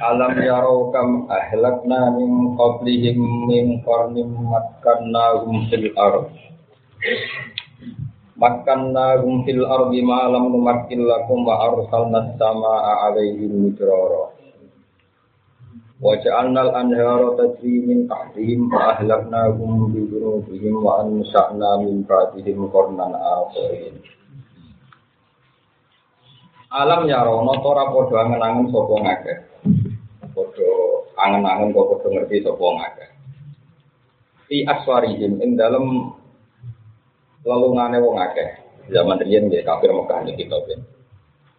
Alam yarau kam ahlakna min qablihim min qarnim makkannahum fil ard. Makkannahum fil ardi ma lam numakkil lakum wa arsalna as-samaa'a 'alaihim midrara. Wa ja'alna al-anhara tajri min tahtihim fa ahlaknahum bi dhunubihim wa ansha'na min ba'dihim qarnan akharin. Alam yarono ora padha angen-angen sapa ngakeh angen-angen kok padha ngerti sapa ngakeh. Fi aswarihim ing dalem lelungane wong akeh. Zaman riyen nggih kafir Mekah niki kita ben.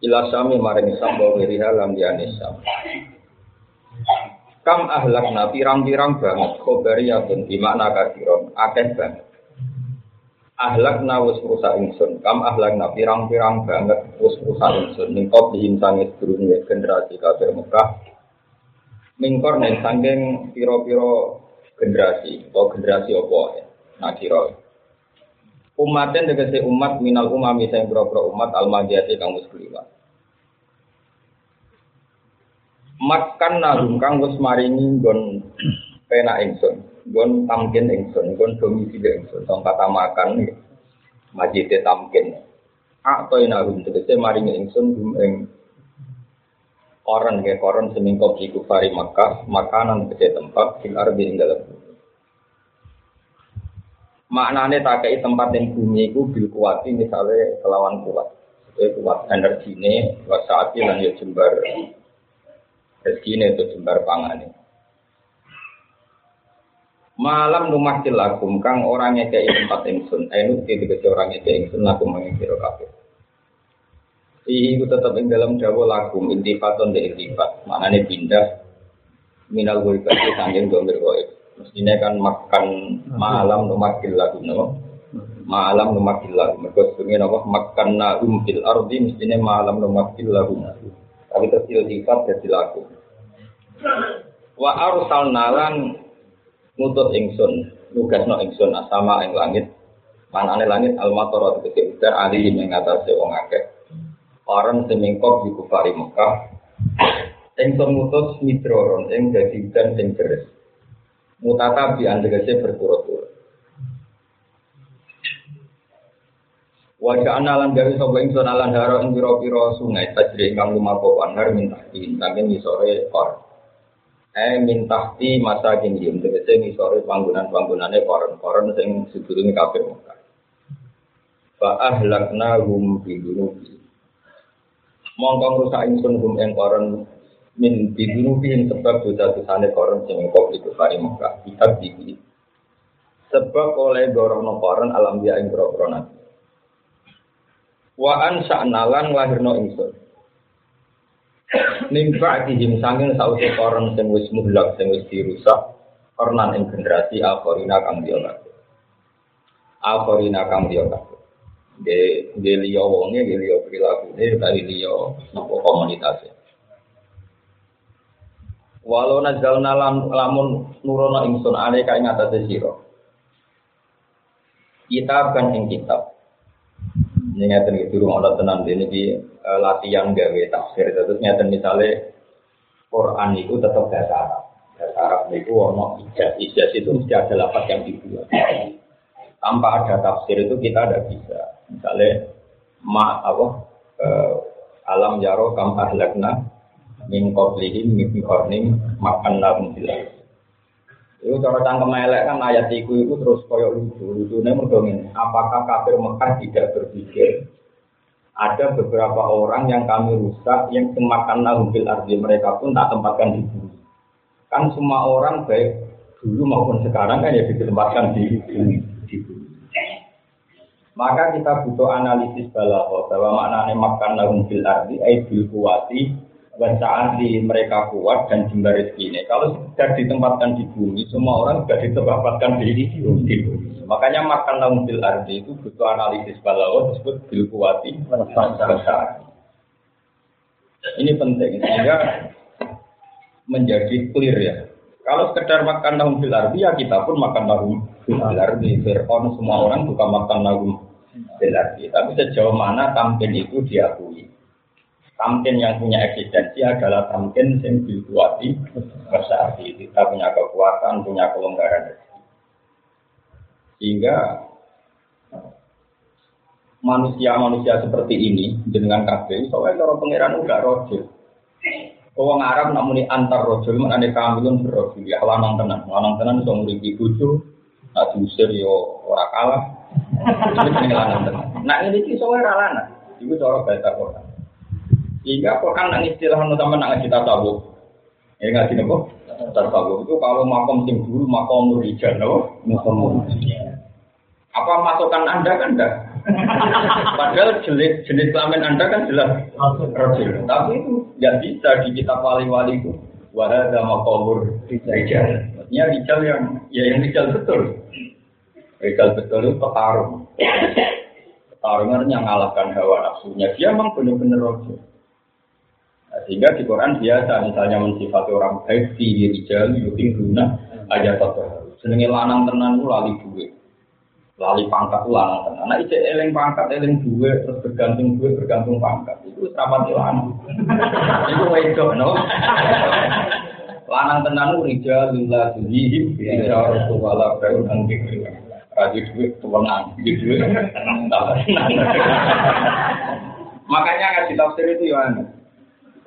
Ila sami maring wa wiriha lam Islam. Kam ahlakna pirang-pirang banget khobariyatun di makna kafiron akeh banget. Ahlakna wis rusak ingsun. Kam ahlakna pirang-pirang banget wis rusak ingsun. Ning kok dihintangi sedurunge generasi kafir Mekah mingkor nih sangking piro-piro generasi atau generasi apa ya? Nakiro umaten tegese umat minal umami sing pira-pira umat almadiyati kang wis kliwat makan nalung kang wis maringi nggon penak ingsun nggon tamkin ingsun nggon domisili ingsun tong kata makan majite tamkin. Atau inahum tegese maringi ingsun ing koron ke koron semingkop di kufari Makkah makanan gede tempat fil ardi ing dalam bumi maknane tak kei tempat yang bumi itu bil kuati misalnya kelawan kuat itu kuat energi ini saat lan ya jembar rezeki ini itu jembar pangan malam rumah lakum kang orangnya kayak tempat ingsun ainut ketika orangnya kayak ingsun lakum mengikir kafir Fihi itu tetap ing dalam dawa lakum intifaton de intifat. Maknanya pindah minal ghaibati sanggeng domir ghaib. Mestinya kan makan malam numakil lagu no. Malam numakil lagu. Mereka sebenarnya apa? Makan na umkil ardi mestinya malam numakil lagu. Tapi terus sifat jadi lagu. Wa arsal nalan ngutut ingsun. Nugas no ingsun asama ing langit. Mana langit al-matorot ketika udah alim yang ngatasi wong akeh Orang semingkok di kufari Mekah. Yang semutus midroron Yang jadi dan yang deres. Mutata bi andegase berturut-turut Wajah analan dari sopo ingsun alan haro ing piro-piro sungai tajri ingkang lumaku anhar mintahti saking misore kor. Eh mintahti masa kini tegese misore panggonan-panggonane koron-koron sing sedurunge kafir Mekah. Fa ahlakna hum bi mongko rusak ingsun hum ing koron min bidunubi sebab dosa-dosane koron sing kok itu kari Mekah kitab iki sebab oleh gorono koron alam dia ing nabi wa an sa'nalan lahirno ingsun. Nimba dihim sanging sausi koron sing wis muhlak sing wis dirusak kornan ing generasi akhirina kang dia akhirina kang wonge de liya perilaku de dari liya nopo komunitas walau nazalna lam, lamun nurono ingsun ale ka ing atase sira. Kitab kan ing kitab. Ini ngeten iki durung ana tenan ini di uh, latihan gawe tafsir. Terus ngeten misale Quran itu tetap bahasa Arab. Bahasa Arab itu ono ijaz. Ijaz itu mesti ada lapat yang dibuat. Tanpa ada tafsir itu kita tidak bisa Misalnya ma apa uh, alam jaro kam ahlakna min qablihim min qarnim makan lahum fil itu cara cangkem elek kan ayat iku itu terus koyo lucu lucu mergo apakah kafir Mekah tidak berpikir ada beberapa orang yang kami rusak yang semakan lahum fil ardi mereka pun tak tempatkan di bumi. Kan semua orang baik dulu maupun sekarang kan ya ditempatkan di bumi maka kita butuh analisis balaghah bahwa maknanya makan lahum fil ardi ay bil kuwati saat di mereka kuat dan jembar rezeki ini. Kalau sudah ditempatkan di bumi, semua orang sudah ditempatkan di, di bumi. Makanya makan lahum fil ardi itu butuh analisis balaghah disebut bil kuwati. Ini penting sehingga menjadi clear ya. Kalau sekedar makan lahum fil ardi ya kita pun makan lahum Berarti Fir'aun semua orang bukan makan lagu berarti. Tapi sejauh mana tampil itu diakui. Tamkin yang punya eksistensi adalah tamkin yang dikuati besar. Kita punya kekuatan, punya kelonggaran. Sehingga manusia-manusia seperti ini dengan kabeh soalnya cara pangeran enggak rojul. Wong Arab namun antar rojul ada kamilun berrojul ya lanang tenan, lanang tenan iso nguripi bojo, nak diusir yo ora kalah. Ini lanang tenan. Nah ini ki soalnya lanang, itu cara Quran. Sehingga Quran nang istilah sama nang kita tahu. Ya ngaji nopo? Tasawuf itu kalau makom sing dulu makom rijal nopo? Makom Apa masukan Anda kan enggak? Padahal jenis jenis kelamin Anda kan jelas rojul. Tapi itu nggak bisa di kitab wali-wali itu. Wahada makomur rijal. Maksudnya rijal yang ya yang rijal betul. Rijal betul itu petarung. Petarungan yang mengalahkan hawa nafsunya. Dia memang benar-benar rojul. Nah, sehingga di Quran biasa misalnya mensifati orang baik di rijal yukin guna aja satu. Senengnya lanang tenan lali duit lali pangkat ulang tenan. Nah, ijek eling pangkat eling duwe terus bergantung duwe bergantung pangkat. Itu rapati lanang. Itu wedok no. Lanang tenan rija lillah tuhihi ya Rasulullah baru nang dikri. Raji duwe tuwenang, duwe Makanya ngaji tafsir itu ya aneh.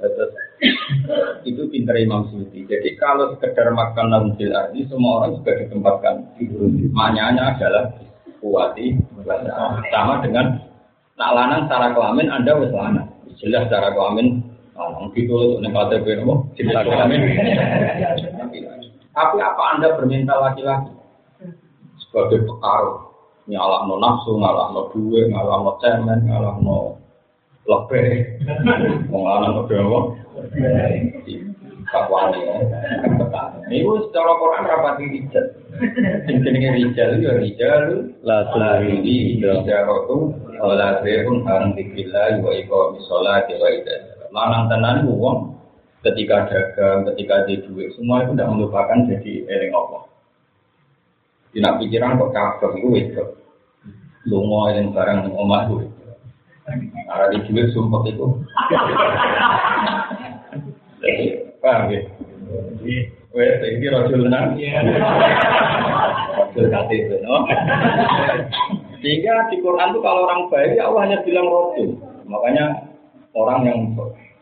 Terus itu pintar Imam Suyuti. Jadi kalau sekedar makan arti semua orang juga ditempatkan. Maknanya adalah kuati sama dengan nak lanang secara kelamin anda wis lanang. Jelas secara kelamin lanang gitu nek KTP nopo? Jelas kelamin. tapi apa anda berminta laki-laki? Sebagai pengaruh nyala no nafsu ngalah no duwe ngalah no cemen ngalah no lebih mengalah no dewa kakwani ya. Ini secara Quran rapat rijal. Sing jenenge rijal ya rijal. La tulari ijaratu wala bayun an dzikrillah wa iqamis sholati wa idzat lanang tenan wong ketika dagang ketika di duit semua itu tidak melupakan jadi eling Allah. Tidak pikiran kok kabeh itu itu lunga yang barang omah itu ada di duit sumpah itu Paham ya? Wes, ini rojul tenang. Rojul KTP, no? Sehingga di Quran itu kalau orang baik, ya Allah hanya bilang rojul. Makanya orang yang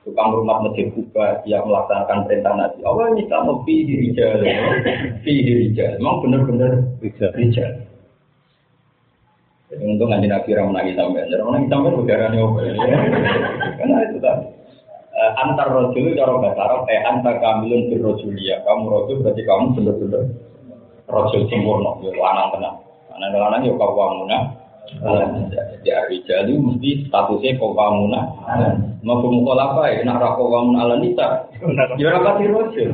tukang rumah masjid Kuba yang melaksanakan perintah Nabi. Allah ini kamu fi rijal, fi rijal. Memang benar-benar rijal. Jadi untung nanti Nabi Ramah nangis sampai, Ramah nangis sampai apa ya? Karena itu tadi. Eh, antar rojul cara bahasa Arab eh antar kamilun bir rojulia kamu rojul berarti kamu benar-benar rojul sempurna ya lanang tenang. Lanang lanang ya kau kamuna jadi hari jadi mesti statusnya kau kamuna mau pemukul apa ya nak rakau kamuna ala nisa ya rapati rojul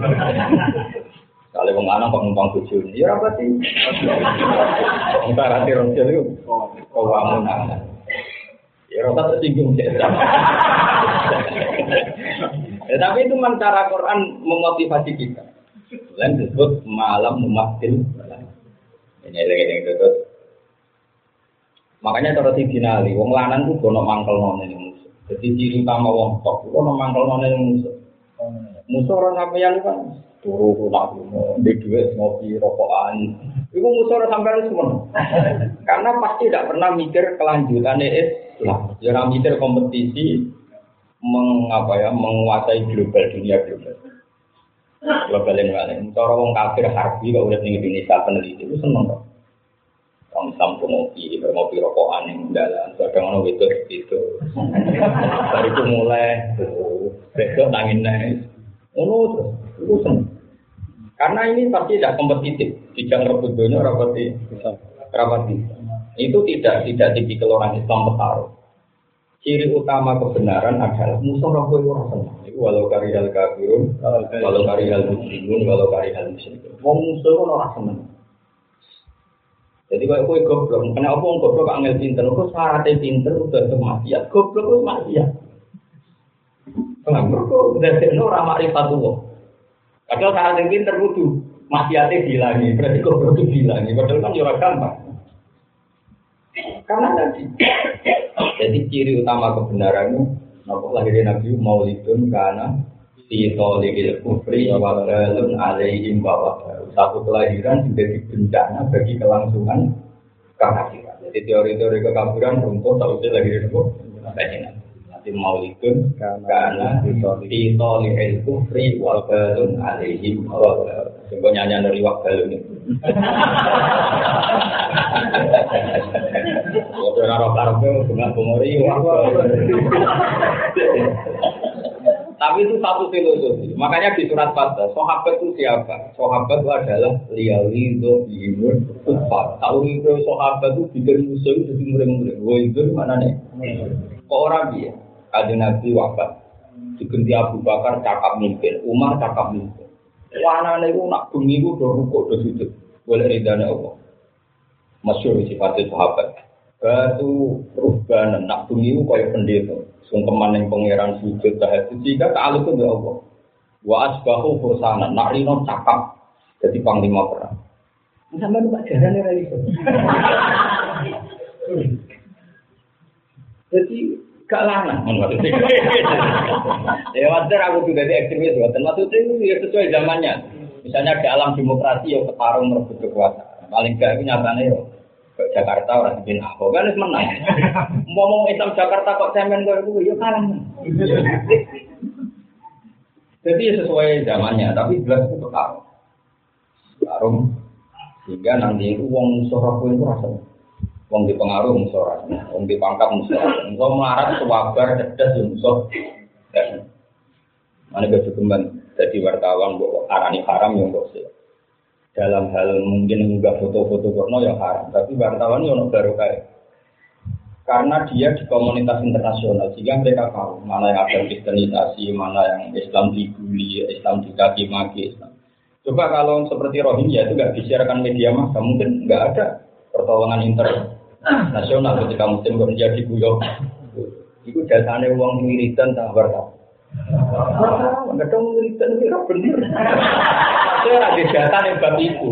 kalau wong lanang kok numpang bojo ya rapati entar hati rojul itu kau kamuna Ya rasa tersinggung ya, tapi itu cara Quran memotivasi kita. Dan disebut malam mematil. Ini yang itu. Makanya cara si dinali, wong lanang tuh gono mangkel nona yang musuh. Jadi ciri utama wong tok, gono mangkel nona yang musuh. Musuh orang sampeyan kan turu nak di duit ngopi rokokan. Ibu musuh orang sampeyan semua. Karena pasti tidak pernah mikir kelanjutan Islam. Jangan mikir kompetisi mengapa ya menguasai global dunia global. Global yang lain. Cara wong kafir harbi kalau udah tinggi Indonesia peneliti itu seneng kok. Orang Islam tuh ngopi, ngopi rokokan yang dalam, kadang orang itu itu. Dari itu mulai, besok nangin naik, terus, itu seneng. Karena ini pasti tidak kompetitif, tidak rebut dunia, rapati, rapati. Itu tidak tidak tipikal orang Islam bertaruh. Ciri utama kebenaran adalah musuh roh kowe ora seneng. Iku walau karihal kafirun, walau karihal muslimun, walau karihal muslimun. Wong musuh ora seneng. Jadi kalau kue goblok, kenapa apa wong goblok angel pinter? Kok syaratnya pinter udah maksiat. Goblok itu maksiat. Kenapa kok udah sih orang makrifat tuh? Padahal syaratnya pinter kudu maksiatnya dihilangi. Berarti goblok itu dihilangi. Padahal kan jurah gampang. Karena tadi, jadi ciri utama kebenaran itu Napa lahirnya Nabi Maulidun karena fi tolikil kufri wa alaihim bawa satu kelahiran menjadi bencana bagi kelangsungan kekafiran. Jadi teori-teori kekafiran runtuh tahu lagi itu Nanti maulidun karena fi tolikil kufri wa alaihim bawa Sehingga nyanyi dari waktu ini. Naro karpe, bunga bumori, Tapi itu satu filosofi. Makanya di surat Fatah, sahabat itu siapa? Sahabat itu adalah liali itu imun kufar. Tahu itu sahabat itu bikin musuh itu jadi murid-murid. Wah itu mana nih? Kok orang dia? Ada nabi wafat. Diganti Abu Bakar cakap mimpin, Umar cakap mimpin. Wana nih nak bumi itu udah rukuk udah sujud. Boleh ridhanya Allah. Masyur sifatnya sahabat. Batu rubbanan nak bumi itu kayak pendeta. Sungkeman yang pangeran sujud tahajud jika ta'aluk itu Allah. Wa asbahu fursana nak rino cakap. Jadi panglima perang. Sampai lu jalan ya itu jadi gak lana ya wajar aku juga di ekstremis buatan maksudnya itu ya sesuai zamannya. Misalnya dalam demokrasi ya ketarung merebut kekuasaan. Paling gak itu nyatanya ya Jakarta orang di Ahok kan menang. Ngomong Islam Jakarta kok cemen gue itu ya kalah. Jadi sesuai zamannya, tapi jelas itu karum. Karum sehingga nanti itu uang musuh itu rasa Wong di pengaruh musuh wong di pangkat musuh. Musuh melarat sewabar cerdas musuh. Mana kecukupan jadi wartawan buat arani haram yang dosa dalam hal mungkin mengunggah foto-foto porno yang haram, tapi wartawan yang baru kayak karena dia di komunitas internasional sehingga mereka tahu mana yang ada kristenisasi, mana yang Islam dibully, Islam dikaki maki. Coba kalau seperti Rohingya itu nggak disiarkan media massa, mungkin nggak ada pertolongan internasional ketika muslim Rohingya diguyok. Itu jasanya uang wiridan tak wartawan. Nggak tahu wiridan itu bener. Saya ada data yang bab itu,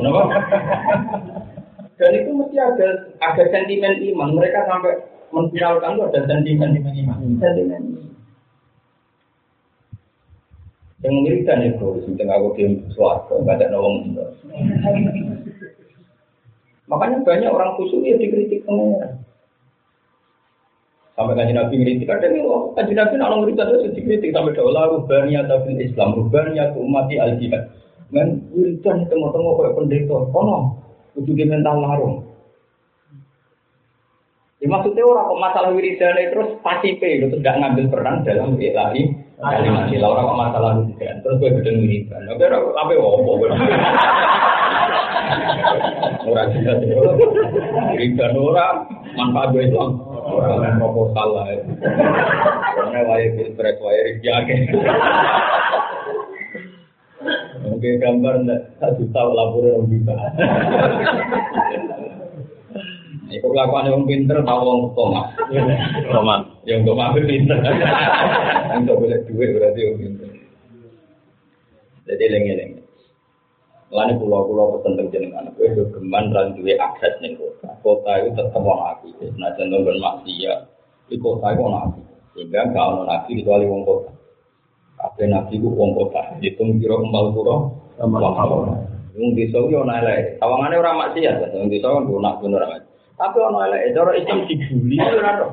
Dan itu mesti ada ada sentimen iman. Mereka sampai memviralkan itu ada sentimen iman. Sentimen iman. Yang mengerikan itu, sebenarnya aku diam suatu, nggak ada nolong. Makanya banyak orang khusus ya dikritik pengeran. Sampai kaji Nabi ngeritik, ada nih, oh, kaji Nabi nak ngeritik itu dikritik sampai daulah rubania tapi Islam, rubania ke umati al jihad. Men wiridan tengok-tengok kayak pendeta, kono di mental larung. Ya, maksudnya orang kok masalah wiridan terus pasipe itu tidak ngambil peran dalam ilahi kalimat sila orang kok masalah wiridan terus gue gedeng wiridan. Oke, apa opo Orang jelas wiridan orang manfaat gue itu orang proposal lah. Karena wajib pilpres wajib jaga. Oke gambar enggak satu tahu laporan orang juta. Iku kelakuan yang pinter tahu orang koma. Koma. Yang koma itu pinter. Yang boleh duit berarti orang pinter. Jadi lengi-lengi. Lalu pulau-pulau pesen jenengan, gue itu geman dan duwe akses nih kota. Kota itu tetap orang api. Nah, contoh bermaksiat, di kota itu orang api. Sehingga gak orang api kecuali orang kota. Kabeh nabi ku wong kota. Hitung kira kembal pura Wong desa yo ana elek. Tawangane ora maksiat, wong desa kan nak bener amat. Tapi ana elek, cara Islam dibuli ora to.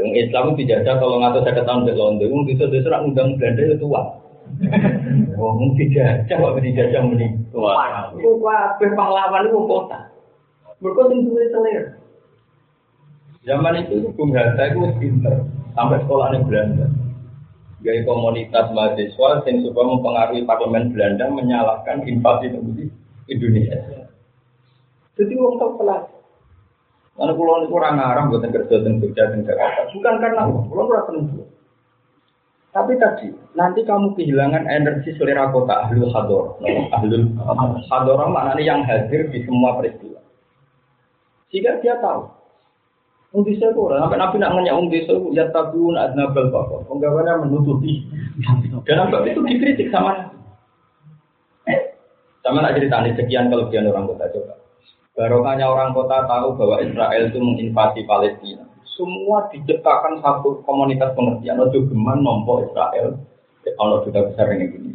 Wong Islam dijajah kalau ngatur saya tahun di London, wong desa-desa ora ngundang Belanda itu tua. Wong dijajah kok dijajah muni. Tua. Ku kabeh pahlawan itu kota. Mereka sing duwe selera. Zaman itu Bung Hatta itu pinter sampai sekolahnya Belanda gaya komunitas mahasiswa yang supaya mempengaruhi parlemen Belanda menyalahkan invasi di Indonesia. Jadi wong tak pelas. Karena pulau ini kurang ngarang buat kerja dan kerja di Jakarta. Bukan karena pulau kurang tentu. Tapi tadi nanti kamu kehilangan energi selera kota ahlul hador, ahlul hador maknanya yang hadir di semua peristiwa. Jika dia tahu Wong desa itu orang, sampai Nabi nak nanya wong desa itu ya tabun adnabal bapak. Penggawaannya menutupi. Dan sebab itu dikritik sama Sama nak cerita nih sekian kelebihan orang kota coba. Barokahnya orang kota tahu bahwa Israel itu menginvasi Palestina. semua diciptakan satu komunitas pengertian. Ojo geman nompo Israel, kalau sudah besar ini gini.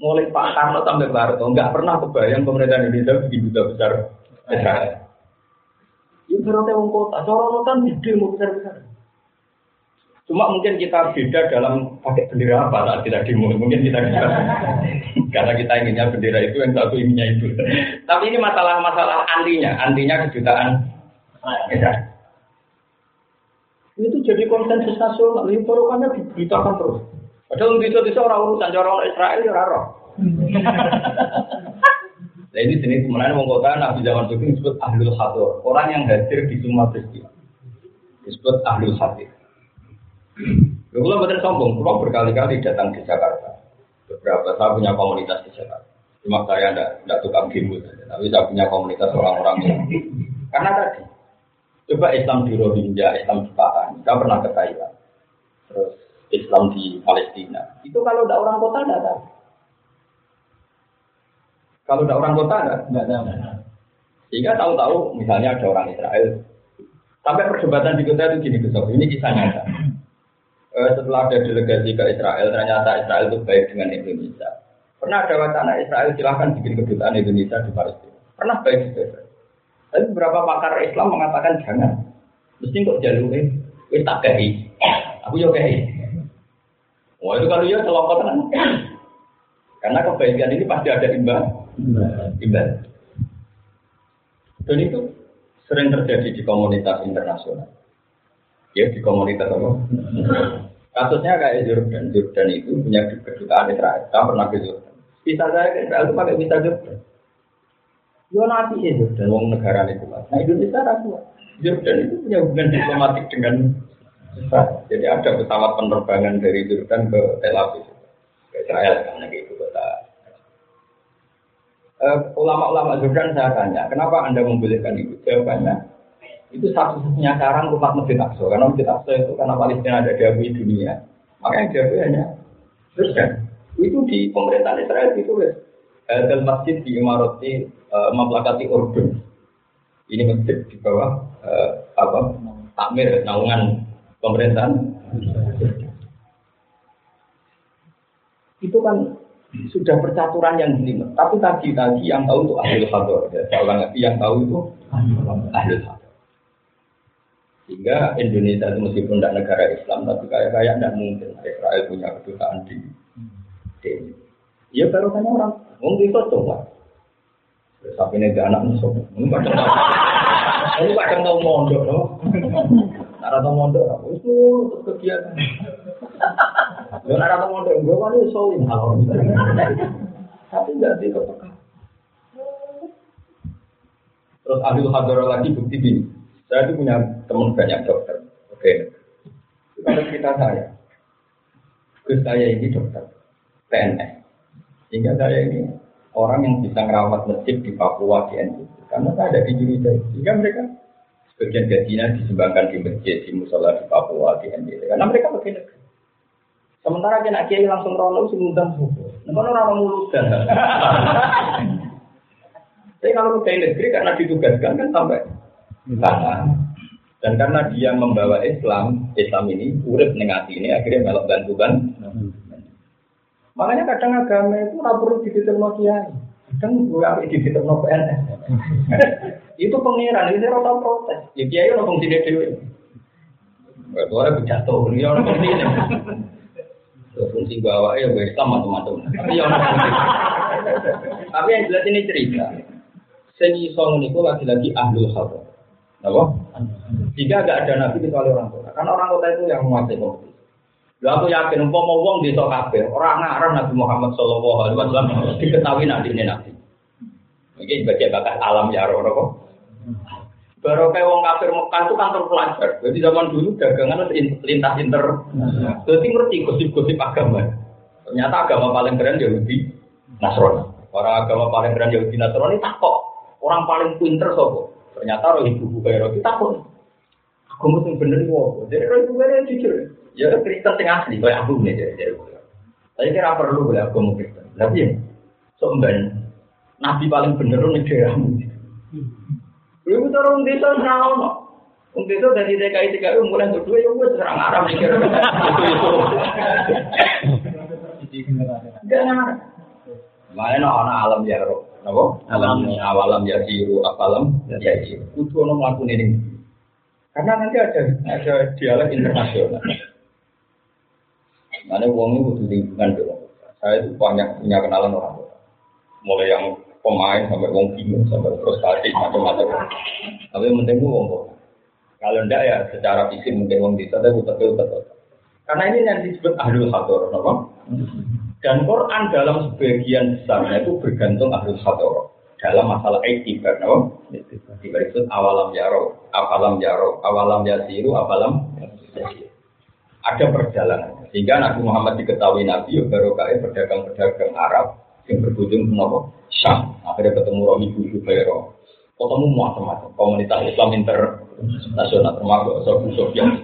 Mulai Pak Karno sampai Barto, nggak pernah kebayang pemerintahan Indonesia begitu besar Israel. Itu berarti wong kota, corong kan gede mau besar besar. Cuma mungkin kita beda dalam pakai bendera apa saat kita demo. Mungkin kita karena kita inginnya bendera itu yang satu inginnya itu. Tapi ini masalah-masalah antinya, antinya kejutaan. Ya. Itu jadi konsensus nasional. Ini porokannya diberitakan terus. Padahal bisa bisa orang urusan orang Israel ya raro. Nah ini jenis sebenarnya mengkota Nabi zaman itu disebut ahlul hadir. Orang yang hadir di semua peristiwa. Disebut ahlul hadir. Lalu kalau betul sombong, kalau berkali-kali datang di Jakarta. Beberapa saya punya komunitas di Jakarta. Cuma saya tidak tidak tukang gimbal tapi saya punya komunitas orang-orang yang karena tadi coba Islam di Rohingya, Islam di Pahang, saya pernah ke Thailand, terus Islam di Palestina. Itu kalau tidak orang kota tidak tahu. Kalau tidak orang kota tidak tahu. Sehingga tahu-tahu misalnya ada orang Israel. Sampai perdebatan di kota itu gini, besok ini kisah eh, setelah ada delegasi ke Israel, ternyata Israel itu baik dengan Indonesia. Pernah ada wacana Israel silahkan bikin kedutaan Indonesia di Palestina. Pernah baik juga. Tapi beberapa pakar Islam mengatakan jangan. Mesti kok jalurnya, wis tak kei. Aku yo kei. Wah itu kalau ya kelompok kan. Karena kebaikan ini pasti ada imbal. Imbal. Dan itu sering terjadi di komunitas internasional ya di komunitas apa? Kasusnya kayak Jordan, Jordan itu punya kedutaan Israel. Saya pernah ke Jordan. Bisa saya ke Israel itu pakai visa Jordan. Yo nanti ya Jordan, wong negara itu Nah Indonesia ragu. Jordan itu punya hubungan diplomatik dengan Israel. Jadi ada pesawat penerbangan dari Jordan ke Tel Aviv, Israel karena itu kota. Uh, ulama-ulama Jordan saya tanya, kenapa anda membolehkan itu? Jawabannya, itu satu-satunya cara umat Masjid Aqsa. Karena Masjid Aqsa itu karena Palestina ada diakui dunia. Makanya diakui hanya Kristen itu di pemerintahan Israel itu ya dalam masjid di Imarati uh, memplakati Urdun. Ini masjid di bawah uh, apa? Takmir naungan pemerintahan itu kan sudah percaturan yang jelimet. Tapi tadi tadi yang tahu itu ahli hador. Ya, saya ulang lagi yang tahu itu ahli hador. Sehingga Indonesia itu meskipun tidak negara Islam, tapi kayak kayak tidak mungkin Israel punya kedutaan di di Ya baru kan orang, mungkin itu coba. Tapi ini anak musuh, ini kadang ini kadang tahu mondok loh. Nara tahu mondok, itu kegiatan. Nara tahu mondok, gue hal Tapi nggak di Terus ahli hadar lagi bukti gini. Saya itu punya teman banyak dokter. Oke. Kalau cerita saya. Gus saya ini dokter PNS. Sehingga saya ini orang yang bisa merawat masjid di Papua di NTT. Karena saya ada di Indonesia. Sehingga mereka sebagian gajinya disumbangkan di masjid, di musola di Papua, di NTT. Karena mereka pakai negeri. Sementara kena kiai langsung rono sih ngundang subuh. Nah, orang mulus dan Tapi kalau ke negeri karena ditugaskan kan sampai sana. Dan karena dia membawa Islam, Islam ini urip negati ini akhirnya melok bantuan. Makanya kadang agama itu tidak perlu dititipno kiai. Kadang harus dititipno PNS. itu pengiran, itu rata protes. Ya kiai ono fungsi dhewe. Orang jatuh, dia orang fungsi ini. Fungsi bawa ya gue Islam macam-macam. Tapi yang jelas ini cerita. Seni song itu lagi-lagi ahlul khabar. Apa? Jika tidak ada nabi kecuali orang kota. Karena orang kota itu yang menguasai kompetisi. Lalu aku yakin umpama wong di kabeh orang ngarang Nabi Muhammad Shallallahu Alaihi Wasallam diketahui nanti ini nabi. Ini bagian bakat alam ya orang kok. Baru kayak wong kafir Mekah itu kantor pelajar. Jadi zaman dulu dagangan lintas inter. Jadi ngerti gosip-gosip agama. Ternyata agama paling keren Yahudi Nasrani. Orang agama paling keren Yahudi Nasrani tak kok. Orang paling pinter sobo. Ternyata roh ibu ibu kayak kita pun. Aku mesti bener wow. Jadi roh ibu kayak jujur. Ya Kristen tengah asli kayak aku nih jadi. Saya kira perlu boleh aku mau Kristen. Tapi ya, so Nabi paling bener nih daerahmu. Ibu orang desa naon. Untuk itu dari DKI DKI mulai untuk dua ya gue serang Arab mikir ngarep. Mana ana alam ya roh, napa? Alam awalam ya siru, apalam ya siru. Kudu ono mlakukan ini. Karena nanti ada ada dialog internasional. Mana uang itu butuh lingkungan dong. Saya itu banyak punya kenalan orang tua. Mulai yang pemain sampai uang bingung sampai frustasi macam-macam. Tapi penting itu uang Kalau enggak ya secara fisik mungkin uang bisa, tapi betul betul. Karena ini yang disebut ahlul hador, apa? Dan Quran dalam sebagian besarnya itu bergantung ahlul hador dalam masalah etibar, no? Etibar itu awalam yaro, awalam yaro, awalam yasiru, awalam. Ada perjalanan. Sehingga Nabi Muhammad diketahui Nabi, ya baru kaya pedagang-pedagang Arab yang berkunjung ke Nopo Syam. Akhirnya ketemu Romi Buju Bayro. Ketemu macam-macam komunitas Islam internasional termasuk Abu Sofyan.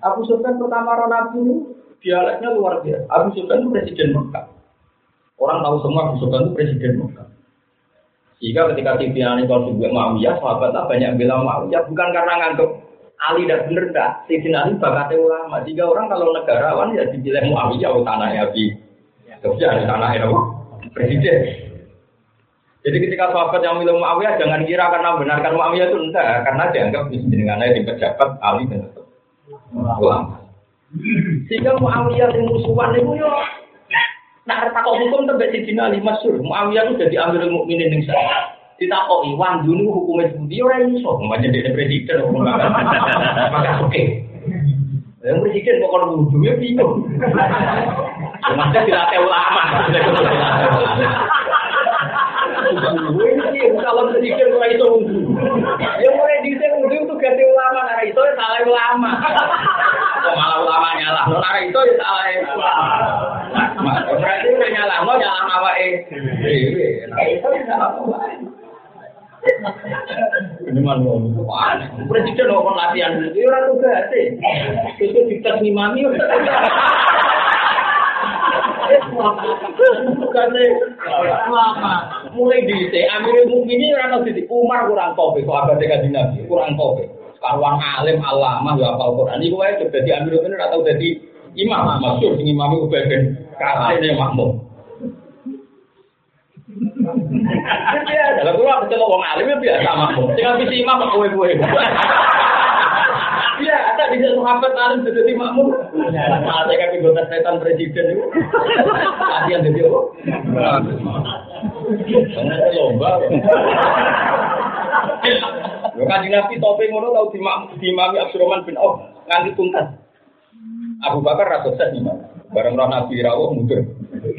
Abu Sofyan pertama Nabi ini dialeknya luar biasa. Abu Sufyan itu presiden Mekah. Orang tahu semua Abu Sufyan itu presiden Mekah. Jika ketika Siti kalau juga Muawiyah, sahabatnya banyak bilang Muawiyah bukan karena ngantuk Ali dan bener dah. Siti Ali bakatnya ulama. Jika orang kalau negarawan ya dibilang Muawiyah oh tanahnya Abi. Ya tanahnya apa? Presiden. Jadi ketika sahabat yang bilang Muawiyah jangan kira karena benarkan Muawiyah itu enggak, karena dianggap dengannya di pejabat Ali dan ulama. Sehingga Muawiyah yang musuhan itu yo Nah, takut hukum tembak si Dina Ali masyur. Muawiyah itu jadi ambil mukminin yang saya. Ditakoki, wan dulu hukumnya seperti orang ini sok. Makanya dia presiden, maka oke. Yang presiden kok kalau wudhunya bingung. Maksudnya dilatih ulama. kalau presiden kok itu. Ya mulai di sini wudhu itu ganti ulama, karena itu salah ulama. Kok malah ulama nyala. Nara itu ya salah ulama. Berarti udah nyala, mau nyala awake. Nah itu ya salah ini mana Presiden mau latihan itu orang tugas Itu dites ngimami. Bukane lama. Ah, mulai dite amir mungkin ini ora nang dite Umar kurang tobe kok abad dekat dinabi kurang tobe. Sekarang alim alama ya hafal Quran iku wae dadi amir ini ora tau dadi imam maksud sing imam iku ben kalane makmum. Kalau gua ketemu wong alim ya biasa makmum. Sing habis imam kowe-kowe. Satu sahabat alim jadi makmum. Saya kaki gue setan presiden itu. Latihan jadi apa? Karena lomba. Lo kan nabi topeng ngono tau dimami Abdurrahman bin Auf nganti tuntas. Abu Bakar rasa sukses imam. Bareng roh Nabi rawuh mundur.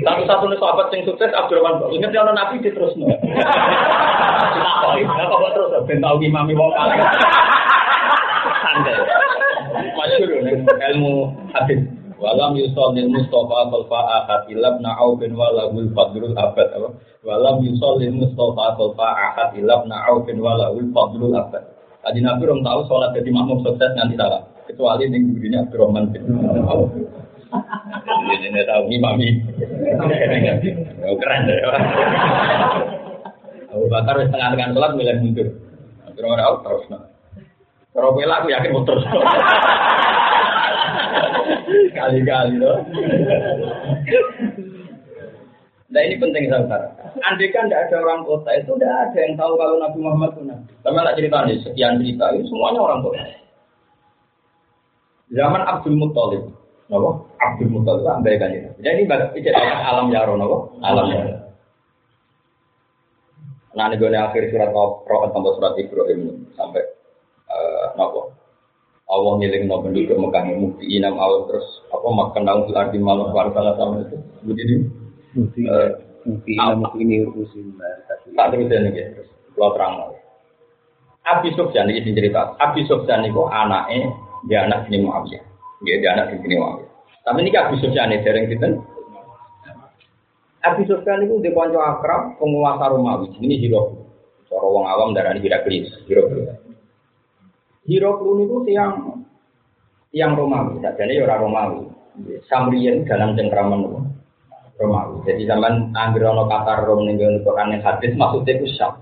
Satu-satunya sahabat yang sukses Abdurrahman bin Ingat ya Nabi di terus no. Kenapa? Kenapa terus? Ben tau imami wong kalah. Santai. Masyur ilmu hadis. Walam yusol lil Mustafa khalfa ahad ilab na'au bin walahul fadlul abad. Walam yusol lil Mustafa khalfa ahad ilab na'au bin walahul fadlul abad. Tadi Nabi orang tahu sholat jadi makmum sukses nanti salah. Kecuali di dirinya Abdurrahman bin Auf. Ini tahu imami. Keren deh. Abu Bakar setengah-tengah sholat milih mundur. Abdurrahman Auf terus. Kalau aku yakin muter. Kali-kali loh. Nah ini penting saudara. Andai kan tidak ada orang kota itu tidak ada yang tahu kalau Nabi Muhammad itu Nabi. Sama nak cerita nih sekian cerita itu semuanya orang kota. Zaman Abdul Muttalib, nopo Abdul Muttalib ambil kan ini. Jadi ini alam yaro nopo alam yaro. Nah ini gue akhir surat Roh tambah surat Ibrahim sampai nopo Allah ngiling no penduduk Mekah mukti inam awal terus apa makan daun di arti malam warga sama itu. Begini mukti mukti inam mukti ini urusin tak terus ya nih terus lo terang Abi Sofyan ini cerita. Abi Sofyan itu anaknya dia anak ini Muawiyah. Dia dia anak ini Muawiyah. Tapi ini Abi Sofyan ini sering kita Abi Sofyan itu dia konco akrab penguasa Romawi. Ini Hiro Cara wong awam darah ini Hiraklis Hiro Hirokun itu tiang tiang Romawi, jadi ya orang Romawi. Samrian dalam cengkraman Romawi. Jadi zaman Anggrono kata Rom nih Quran yang hadis maksudnya itu Syam.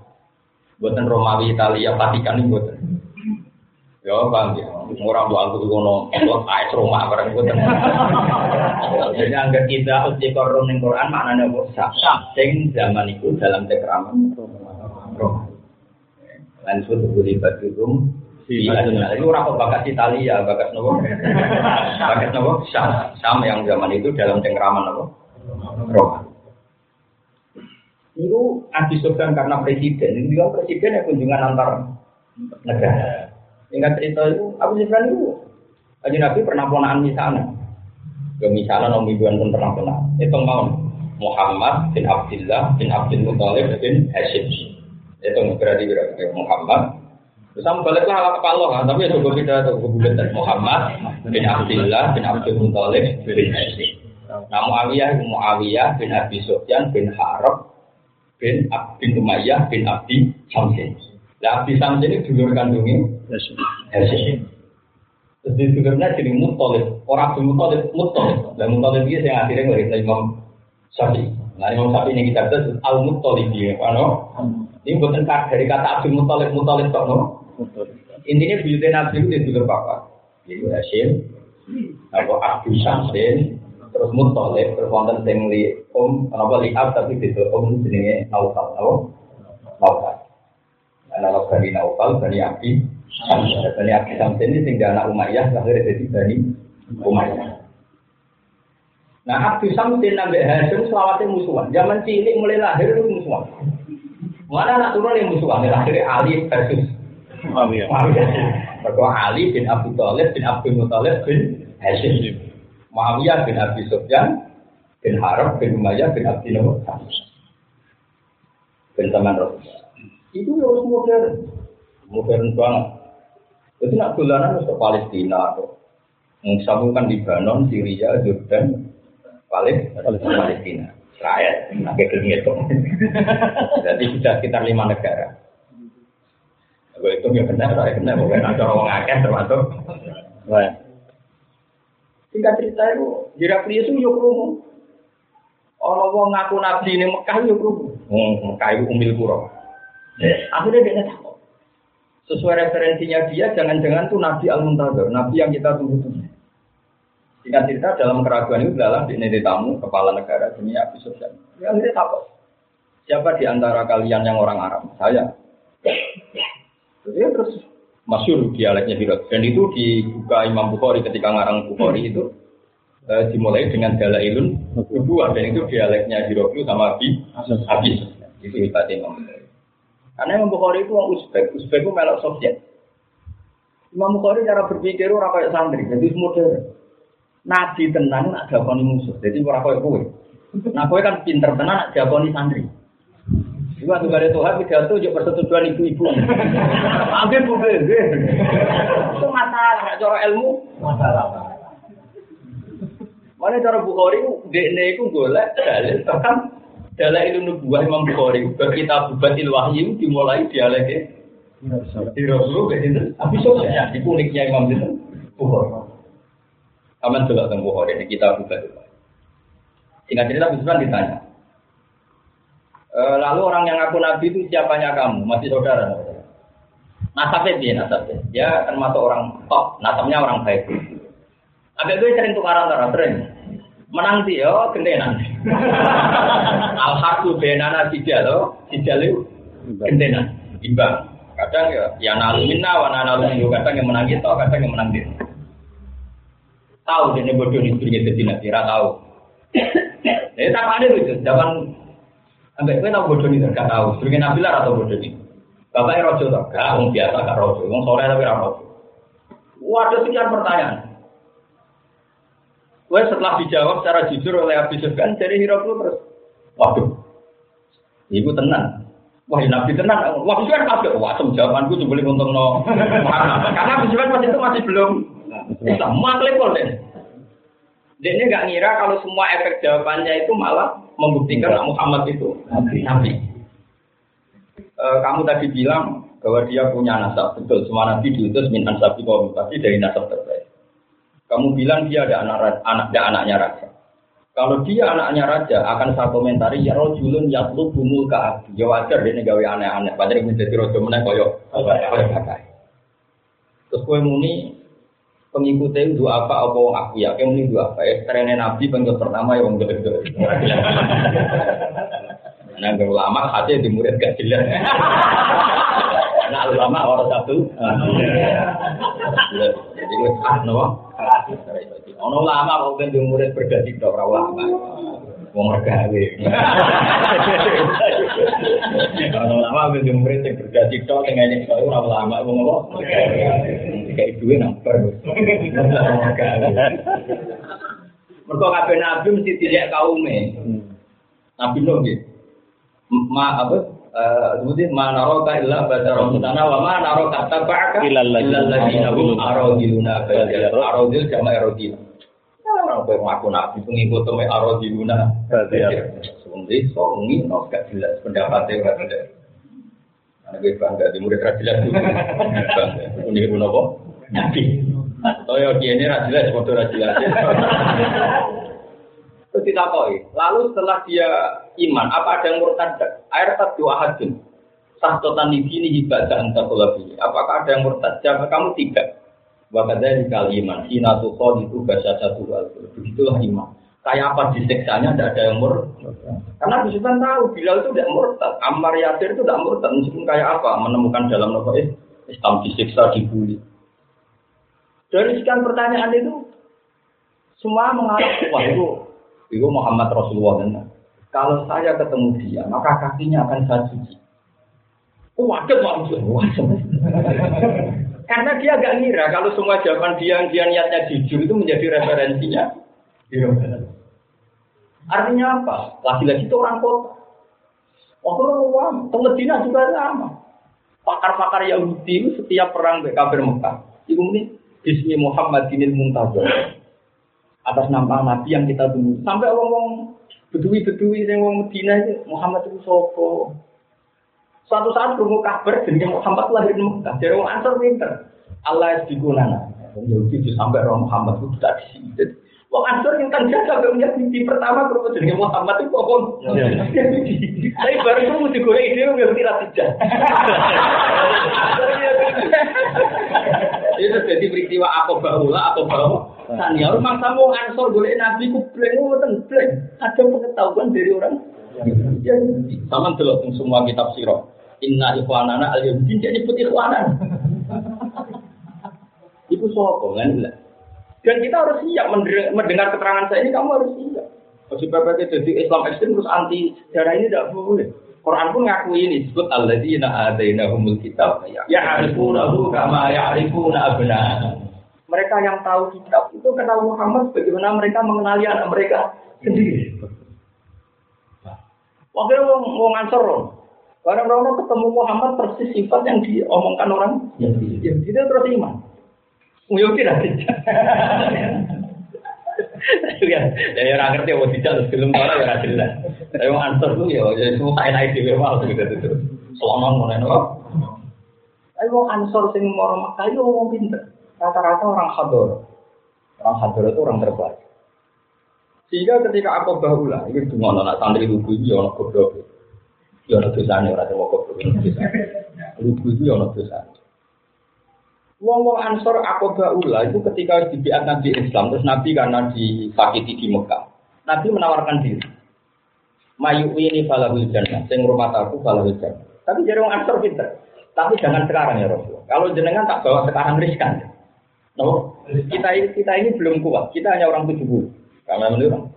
Buatan Romawi Italia Vatikan ini buatan. Ya bang, ya. Orang buat aku kono, buat kaya rumah barang itu. Jadi anggar kita uji korum di Quran maknanya apa? Sah. Sing zaman itu dalam cekraman. Langsung beri batu rum. Iya, itu orang bakat Italia, bakat nopo, bakat nopo, Sam, Sam yang zaman itu dalam cengkraman nopo, Roma. Itu Adi Sofyan karena presiden, ini kan presiden yang kunjungan antar negara. Ingat cerita itu, Abu Sufyan itu, Aji Nabi pernah ponaan misalnya. Ya misalnya Nabi Buan pun pernah ponaan. Itu mau Muhammad bin Abdullah bin Abdul Muthalib bin Hashim. Itu berarti berarti Muhammad. Terus kamu baliklah ala kepala kan, tapi ya coba kita tuh kebulan Muhammad bin Abdullah bin Abdul Muthalib bin Hashim. Nah Muawiyah Muawiyah bin Abi Sufyan bin Harab bin Abdul Umayyah bin Abdi Hamzah. Nah, Abdi Samsin ini dulur kandungnya Hashim. Terus di dulurnya jadi Muttalib. Orang Abdul Muttalib, Muttalib. Dan Muttalib ini yang akhirnya ngelihatan Imam Syafi'i. Nah, Imam Syafi'i ini kita tahu Al Muttalib dia, ano? Ini bukan dari kata Abdul Muttalib, Muttalib kok? Intinya buyutnya Nabi itu dulur papa. Jadi Hashim, apa Abdul Samsin, terus Muttalib, terus wonten sing li om, apa li ab tapi itu om jenenge Naufal, apa? Naufal. Anak Bani Naufal, Bani Abi, Bani Abi Samsin ini tinggal anak Umayyah, lahir dari Bani Umayyah. Nah, Abdi Samsin nabi Hashim selawatnya musuhan. Zaman cilik mulai lahir itu musuhan. Mana anak turun yang musuhan? Lahir Ali versus Muawiyah. Ali bin Abi Thalib bin Abdul Muthalib bin Hashim. Muawiyah bin Abi Sufyan bin Harab bin Umayyah bin Abdi Nawab. Bin Taman Rasulullah itu ya harus modern, modern banget. Jadi nak dolanan ke Palestina atau mengsambungkan Lebanon, Syria, Jordan, Palestina, Israel, nah kayak itu. Jadi sudah sekitar lima negara. Gue itu ya benar, saya benar, bukan ada orang akeh termasuk. Singkat cerita itu, Heraklius itu yuk rumu. Orang ngaku nabi ini Mekah yuk rumu. Mekah itu umil pura. Akhirnya dia takut. Sesuai referensinya dia, jangan-jangan tuh Nabi Al-Muntazir, Nabi yang kita tunggu-tunggu. Singkat cerita dalam keraguan itu adalah di nedi tamu kepala negara dunia Abi Sufyan. Ya akhirnya takut. Siapa di antara kalian yang orang Arab? Saya. Jadi terus masyur dialeknya Hirot. Dan itu dibuka Imam Bukhari ketika ngarang Bukhari itu eh, dimulai dengan Dalailun kedua dan itu dialeknya Hirot sama Abi Abi. Itu hebatnya Imam Bukhari. Karena Imam Bukhari itu orang Uzbek, Uzbek itu melok Soviet. Imam Bukhari cara berpikir orang kayak santri, jadi modern. Nabi tenang nak jakoni musuh, jadi orang kayak kue. Nah kue kan pinter tenang nak jakoni santri. Juga tuh ada Tuhan pidato juga persetujuan ibu-ibu. Ambil bu Itu masalah, nggak cara ilmu. Masalah. Mana cara Bukhari, dia itu golek dalil bahkan dalam itu nubuah Imam Bukhari, kita bubatil wahyu dimulai dialeknya di Rasul itu, tapi soalnya di uniknya Imam itu Bukhari. Aman juga tentang Bukhari ini kita wahyu. Singkat cerita Bismillah ditanya. E, lalu orang yang ngaku Nabi itu siapanya kamu? Masih saudara? Nasabnya dia nasabnya. Dia termasuk orang top, nasabnya orang baik. Agak gue sering tukaran antara sering menang sih yo gentenan. Alhamdulillah benana tidak lo, tidak lo gentenan imbang. Kadang ya ya nalumina wa nalumina kadang yang menang itu, kadang yang menang dia. Tahu dia bodoh ini punya jadi nabi, tahu. Jadi tak ada itu, zaman sampai gue tahu bodoh ini gak tahu. Sebagai nabi lah atau bodoh ini. Bapaknya rojo tak, gak, biasa gak rojo, ngomong sore tapi rojo. Waduh sekian pertanyaan. Gue setelah dijawab secara jujur oleh Abi Sufyan, jadi Hiroklu terus, waduh, ibu tenang. Wah, Nabi tenang. Wah, Abi Sufyan kabeh, wah, jawabanku cuma boleh no. Karena Abi Sufyan waktu itu masih belum Islam, klepol deh. Dia nggak ngira kalau semua efek jawabannya itu malah membuktikan Muhammad itu Nabi. E, kamu tadi bilang bahwa dia punya nasab betul semua nabi diutus min ansabi kaum pasti dari nasab terbaik. Kamu bilang dia ada anak anak ada anaknya raja. Kalau dia anaknya raja akan saya komentari ya rojulun yatlu bumul ke abdi. Ya wajar dia gawe aneh-aneh. Padahal menjadi rojo meneh koyo koyo Terus kowe muni pengikutnya itu apa apa wong aku ya kayak muni dua apa. Ya trennya nabi pengikut pertama ya wong gede gede nah ulama hati di murid gak jelas. Nah ulama orang satu. Jadi gue ah no. Ono ulama kok kan di murid berganti dok ulama. Wong mergawe. Ono ulama kan di murid yang berganti dok tengah ini kalau ulama wong apa kayak duwe namper. Mergo kabeh nabi mesti tidak kaume. Nabi Nuh nggih. Ma apa? Eh sebutin ma naraka illa badara mutana wa ma naraka tabaka illa alladziina hum aradiluna aradil jama aradil. Orang kowe ngaku nabi pengikut me aradiluna. Sundi songi no gak jelas pendapatnya gak jelas. Gue bangga di murid rajilah itu. Bangga. Ini pun apa? Nabi. Oh ya ini rajilah, foto rajilah. Terus ditakoi. Lalu setelah dia iman, apa ada yang murtad? Air tak dua hadun. Sahtotan di sini ibadah entah lebih. Apakah ada yang murtad? Jawab kamu tidak. Bahkan dari kali iman. Hina tuh itu bahasa satu. Begitulah iman kayak apa disiksanya tidak ada yang murtad. Karena Sultan tahu Bilal itu tidak murtad, Ammar Yasir itu tidak murtad, meskipun kayak apa menemukan dalam novel Islam disiksa, dibully. Dari sekian pertanyaan itu semua mengarah wah itu itu Muhammad Rasulullah dan kalau saya ketemu dia maka kakinya akan saya cuci. Waduh maksudnya, karena dia agak ngira kalau semua jawaban dia yang dia niatnya jujur itu menjadi referensinya. Artinya apa? Lagi-lagi itu orang kota. Orang Medina juga sama. Pakar-pakar Yahudi itu setiap perang kafir Mekah. Itu ini Bismi Muhammad ini Muntazir. Atas nama Nabi yang kita tunggu. Sampai orang-orang bedui-bedui yang orang Medina itu Muhammad itu soko. Suatu saat berumur kabar jadi Muhammad lahir di Mekah. Jadi orang Ansar pinter. Allah digunakan. Yahudi sampai orang Muhammad itu tidak di sini. Wong Ansor yang kan jaga punya mimpi pertama kalau jadi Muhammad itu kok Tapi baru itu mesti gue ide nggak tidak tidak. Itu jadi peristiwa aku bahula aku bawa. Tanya rumah kamu Ansor boleh nabi ku bleng ngoten bleng. Ada pengetahuan dari orang. Ya, sama delok semua kitab sirah. Inna ikhwanana al-yahudi jadi putih ikhwanan. Iku sapa kan dan kita harus siap mendengar keterangan saya ini, kamu harus siap. Masih PPT jadi Islam ekstrem terus anti sejarah ini tidak boleh. Quran pun ngaku ini disebut alladzina humul kitab ya harifunahu kama ya'rifuna abna'ahum. Mereka yang tahu kitab itu kenal Muhammad bagaimana mereka mengenali anak mereka sendiri. Waktu itu mau ngansor Karena orang ketemu Muhammad persis sifat yang diomongkan orang. Ya, dia terus iman. Mungkin tidak tidak. Ya, ya orang ngerti apa tidak terus film orang ya jelas. Tapi mau answer tuh ya, jadi semua naik di bawah gitu gitu. Selama mau neno. Tapi mau answer sing mau makai itu mau pinter. Rata-rata orang hador. Orang hador itu orang terbaik. Sehingga ketika aku bahula, ini cuma anak santri lugu itu orang goblok. Ya orang dosanya orang tua goblok. Lugu itu orang dosanya. Wong-wong Ansor Akoba Ula itu ketika dibiat Nabi Islam, terus Nabi karena disakiti di Mekah, Nabi menawarkan diri. Mayu ini falahul jannah, sing rumah aku falahul jannah. Tapi jadi orang Ansor pinter. Tapi jangan sekarang ya Rasul. Kalau jenengan tak bawa sekarang riskan. No, kita kita ini belum kuat. Kita hanya orang tujuh puluh. Karena menurut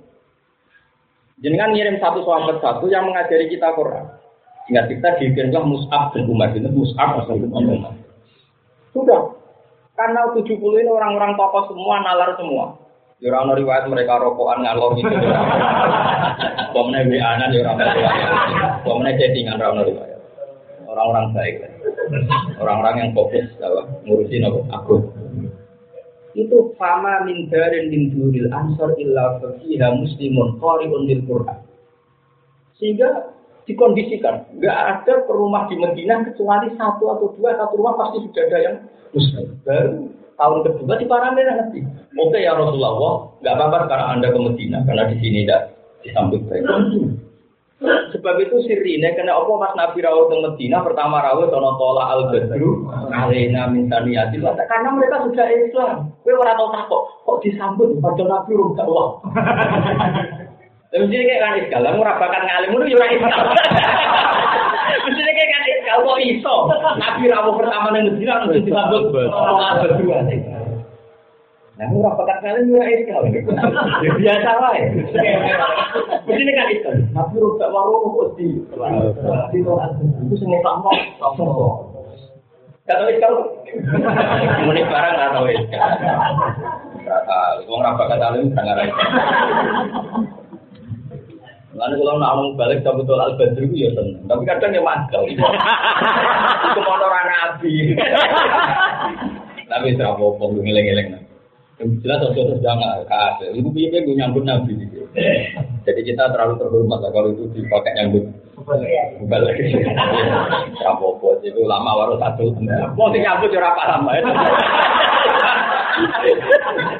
Jenengan ngirim satu sahabat satu yang mengajari kita Quran. Sehingga kita dikirimlah Mus'ab dan Umar. Itu Mus'ab dan Umar. Sudah. Karena 70 ini orang-orang tokoh semua, nalar semua. Ya orang riwayat mereka rokokan ngalor gitu. Pemene WA-an ya orang riwayat. Pemene chattingan orang riwayat. Orang-orang baik. Orang-orang yang fokus apa? ngurusin apa? Aku. Itu fama min darin min duril ansor illa fiha muslimun qari'un lil Qur'an. Sehingga dikondisikan, nggak ada perumah di Medina kecuali satu atau dua satu rumah pasti sudah ada yang muslim. Baru tahun kedua di Paramena nanti. Oke ya Rasulullah, nggak apa-apa sekarang anda ke Medina karena di sini tidak disambut baik. Sebab itu sirine kena apa pas Nabi rawuh ke Medina pertama rawuh sono tola al badru alena min taniyatil karena mereka sudah Islam. Kowe ora tau takok kok disambut padahal Nabi urung dakwah. Mesti kayak kan iskal, kamu rapakan ngalim itu juga iskal. Mesti kayak kan iskal, kok iso. Nabi rawuh pertama yang langsung disambut tola al badru Nah, pekat kalian juga iskal. Ya biasa lah ya. Begini kan itu. Tapi rusak warung kok di itu semua sama sama. Gak tahu iskal. Muni barang gak tahu iskal. Gak tahu. Wong ra bakat alim gak. Lalu kalau nak ngomong balik sama betul al badri ya seneng. Tapi kadang ya mangkel. Itu mau orang nabi. Tapi serapa apa ngeleng-ngeleng. Yang jelas harus jangan kasih. Ibu punya gue nyambut nabi. Jadi kita terlalu terhormat lah kalau itu dipakai nyambut. Bukan lagi. Rapopo itu lama waru satu. Mau nyambut jurah apa lama ya.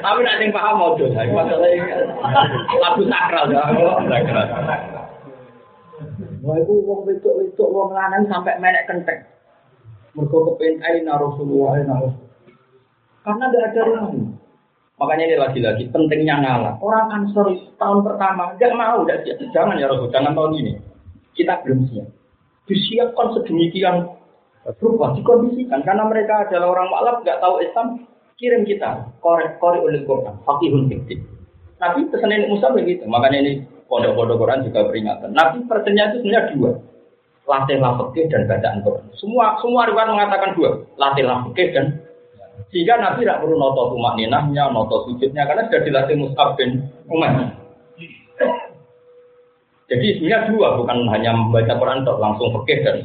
Tapi nanti paham mau tuh. Masalahnya lagu sakral ya. Sakral. Wah itu wong wedok wedok wong lanang sampai menek kenteng. Mereka kepengen aina Rasulullah aina. Karena tidak ada rumah. Makanya ini lagi-lagi pentingnya ngalah. Orang Ansor tahun pertama nggak mau, udah siap. Jangan ya Rasul, jangan tahun ini. Kita belum siap. Disiapkan sedemikian berubah, dikondisikan. Karena mereka adalah orang malam, nggak tahu Islam. Kirim kita, korek korek oleh Quran, fakihun fiktif. Nabi pesan Musa begitu. Makanya ini pondok-pondok Quran juga peringatan. Nabi pesannya itu sebenarnya dua. Latihlah fikih dan bacaan Quran. Semua semua riwayat mengatakan dua. Latihlah fikih dan sehingga Nabi tidak perlu noto tumak ninahnya, noto sujudnya, karena sudah dilatih Mus'ab bin Umar. Jadi sebenarnya dua, bukan hanya membaca Quran, langsung fikih dan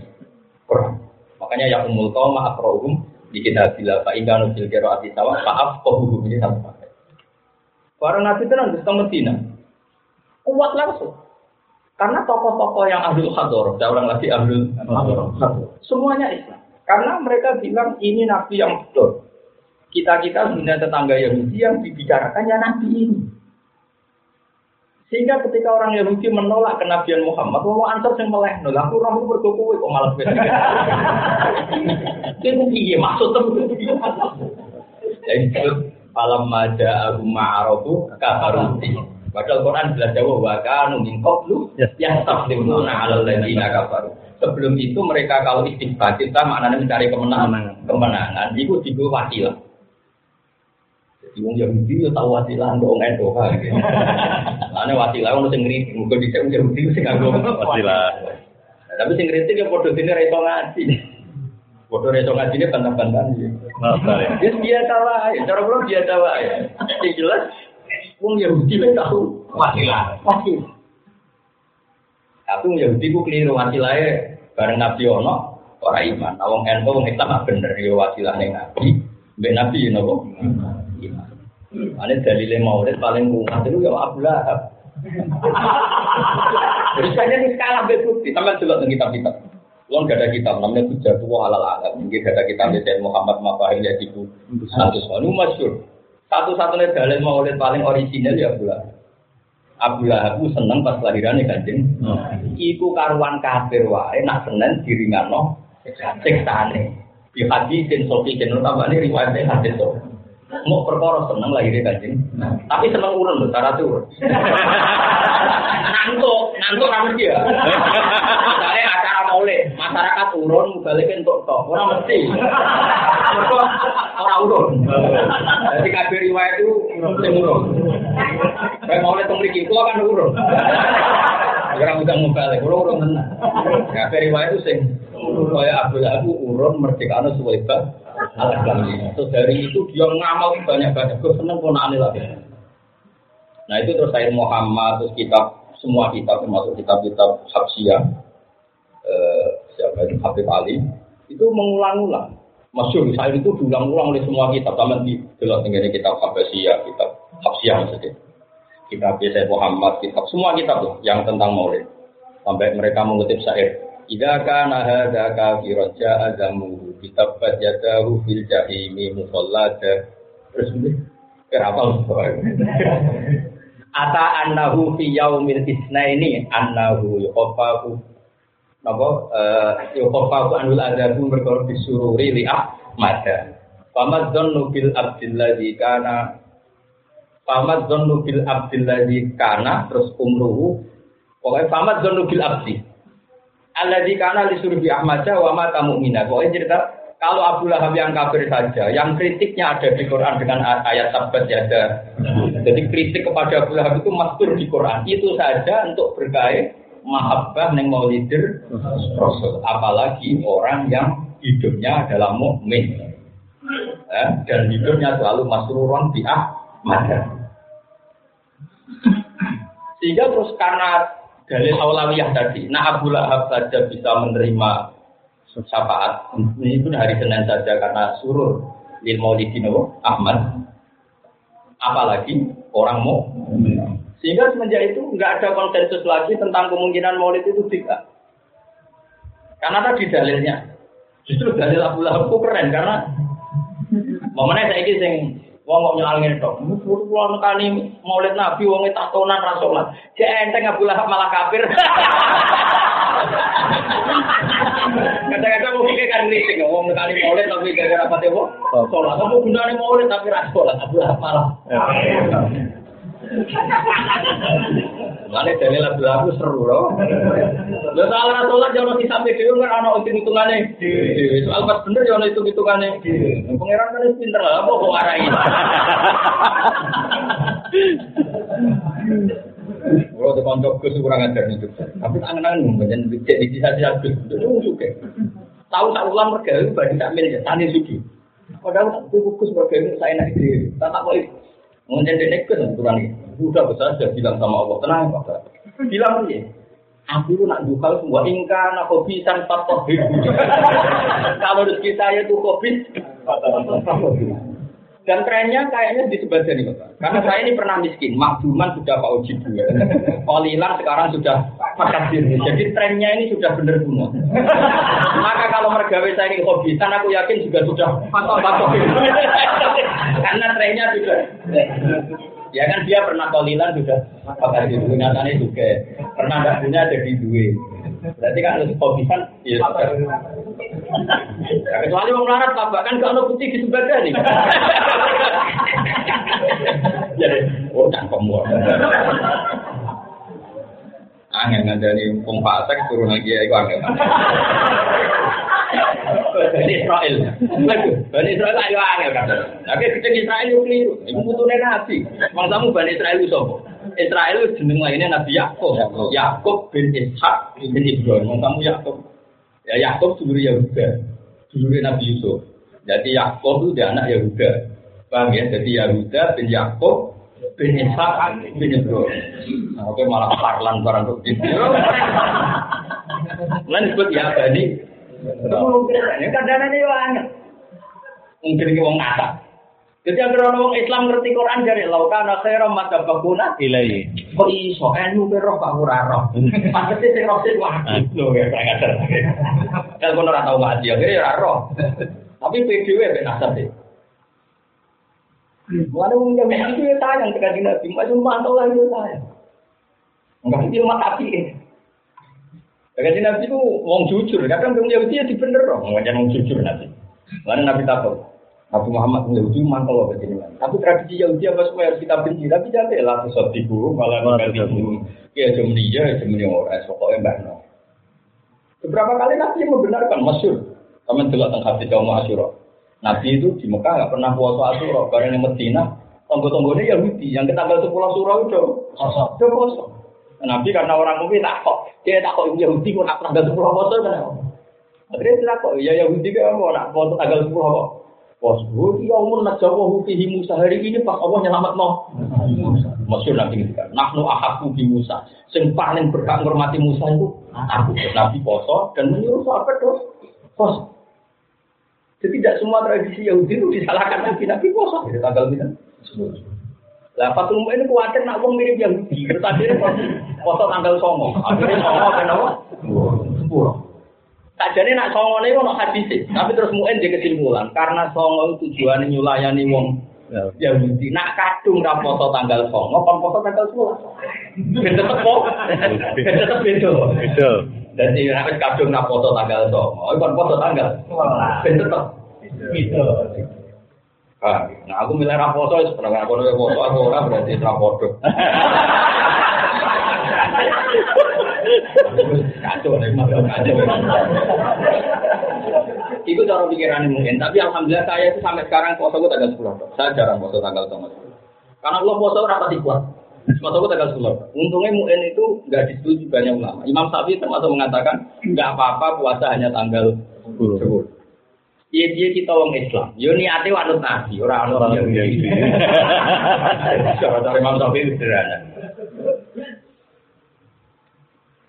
Quran. Makanya ya umul kaum akrohum di kita bila pak ingkanu fil ati sawah faaf kohum ini sama Para nabi itu nanti ke Medina, kuat langsung. Karena tokoh-tokoh yang ahli hador, saya ulang lagi ahli hador, semuanya Islam. Karena mereka bilang ini nabi yang betul. Kita-kita punya tetangga Yahudi yang dibicarakan ya Nabi ini. Sehingga ketika orang Yahudi menolak kenabian Muhammad, mau antar yang meleh, nol aku orang itu berkuku, kok malah beda. Itu piye maksud itu? Jadi malam maja aku ma'arofu kafaruti. Padahal Quran jelas jawab wa kanu min qablu yastaflimuna 'alal ladzina kafaru. Sebelum itu mereka kalau istighfar kita maknanya mencari kemenangan. Kemenangan itu juga wasilah. Wong Yahudi yo tau wasilah kok ngene kok. Lane wasilah ono sing ngritik, muga dhisik wong Yahudi sing nganggo wasilah. Tapi sing ngritik ya padha dene ra iso ngaji. Padha ra iso ngaji bantah-bantahan iki. Ya biasa wae, cara kula biasa wae. Sing jelas wong Yahudi wis tau wasilah. Wasilah. Tapi wong Yahudi ku keliru wasilahe bareng Nabi ono ora iman. Wong ento wong Islam bener yo wasilah ning Nabi. Mbek Nabi napa? Ini dalilnya maulid paling kuat itu ya Abu Lahab. Jadi saya ini skala bukti, tambah jelas di kitab-kitab. Kalau gak ada kitab, namanya Hujah Tua Halal Alam. Mungkin gak ada kitab dari Muhammad Mafahil ya Ibu. Satu soal, masyur. Satu-satunya dalil maulid paling original ya Abu Lahab. Abu Lahab itu seneng pas lahirannya kanjeng. Iku karuan kafir wae, nak seneng diringano siksane. Di hadisin sofi jenur tambah ini riwayatnya hadis sofi. Mau perkara seneng lahir kanjeng. Tapi seneng urun loh, cara tuh. ngantuk, ngantuk ramen dia. Misalnya acara maulid, masyarakat urun, balik untuk tok, orang mesti. Orang urun. Jadi kabir riwayat itu sing urun. Kayak maulid memiliki, kalau kan urun. Orang udah balik, orang urun tenang. Kabir riwayat itu sing Kaya Abu Abu urun merdeka suwaiba Terus dari itu dia ngamal banyak banyak. Gue seneng ponaan lagi. Nah itu terus saya Muhammad, terus kitab semua kitab termasuk kitab-kitab Habsiyah, eh, siapa itu Habib Ali, itu mengulang-ulang. Masyur, saya itu diulang-ulang oleh semua kitab. Sama di dalam tinggal kitab Habsiyah, kitab Habsiyah maksudnya. Kitab Yesaya Muhammad, kitab semua kitab tuh yang tentang Maulid. Sampai mereka mengutip syair. Ida kana hadza kafiran ja'a zamuhu kitabat yadahu fil jahimi musallada. Terus ini kenapa? Ata annahu fi yaumil isnaini annahu yuqafahu napa? Eh yuqafahu anul adabu perkara disururi li ahmada Famat dzannu bil abdilladzi kana Famat dzannu bil abdilladzi kana terus umruhu. Pokoknya famat dzannu bil abdi alladzi kana li surbi ahmada wa mata mu'mina pokoknya cerita kalau Abu Lahab yang kafir saja, yang kritiknya ada di Quran dengan ayat sabat ya ada. Jadi kritik kepada Abu Lahab itu mastur di Quran. Itu saja untuk berkait mahabbah neng maulidir Rasul. Apalagi orang yang hidupnya adalah mukmin eh, dan hidupnya selalu masruron di Ahmad. Sehingga terus karena dalil aulawiyah tadi, nah Abu Lahab saja bisa menerima syafaat ini pun hari Senin saja karena surur lil maulidin Ahmad. Apalagi orang mau sehingga semenjak itu nggak ada konsensus lagi tentang kemungkinan maulid itu tidak karena tadi dalilnya justru dalil Abu Lahab keren karena momennya saya ini sing wong kok nyalangin tok kulo nekani maulid nabi wong tatonan ra salat cek enteng Abu Lahab malah kafir. Kadang-kadang mungkin kan kritik, ngomong kali maulid tapi gara-gara apa tuh? Sholat, kamu gunanya maulid tapi ras sholat, aku malah. Mana dalil lagu lagu seru loh. Lo soal sholat jangan di sampai dewi nggak ada hitung hitungannya. Soal pas bener jangan hitung hitungannya. Pangeran kan pinter lah, apa kok arahin? Kalau di konco gus kurang ajar nih Tapi tangan-tangan banyak cek di sisa-sisa gus. Itu suka. Tahu tak ulang mereka itu bagi tak milik tani suci. Padahal tak gus mereka itu saya nak ide. Tak tak boleh. Mungkin dia nekus kurang ini. Udah besar sudah bilang sama Allah tenang pak. Bilang aja. Aku itu nak dukal semua ingka nak kopi san patok Kalau rezeki saya itu kopi. Dan trennya kayaknya di sebelah sini, Bapak. Karena saya ini pernah miskin, makduman sudah Pak Uji juga. Kolilan sekarang sudah makasir. Jadi trennya ini sudah benar semua. Maka kalau mergawe saya ini hobisan, aku yakin juga sudah patok Karena trennya sudah. Ya kan dia pernah kolilan sudah makasir. Nyatanya juga. Pernah tidak punya jadi duit. Berarti kan harus hobisan, ya Ya, kecuali mau melarat apa kan kalau putih di sebelah nih. Jadi, oh cangkem Angin ngandani wong fasik turun lagi ya iku angin. Bani Israel. Bani Israel ayo angel kata. Tapi kita Israel itu keliru. Iku putune nabi. Mangsamu Bani Israel itu sapa? Israel itu jeneng lainnya Nabi Yakub. Yakub bin Ishak bin Ibrahim. Mangsamu Yakub. Ya Yakub dulu Yahuda. Dulu Nabi Yusuf. Jadi Yakub itu dia anak Yahuda. Paham ya? Jadi Yahuda bin Yakub bin Ishak bin Ibrahim. Oke malah parlan barang bukti. Lan disebut ya Bani. Ya kadang-kadang ini banyak. Mungkin ini wong ngata. Jadi agar orang Islam ngerti Quran dari lautan akhirat mata bakuna Ilai. kok iso enu roh pak ora roh. Pasti sing roh sing wah. Lho ya kayak ngajar. Kan kono ora tau ngaji akhirnya ora roh. Tapi PDW ben asal sih. Mana wong yang itu ya tayang tekan di Nabi, macam mantau lagi ya tayang. Enggak itu mah tapi. Tekan di Nabi itu wong jujur, kadang wong Yahudi ya dibener dong, ngajak wong jujur Nabi. Mana Nabi takut. Nabi Muhammad Yahudi mantau loh begini. Tapi tradisi Yahudi apa semua harus kita benci. Tapi jangan lah sesuatu ibu malah nggak ibu. Ya jam dia, ini orang. Pokoknya mbak. Beberapa kali Nabi membenarkan masyur. Kamu juga tentang hati kaum Asyura. Nabi itu di Mekah nggak pernah puasa Asyura. Barang yang Medina, tonggo-tonggonya Yahudi. Yang kita tanggal sepuluh Asyura itu kosong. Kosong. Nabi karena orang mungkin takut. Dia takut Yahudi kok nak tanggal sepuluh puasa kenapa? Akhirnya dia takut. Ya Yahudi kan mau nak puasa tanggal sepuluh apa? Bos, ya umur jawa hufihi Musa hari ini pas Allah nyelamat no. Masyur nanti gitu kan. Nahnu ahaku bi Musa. Sing paling berhak menghormati Musa itu aku. Nabi poso dan menyuruh sahabat terus poso. Jadi tidak semua tradisi Yahudi itu disalahkan Nabi. Nabi poso. Jadi tanggal ini. Lah Fatul ini khawatir nak wong mirip Yahudi. Terus akhirnya poso tanggal songo. Akhirnya songo kenapa? Sepuluh. Sajane nak songo ini ono hadis tapi terus muen dia kesimpulan karena songo tujuannya nyulayani wong Yahudi. Nak kadung ra poso tanggal 9, kon poso tanggal 10. Ben tetep kok. Ben tetep beda. Beda. Dadi nek kadung ra poso tanggal 9, kon poso tanggal 11. Ben tetep beda. Ah, nah aku milih ra wis pernah aku ora poso aku ora berarti ra podo. Kacau nih, kacau. Itu cara pikiran mungkin, tapi alhamdulillah saya itu sampai sekarang poso itu tanggal 10. Saya jarang poso tanggal 10. Karena Allah poso ora pasti kuat. Itu tanggal 10. Untungnya mungkin itu nggak disetujui banyak ulama. Imam Syafi'i termasuk mengatakan nggak apa-apa puasa hanya tanggal 10. Iya dia kita orang Islam. Yo niate wanut nabi, orang orang yang Cara Imam Syafi'i sederhana.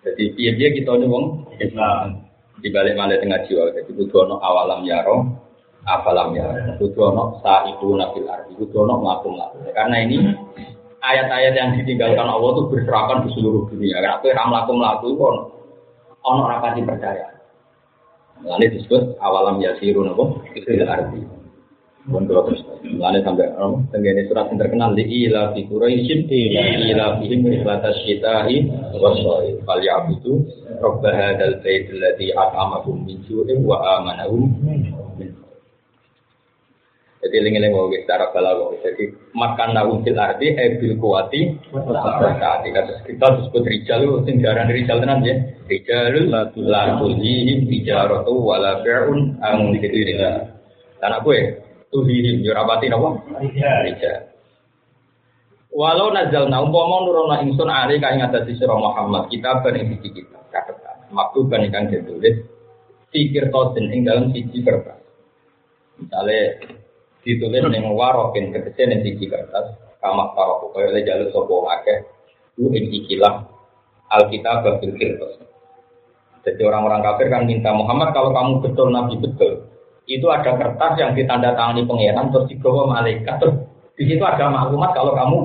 Jadi dia dia kita ini wong Islam. Di balik malah tengah jiwa. Jadi butuh ono awalam yaro, afalam yaro. Butuh ono sa'ibu nabil arti. Butuh ono melakum Karena ini ayat-ayat yang ditinggalkan Allah itu berserakan di seluruh dunia. Karena apa yang melakum laku itu ono, ono rapati percaya. Lalu disebut awalam yasiru nopo fil arti. Pun kalau terus, mulanya sampai oh, tenggene surat yang terkenal di ila fi Quraisyin ila fihim ribatas syitahi wasoi fal ya'budu rabb hadzal bait alladzi at'amahum min ju'in wa amanahum jadi lengi-lengi mau secara balago. Jadi makan naum fil arti ebil kuati saat kita kita disebut rijal itu sing diaran rijal tenan ya. Rijalul la tulhihim tijaratu wala bi'un ang dzikrillah. Dan aku ya tuhihim yo rapati napa? Rijal. Walau nazal na umpama nurono ingsun ari kang ngatasi sira Muhammad kita ben ing siji kita kan ingkang ditulis fikir tosin ing dalam siji kertas. Misalnya ditulis ning warokin tegese ning siji kertas kamak karo kaya le jalur sapa akeh ku ing ikilah Alkitab bil kertas. Jadi orang-orang kafir kan minta Muhammad kalau kamu betul nabi betul, itu ada kertas yang ditandatangani pangeran terus dibawa malaikat terus di situ ada maklumat kalau kamu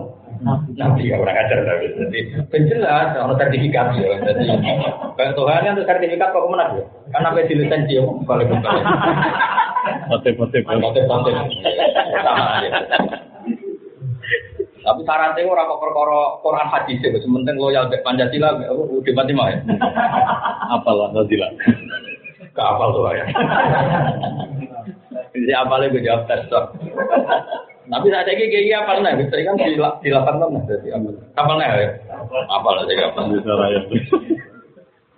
nabi ya orang ajar tapi jadi penjelas kalau sertifikat ya. Jadi Tuhan kan untuk sertifikat kok ke mana ya. Karena apa lisensi ya balik balik motif-motif motif-motif. Sama aja tapi syaratnya orang kok perkara Quran hadis itu sementing loyal ke Pancasila udah mati mah ya. Apalah Pancasila Gak apal tuh ya. Jadi apalnya gue jawab tes. Tapi saat ini kayak apal nih, bisa kan di di delapan tahun jadi nih ya. Apal aja apal. bisa rakyat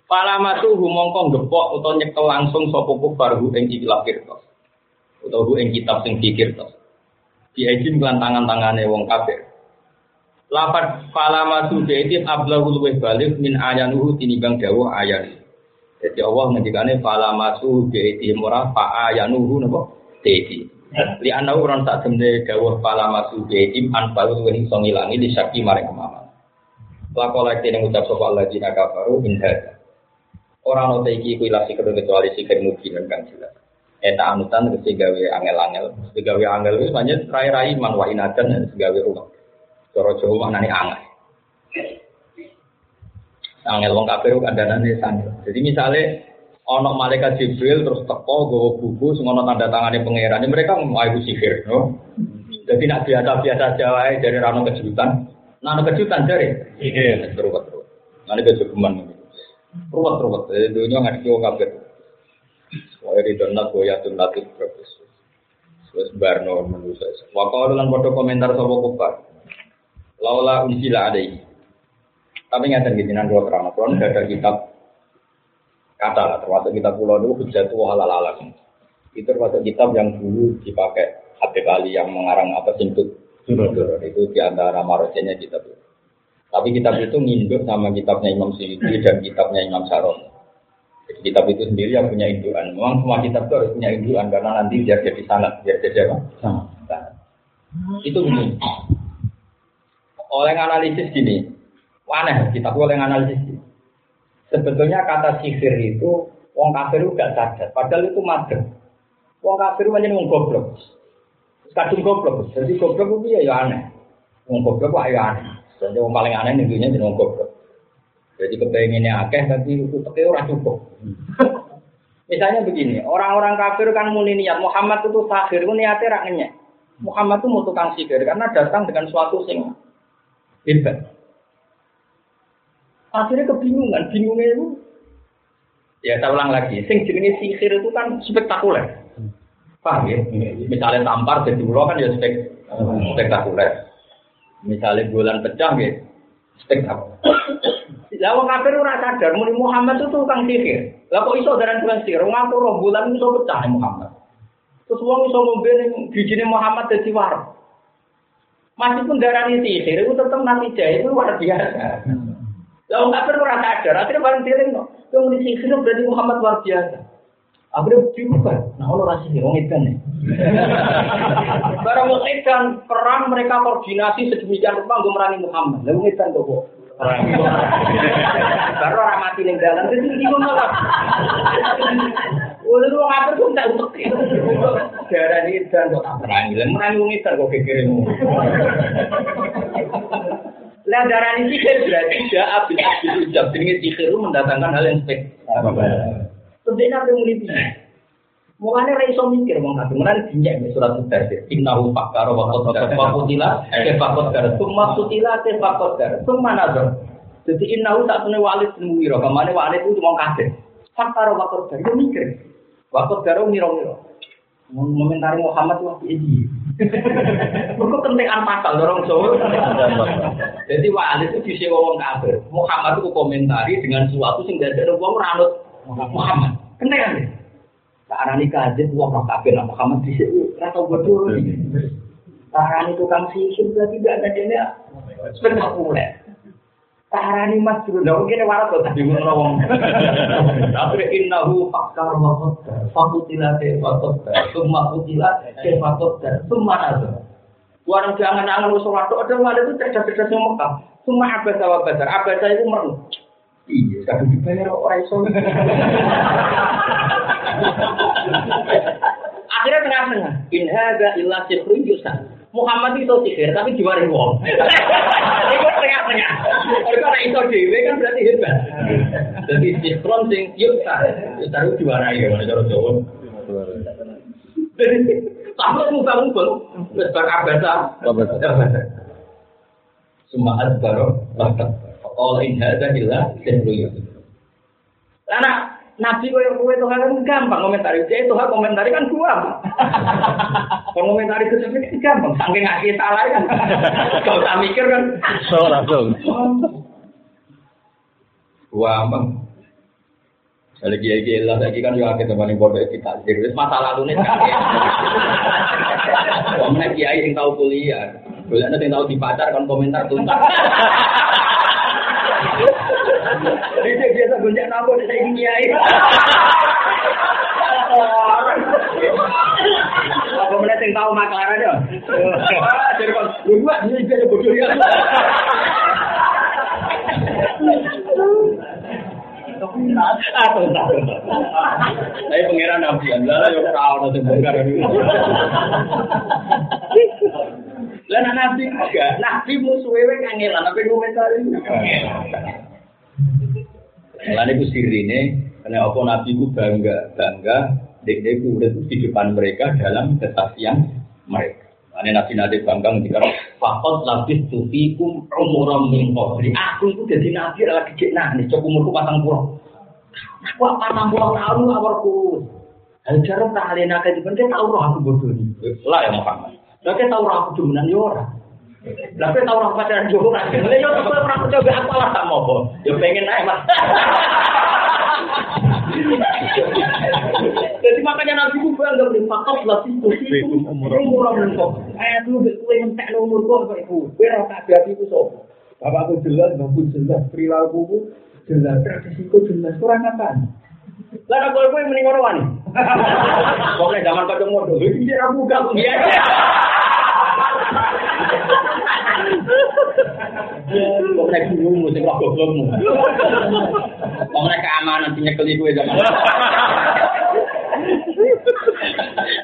Palama tuh mongkong gepok atau nyekel langsung sopo kufar hu ing ikilah kirtos. Atau hu ing kitab sing dikirtos. Diajim kelan tangan-tangane wong kafir. Lapat palama tuh diajim ablahul weh balik min ayanuhu tinimbang dawuh ayan. Jadi Allah ngendikane fala masu bi'iti murah fa ayanuhu napa dedi. Li ana ora tak temne dawuh fala masu bi'iti an balu wen iso ngilangi di syaki maring kemaman. Lakola iki ning ucap sapa Allah jina kafaru in hada. Ora ono te iki kuwi lasi kedua kecuali sikir mungkin kan jelas. Eta anutan kesi gawe angel-angel, gawe angel wis banyak rai-rai man wa inadan dan gawe rumah. Cara Jawa maknane angel. Angel wong kafir kan danane sandal. Jadi misalnya ono malaikat Jibril terus teko gowo buku ono tanda tangane pangeran, mereka mau ibu sihir, no? Jadi nak biasa-biasa Jawa dari rano kejutan. Nah, ono kejutan dari sihir terus terus. Nanti kejutan ruwet ruwet. Jadi dunia nggak wong kafir. Wah di donat goyatun latif terus. Terus barno manusia. Wakau dengan foto komentar sama kupar. Laula unsila ada ini. Tapi nggak gitu nanti kalau terang, kalau ada kitab kata lah, termasuk kitab pulau itu hujat tua halal alam. Itu termasuk kitab yang dulu dipakai hati kali yang mengarang apa simput itu di antara marosenya kitab itu. Tapi kitab itu nginduk sama kitabnya Imam Syukri dan kitabnya Imam Saron. Jadi kitab itu sendiri yang punya induan. Memang semua kitab itu harus punya induan karena nanti biar jadi sangat, biar jadi apa? Sangat. Itu begini. Oleh analisis gini, aneh kita boleh analisis. Sebetulnya kata sihir itu wong kafir itu gak sadar, padahal itu madem. Wong kafir itu menjadi wong goblok. Kadung goblok, jadi goblok itu ya aneh. Wong goblok kok ya aneh. Jadi wong paling aneh tentunya jadi wong goblok. Jadi kepengennya akeh tapi itu pakai orang cukup. Misalnya begini, orang-orang kafir kan muni niat Muhammad itu sahir, itu niatnya rak ngenyek. Muhammad itu mau tukang sihir karena datang dengan suatu sing hebat. Akhirnya kebingungan, bingungnya itu ya saya ulang lagi, sing jenenge sihir itu kan spektakuler. Paham ya? Misalnya tampar jadi ulo kan ya spek, spektakuler. Misalnya bulan pecah ya spektakuler. Lah wong kafir ora sadar muni Muhammad itu tukang sihir. Lah kok iso daran tukang sihir? Wong aku roh bulan iso pecah Muhammad. Terus wong iso ngombe ning bijine Muhammad dadi war. Meskipun darani sihir itu tetap nanti jahit itu luar biasa. Lah wong kafir ora sadar, akhirnya bareng dieling kok. Yang muni sihir berarti Muhammad luar biasa. Akhirnya dibuka. Nah, Allah rasa sihir, wong edan nih. Barang wong edan, perang mereka koordinasi sedemikian rupa untuk merangi Muhammad. Lah wong edan kok Baru orang mati ning dalan itu bingung malah. Wong itu wong apik kok tak utek. Darah ini dan kok tak perangi. Lah merangi wong edan kok kekiremu. Lah darah ini sihir berarti tidak abis abis ujab. Jadi sihir mendatangkan hal yang spek. Tentunya apa yang mulai Mulane ra iso mikir wong kafir. Mulane dinjek nek surat Mudaththir. Innahu fakkara wa qaddara wa qutila kaifa qaddara. Tsumma qutila kaifa qaddara. Tsumma nazar. Jadi innahu tak tune walid bin Mughirah. Kamane walid itu wong kafir. Fakkara wa qaddara. Yo mikir. Wa qaddara miro-miro. Momentari Muhammad wah iki. Mergo kentekan pasal dorong Jawa. Jadi walid itu disewa wong kafir. Muhammad itu komentari dengan sesuatu sing dadekno wong ora anut Muhammad. Kentekan. Arani kajet wong roh kafir lah Muhammad di sini rata bodoh. Arani tukang sihir berarti tidak ada dia spektakuler. Arani mas dulu, nah mungkin waras kok tadi ngono wong. Tapi innahu fakkar wa qaddar, fakutila wa qaddar, summa kutila te wa qaddar, summa nazar. Warang jangan angan usul waktu ada malah itu cerdas-cerdas yang Mekah. Summa abasa wa badar, abasa itu merem. Iya, kadang dibayar orang iso. Akhirnya tengah-tengah. In hadza illa sihrun yusan. Muhammad itu sihir tapi diwari wong. Itu tengah-tengah. Kalau ora iso dhewe kan berarti hebat. Jadi sihrun sing yusan. Yusan itu diwarai ya cara Jawa. Tapi muka-muka wis bar abasa. Semua adbaro bahkan Allah in hadza illa yusan. Karena Nabi kau yang kue Tuhan kan gampang komentari. Jadi Tuhan komentari kan gua. komentari itu sebenarnya gampang. Saking ngasih salah kan. Kau tak mikir kan. So langsung. Gua bang. Lagi lagi lah lagi kan juga kita paling bodoh kita. Jadi masalah lalu nih. Kamu kiai yang tahu kuliah. Kuliah yang tahu dipacar kan komentar tuntas. Dia biasa gonjak nabo saya ingin kiai. Apa mana yang tahu maklar aja? Jadi kan dua ini dia bodoh ya. Atau tak. Saya pangeran Nabi Allah yang tahu nanti bongkar Lah nabi enggak, nabi musuhe kangelan apa komentari. Mulane ku sirine karena apa nabi ku bangga, bangga dek dek urip di depan mereka dalam kesaksian mereka. Ane nabi nabi bangga ketika fakot labis tufikum umuram min qabli. Aku itu jadi nabi lagi cek nah, nih cok umurku patang pulau. Aku patang pulau tahun awalku. Ajaran tak alena kayak gimana tahu roh aku bodoh nih. Lah ya Muhammad. Lah kita tahu roh aku demenan yo ora. Lah kita tahu roh pacaran yo ora. Lah yo kok ora coba aku lah tak mau. Yo pengen ae Mas. Jadi makanya Nabi ku bangga beri fakot lah itu umur umur kok. Eh dulu kowe entek umur kok kok iku. Kowe ora tak hati ku sapa? Bapakku jelas, bapakku jelas, perilakuku jelas, tradisiku jelas, kurang apa? Lah kok kowe mending ngono wani. Pokoke zaman kocok modho, iki dia buka kok dia. Kok nek bingung mesti kok goblokmu. Kok nek keamanan sing nyekeli kowe zaman.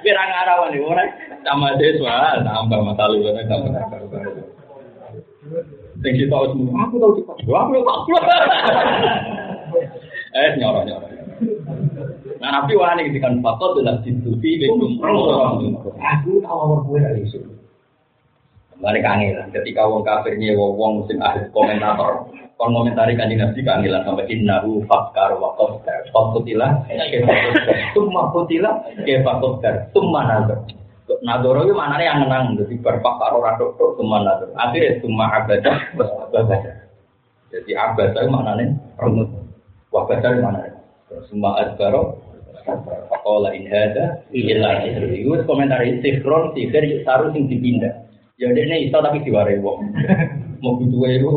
Pirang arawan iki ora sama siswa tambah mata lu tambah karo-karo. Sing kita semua, aku tahu cepat. Aku tahu. Eh nyoro nyoro. Nah Nabi wani kan fakot adalah ditutupi bentuk Aku tahu awal gue dari itu. Kembali kangelan. Ketika wong kafir nyewa wong sing ahli komentator, kon komentari kanjeng Nabi kangelan sampai innahu fakkar wa qaddar. Fakutilah, summa kutilah, ke fakuttar, summa nazar. Nadoro itu mana yang menang, jadi berpakar orang tok summa nazar. Akhirnya summa abadah, abadah. Jadi abadah itu mana nih? Renut. Wabadah itu mana nih? Summa adbaro, Pakola in hada illa Itu komentar sihron sihir saru sing dipindah. Ya ini iso tapi diwarai wong. Mau butuh itu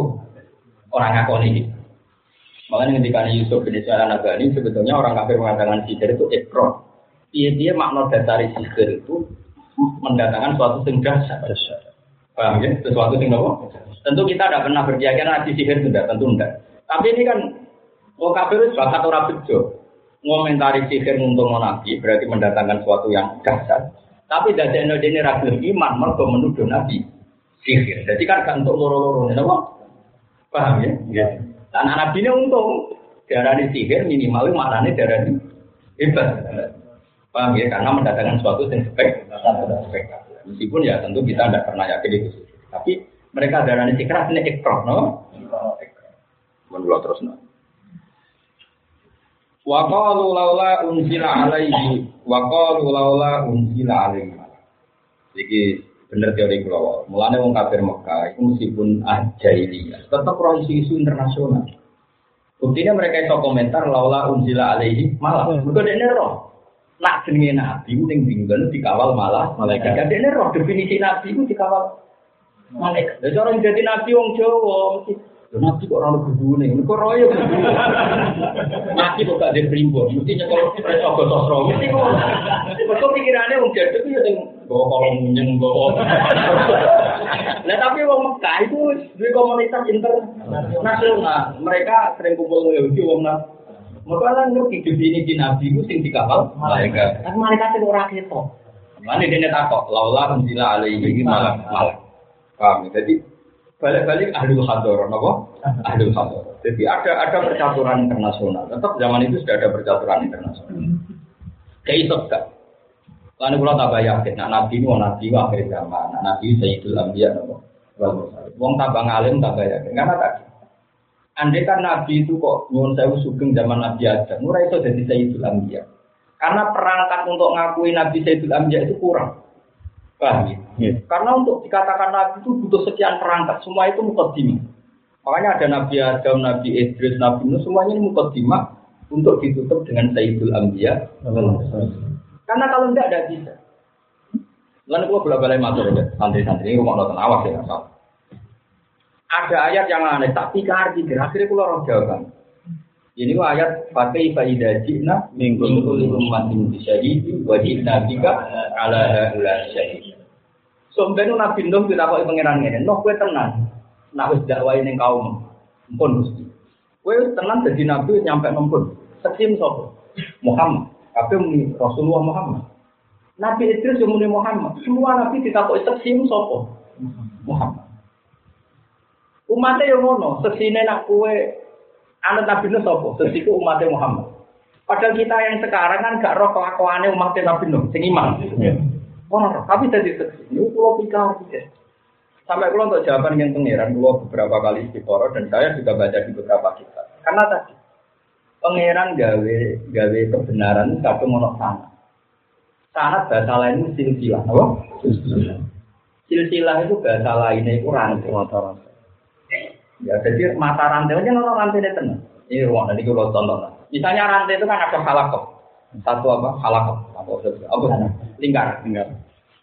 orang ini. Makanya ketika Yusuf bin Ismail Nabani sebetulnya orang kafir mengatakan sihir itu ekron. Dia dia makna dasar sihir itu mendatangkan suatu yang. Paham ya? Sesuatu yang apa? Tentu kita tidak pernah berkeyakinan nabi sihir tidak, tentu tidak. Tapi ini kan Oh kafir itu bakat orang bejo. Ngomentari sihir untuk nabi berarti mendatangkan suatu yang dasar. Tapi dari ini ragu iman, mereka menuduh Nabi sihir. Jadi kan gak untuk loro-loro, apa? Paham ya? Dan Nabi ini untung. Darah ini sihir minimal darah ini hebat. Paham ya? Karena mendatangkan suatu yang spek, spek. Meskipun ya tentu kita tidak pernah yakin itu. Tapi mereka darah ini sihir ini ekor, no? Menurut terus, no? Wa qalu laula unzila alaihi wa qalu laula unzila alaihi. Iki bener teori kula. Mulane wong kafir Mekah itu meskipun ajailia, tetap roh isu-isu internasional. Buktinya mereka itu komentar laula unzila alaihi malah. Mergo dekne roh. Nak jenenge nabi ning binggen dikawal malah malaikat. Dekne roh definisi nabi itu dikawal malaikat. Lah orang jadi nabi wong Jawa mesti Nabi kok orang nih, kok royo Nabi kok gak ada primbon, mesti nyekel preso gotosro, mesti kok. Kok pikirannya wong jaduk itu yang bawa kolom munyeng bawa. Nah tapi wong Mekah itu dua komunitas internasional, mereka sering kumpul Yahudi wong. Maka lah ngerti definisi Nabi itu sing dikawal malaikat. Kan malaikat itu orang ketok. Mana dia takut, laulah menjila alaihi malah. Paham? Jadi balik-balik ahli hador, apa? Ahli hador. Jadi ada ada percaturan internasional. Tetap zaman itu sudah ada percaturan internasional. Kayak itu kan. Lalu kalau tak yakin, nah nabi mau nabi akhir zaman, nah nabi sayyidul ambiya, apa? Wong tabang alim tak yakin, karena tadi. Andai kan nabi itu kok nyuwun saya sugeng zaman nabi Adam, murah itu jadi sayyidul ambiya. Karena perangkat untuk ngakui nabi sayyidul ambiya itu kurang. Paham ya? Yeah. Karena untuk dikatakan nabi itu butuh sekian perangkat, semua itu mukaddimah. Makanya ada Nabi Adam, Nabi Idris, Nabi Nuh, semuanya ini mukaddimah untuk ditutup dengan Sayyidul Anbiya. Karena kalau tidak, tidak bisa. Lalu gua bolak balik matur ya, santri-santri ini rumah nonton awas ya, salah. Ada ayat yang aneh, tapi arti akhirnya gua orang jawaban. Ini ayat pakai faidah jina minggu ini syahid wajib nabi ala ala syahid. Sombenu nabi Nuh kita kok pangeran ngene, noh kowe tenang. Nak wis dakwahi ning kaum. Mumpun Gusti. Kowe tenang dadi nabi nyampe mumpun. Sekim sapa? Muhammad. Tapi muni Rasulullah Muhammad. Nabi Idris yang muni Muhammad. Semua nabi ditakoki sekim sapa? Muhammad. Umatnya yang ngono, sesine nak kue anak Nabi Nuh sapa? Sesiku umatnya Muhammad. Padahal kita yang sekarang kan gak roh kelakuannya umatnya Nabi Nuh, sing iman. Yeah. Wah, tapi tadi seksi. Ini pulau pikir pikir. Sampai kalau untuk jawaban yang pangeran, pulau beberapa kali istiqoroh dan saya juga baca di beberapa kitab. Karena tadi pangeran gawe gawe kebenaran satu monok sana. Sanat bahasa lain itu silsilah, apa? Silsilah itu bahasa lainnya itu rantai. Ya, jadi mata rantai aja nono rantai itu tenang. Ini ruang nanti kalau contoh. Misalnya rantai itu kan ada halakoh. Satu apa? Halakoh. Apa? Apa? Lingkaran. Lingkaran.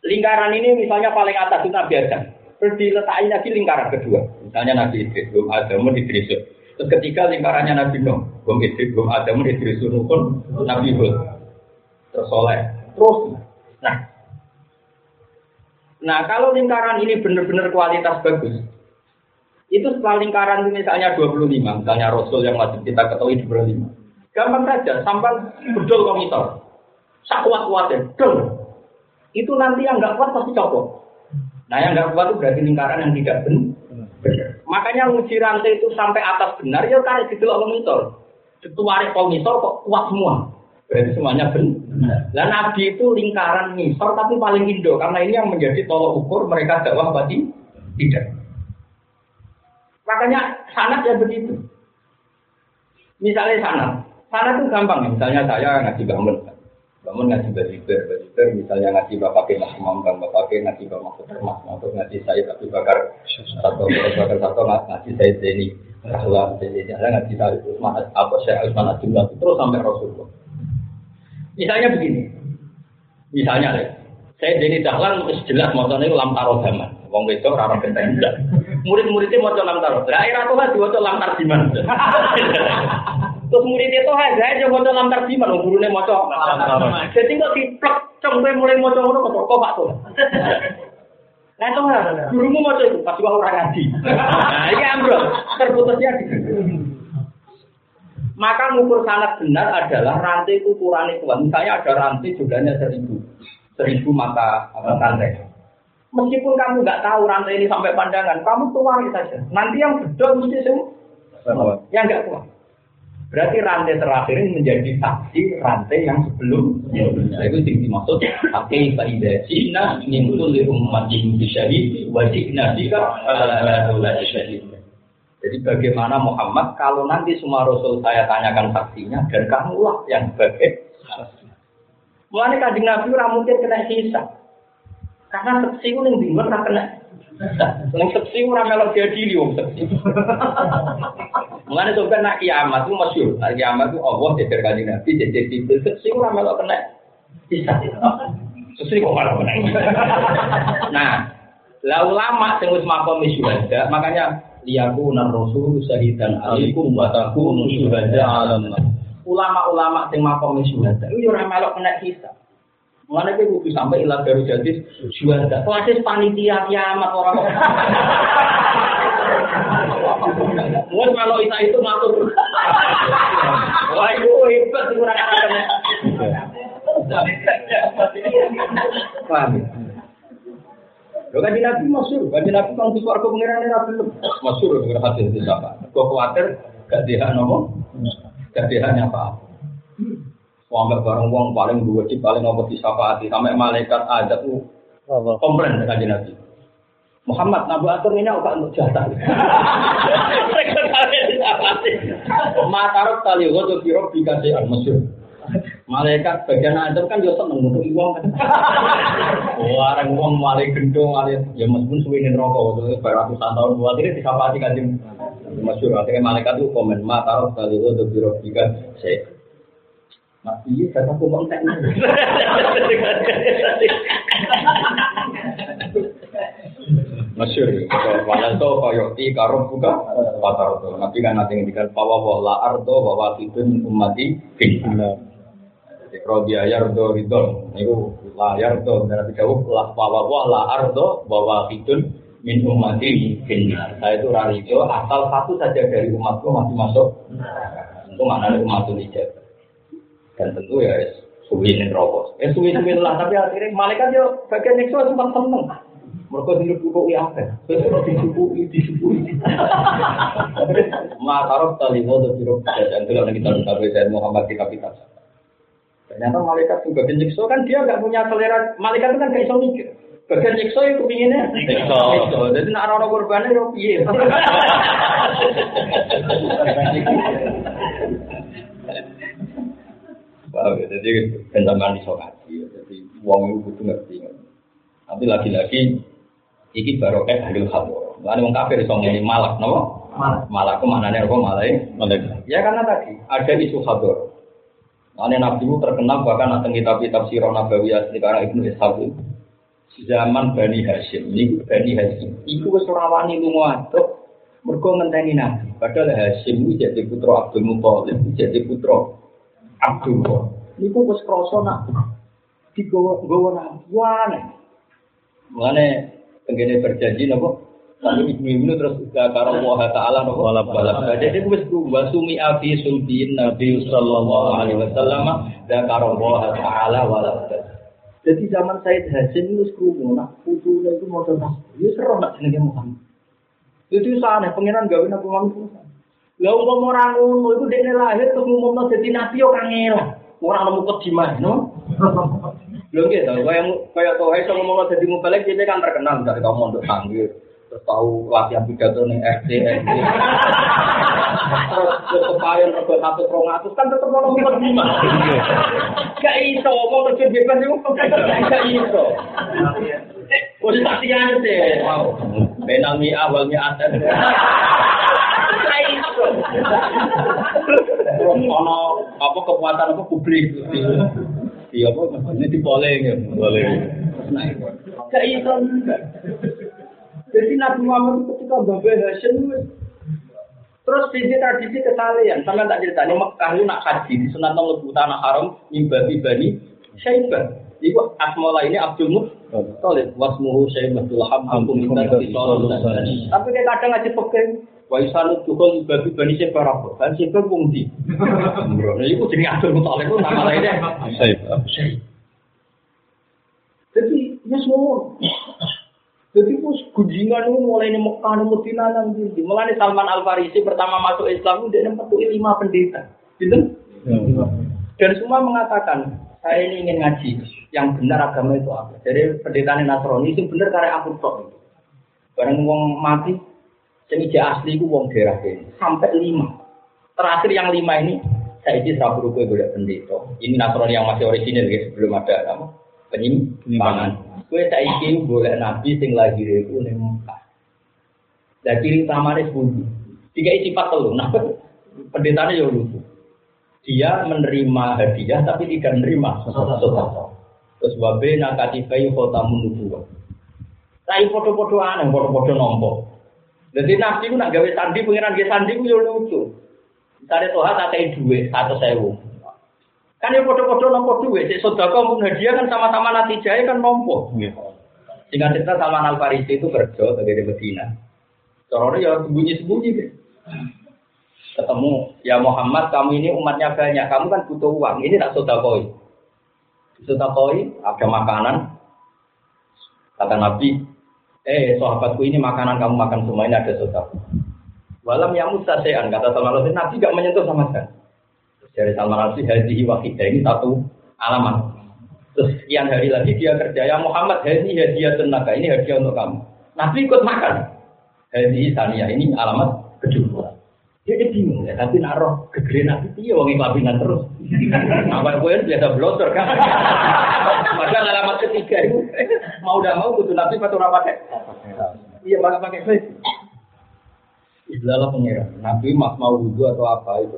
Lingkaran ini misalnya paling atas itu Nabi Adam. Terus diletakin lagi lingkaran kedua. Misalnya Nabi Idris, belum Adam, Idris. Terus ketika lingkarannya Nabi Nuh, belum Idris, belum Adam, Idris, pun Nabi Hud. Terus Soleh. Terus. Nah, Nah, kalau lingkaran ini benar-benar kualitas bagus, itu setelah lingkaran ini misalnya 25, misalnya Rasul yang wajib kita ketahui 25. Gampang saja, sampai bedol komitor. Sakuat kuatnya, dol. Itu nanti yang nggak kuat pasti copot. Nah yang nggak kuat itu berarti lingkaran yang tidak benar. Makanya uji rantai itu sampai atas benar, ya gitu loh komitor. Ketua kaum misal kok kuat semua. Berarti semuanya benar. Dan Nabi itu lingkaran misal tapi paling indo karena ini yang menjadi tolok ukur mereka dakwah tadi tidak. Makanya sanat ya begitu. Misalnya sanat, sanat itu gampang. Misalnya saya ngaji bangun, bangun ngaji bajiber, bajiber misalnya ngaji bapak Mas Imam, bang bapak ngaji bapak Mahfud Mas Mahfud ngaji saya tapi bakar satu bakar satu ngaji saya ini Rasulullah jadi ngaji saya Usman apa saya Usman Abdullah terus sampai Rasulullah. Misalnya begini, misalnya saya jadi dahlan jelas motornya lam taro zaman. Wong wedok ora kenteng Murid-muridnya mau lam taro. Lah era tuh kan diwaca lam tarjiman. Terus murid itu aja aja mau lam tarjiman, wong gurune maca Jadi kok diplek cempe mulai maca ngono kok kok Pak tuh. Lah tuh gurumu maca itu pas orang ngaji. Nah, ini ambrol, terputusnya di maka ngukur sangat benar adalah rantai ukuran itu. Misalnya ada rantai jumlahnya seribu, seribu mata rantai. Meskipun kamu nggak tahu rantai ini sampai pandangan, kamu tuang saja. Nanti yang bedol mesti semua. Yang nggak tua. Berarti rantai terakhir ini menjadi saksi rantai yang sebelum nah, itu yang dimaksud pakai faidah Cina nimbul di umat yang disyahid wajib nabika. Jadi bagaimana Muhammad kalau nanti semua Rasul saya tanyakan saksinya dan kamulah yang sebagai Mulai kajian Nabi mungkin kena sisa. Karena saksi itu yang bingung ora kena. Yang saksi ora melok dia diri wong saksi. Mulai itu kan nak kiamat itu masyur. Nak kiamat itu Allah jajar kajian Nabi jajar di saksi ora melok kena sisa. Saksi kok malah kena. Nah, lah ulama sing wis makom syuhada, makanya liyakuna rasul syahidan alaikum wa takunu syuhada 'alam Ulama-ulama sing makom syuhada itu ora melok kena kisah. Mana itu kudu sampai ilah baru jadi syuhada. Kelas panitia kiamat orang. Wes kalau itu itu ngatur. Wah itu hebat kurang kena. Paham? Lo kan nabi masyur, kan nabi kalau di suarga pengiran nabi belum masyur dengan hasil itu siapa? Kau khawatir gak dia nomo, gak dia apa? Sampai bareng uang paling dua cip paling ngotot di hati sampai malaikat ada tuh komplain dengan nabi. Muhammad Nabi Atur ini apa untuk jatah? Matarok tali waktu kiro dikasih al masyur. Malaikat bagian Adam kan yo seneng nutuki wong kan. Orang wong malih gendong malih ya meskipun suwi ning neraka waktu ratusan tahun buat ini disapati kanjeng masyhur akhirnya malaikat itu komen ma taruh kali itu untuk biro saya Mas iya kata aku kontak Masyur, walau to koyoti karo buka patar to. Nabi kan nanti ngendikan bahwa wala ardo bahwa itu ummati finna. Rodi ayar do ridon, niku layar do dari jauh lah bahwa la ardo bahwa itu min ummati finna. Saya itu itu asal satu saja dari umatku masih masuk. Itu mana umat itu Dan tentu ya suwi ning rokok. Eh suwi suwi lah tapi akhirnya malaikat yo bagian itu sempat seneng. Mereka hidup buku ya apa? Disubuhi, disubuhi. Matarok tali mau biro dan itu lagi kita tahu dari Muhammad kita kita. Ternyata malaikat juga nyiksa kan dia nggak punya selera. Malaikat itu kan kayak iso mikir. Bagian nyiksa itu pinginnya nyiksa. Jadi nak orang korbannya yo piye. Jadi penjaman iso ngaji. Jadi uang itu butuh ngerti. Tapi lagi-lagi Iki baru eh ahli khabur. Lalu wong kafir iso ngene malak napa? Malak. Malak ku maknane apa malai? Malak. Ya karena tadi ada isu khabur. Lalu Nabi itu terkenal bahkan nanti kitab-kitab sirah Nabawi asli karena Ibnu Ishaq zaman Bani Hashim ini Bani Hashim itu wis ora wani lunga adoh mergo ngenteni Nabi padahal Hashim itu jadi putra Abdul Muthalib jadi putra Abdullah niku wis krasa nak digawa gawa Nabi wane Mulane tenggene berjanji nopo Lalu ibu ibu terus juga karo Allah Taala nopo balap balap. Jadi itu wis wasumi afi sulbin Nabi Sallallahu Alaihi Wasallam dan karo Allah Taala walap. Jadi zaman Said Hasim itu kerumuh, nak putune itu mau tentang, itu seru nak jenenge Muhammad. Itu sana, pengiran gawe nabi Muhammad Lah umpama ora ngono iku dekne lahir terus ngumumno dadi nabi yo kangelan. Ora nemu kediman, no? Lho nggih to, kaya kaya to iso ngomongno dadi mubalek dhewe kan terkenal dari kamu mondok tanggir. Terus tahu latihan pidato ning RT, RT. Terus kepayon rego satu rong atus kan tetep ono kediman. Gak iso ngomong terjun bebas iku gak iso. Wis tak tiyane deh. Wow. Benal mi awal ono apa kekuatan apa publik? Di di apa ini di polling ya Boleh. nah itu gak iso juga. jadi Nabi Muhammad itu ketika Babe Hashim terus di sini tradisi kesalahan sama tak cerita ini Mekah itu nak haji di sunat lebu tanah haram mimbabi bani Syaibah. Iku asmola ini Abdul Muttalib. Wasmuhu Syaibatul Hamdul minta Tapi kayak kadang aja pegang Wa isanu tukul babi bani Syaibah rapo Kan wong di Nah itu jenis Abdul Muttalib itu nama lainnya Saib. Jadi ya semua. Jadi terus gunjingan itu mulai di Mekah, di Medina, dan di Mulai Salman Al Farisi pertama masuk Islam itu dia menemukan lima pendeta, gitu? Dan semua mengatakan saya ini ingin ngaji yang benar agama itu apa. Jadi pendeta Nasrani itu benar karena aku tok. Barang wong mati, yang ija asli itu wong daerah ini sampai lima. Terakhir yang lima ini saya isi serabur gue boleh pendeta. Ini Nasrani yang masih orisinil gitu, sebelum ada apa? Penyimpangan. Kue saiki boleh nabi sing lahir iku ning Mekah. Lah ciri utamane sepundi? Tiga sifat telu. Nah, pendetanya ya lucu. Dia menerima hadiah tapi tidak menerima sesuatu. Terus wabe nakati bayi kota menuju. Tapi foto-foto aneh, foto-foto nompo. Jadi nabi itu nak gawe sandi, pengiran gawe sandi itu ya lucu. Misalnya Tuhan tak kayak duit satu sewu. Kan yang foto-foto nompo duit, si sodako pun hadiah kan sama-sama nanti jaya kan nompo. Singkat cerita Salman Al Farisi itu kerja dari Medina. Corona ya sembunyi-sembunyi deh. Ketemu, ya Muhammad kamu ini umatnya banyak, kamu kan butuh uang, ini tak sodakoi. Sodakoi, ada makanan. Kata Nabi, eh sahabatku ini makanan kamu makan semua ini ada sodako. Walam yang mustasean, kata Salman Al Nabi gak menyentuh sama sekali. Dari Salman Al haji wakidah ini satu alamat. Terus sekian hari lagi dia kerja, ya Muhammad, haji hadiah tenaga, ini hadiah untuk kamu. Nabi ikut makan. Haji saniyah ini alamat kedua. Dia bingung ya, tapi naruh gegere Nabi, iya wong kelabinan terus. Apa gue biasa blotor kan? Maka alamat ketiga itu, mau udah mau kudu Nabi atau ora pakai? Iya, maka pakai face. Istilah pengiran. Nabi mas mau wudhu atau apa itu.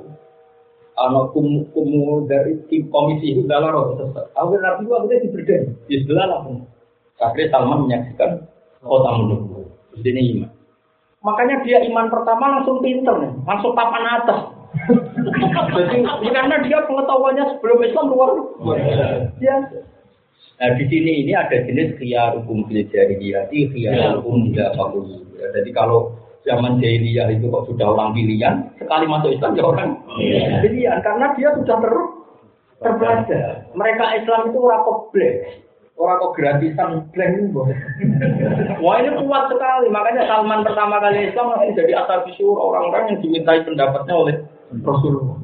Ano kum kumu dari tim komisi itu roh sesat. Akhir Nabi itu akhirnya diberdaya. Istilah lah pun. Akhirnya Salman menyaksikan kota menunggu. Ini iman. Makanya dia iman pertama langsung pinter nih, langsung papan atas. Jadi ya karena dia pengetahuannya sebelum Islam luar biasa. Nah di sini ini ada jenis khiyarukum fil jahiliyah, khiyarukum tidak Jadi kalau zaman jahiliyah itu kok sudah orang pilihan, sekali masuk Islam ya orang pilihan karena dia sudah ter terpelajar. Mereka Islam itu orang komplek, orang kok gratisan boleh. Wah ini kuat sekali, makanya Salman pertama kali Islam langsung jadi asal orang-orang yang dimintai pendapatnya oleh Rasulullah.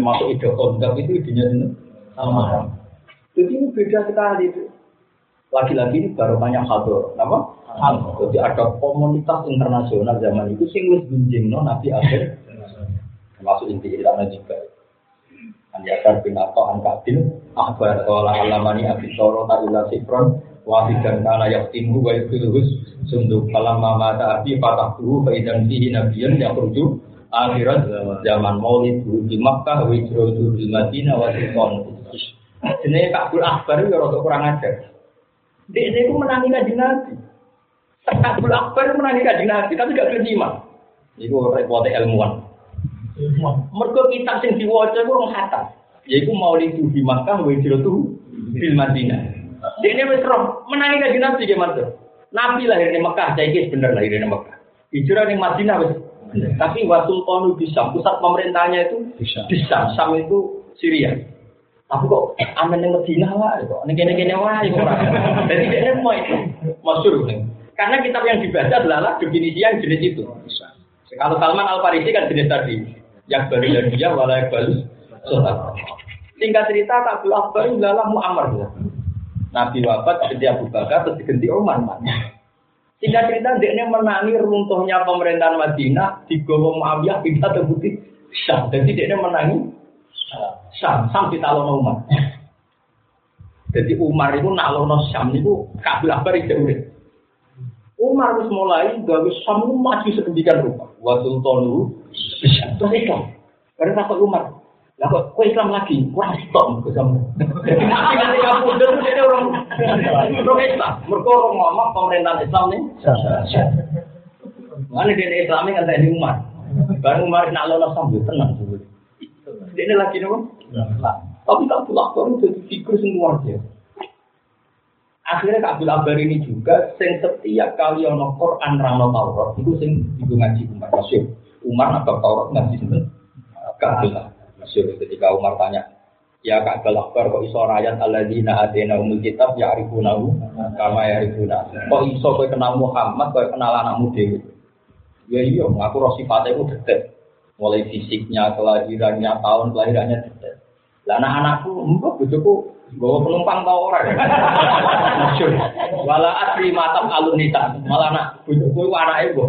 Masuk ide kondang itu idenya Salman. Jadi ini beda sekali itu. Lagi-lagi ini baru banyak hador, apa? Jadi ada komunitas internasional zaman itu sing wis gunjingno Nabi akhir termasuk inti ilana juga. Anjakar bin Atta Kabil Akbar Kola Alamani Abi Soro Ta'ila Sifron Wahidan kana yaktimu wa yukhiluhus Sunduk kalam mamata Abi Fatahtuhu Faidan fihi nabiyan Yakhruju akhirat zaman maulid di Makkah wa hijratu di Madinah wa Sultan Jenenge Kabul Akbar itu rada kurang ajar. Dia itu menangi kaji Nabi. Kabul Akbar menangi kaji Nabi, tapi gak terima. Itu repotnya ilmuwan. Mergo kitab sing diwaca iku rong khatam. Yaiku Maulid di Makkah wa hijratu bil Madinah. Dene wis roh menangi kaji Nabi ge mantu. Nabi lahir di Mekah, saiki bener lahir di Mekah. Hijrah ning Madinah wis. Tapi Wasul Qanu bisa, pusat pemerintahnya itu bisa. Sam itu Syria. Tapi kok aman yang Medina lah, kok ini wae kok ora. Jadi dia mau itu nih. Karena kitab yang dibaca adalah definisi yang jenis itu. Kalau Salman Al Farisi kan jenis tadi, yang baru dan dia walau baru sholat. Singkat cerita Kabul Akbar adalah Muammar. Ya. Nabi wafat jadi Abu Bakar terus diganti Umar. Singkat cerita dia menangi runtuhnya pemerintahan Madinah di Gowo Muawiyah pindah terbukti Syam. Jadi dia menangi Syam sampai talon Umar. Jadi Umar itu nalono Syam itu Kabul Akbar itu. Umar harus mulai gawe Syam maju sedemikian rupa. Wa sultanu terus Islam. Karena takut Umar, lah kok Islam lagi? Wah, stop ke sama. Jadi nanti kamu udah jadi orang orang Islam. Mereka orang ngomong pemerintahan Islam nih. Mana dia Islam kan di Umar. Baru Umar nak lolos sambil tenang dulu. Dia lagi nopo. Tapi tak pulang baru jadi figur semua dia. Akhirnya Abdul Akbar ini juga sing setiap kali ono Quran rano Taurat itu sing ibu ngaji Umar Masyur. Umar apa Taurat ngaji sinten? Kabul masyur ketika Umar tanya, ya Kak Akbar kok iso rakyat alladzina atena umul kitab ya arifunahu kama ya arifuna. Kok iso kowe kenal Muhammad kowe kenal anakmu dhewe. Ya iya, aku roh sifatnya itu detek. Mulai fisiknya, kelahirannya, tahun kelahirannya detek. Lah anak-anakku, mbok bojoku gue penumpang tau orang. Masyur. Wala asri matam alunita. Malah anak bojoku anaknya gue.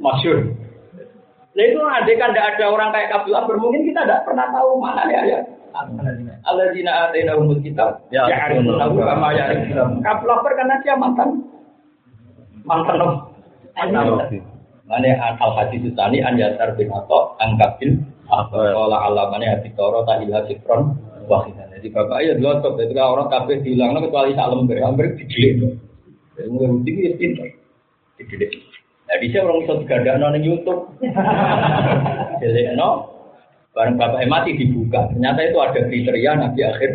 Masyur. Nah itu andai kan tidak ada orang kayak Abdul Akbar, mungkin kita tidak pernah tahu mana ya ya. Alladzina atina umul kitab ya arifunahu kama ya karena dia mantan mantan Mana al hadis tani an yasar bin atau angkabil Kalau alamane hati toro tak ilah sifron wahidan. Jadi bapak ya dulu ketika orang kafe hilang kecuali sak lembar, lembar digilik. Jadi ya pintar, digilik. Nah, bisa orang bisa digadak nonton YouTube. Jadi, no, barang bapak mati dibuka. Ternyata itu ada kriteria nabi akhir.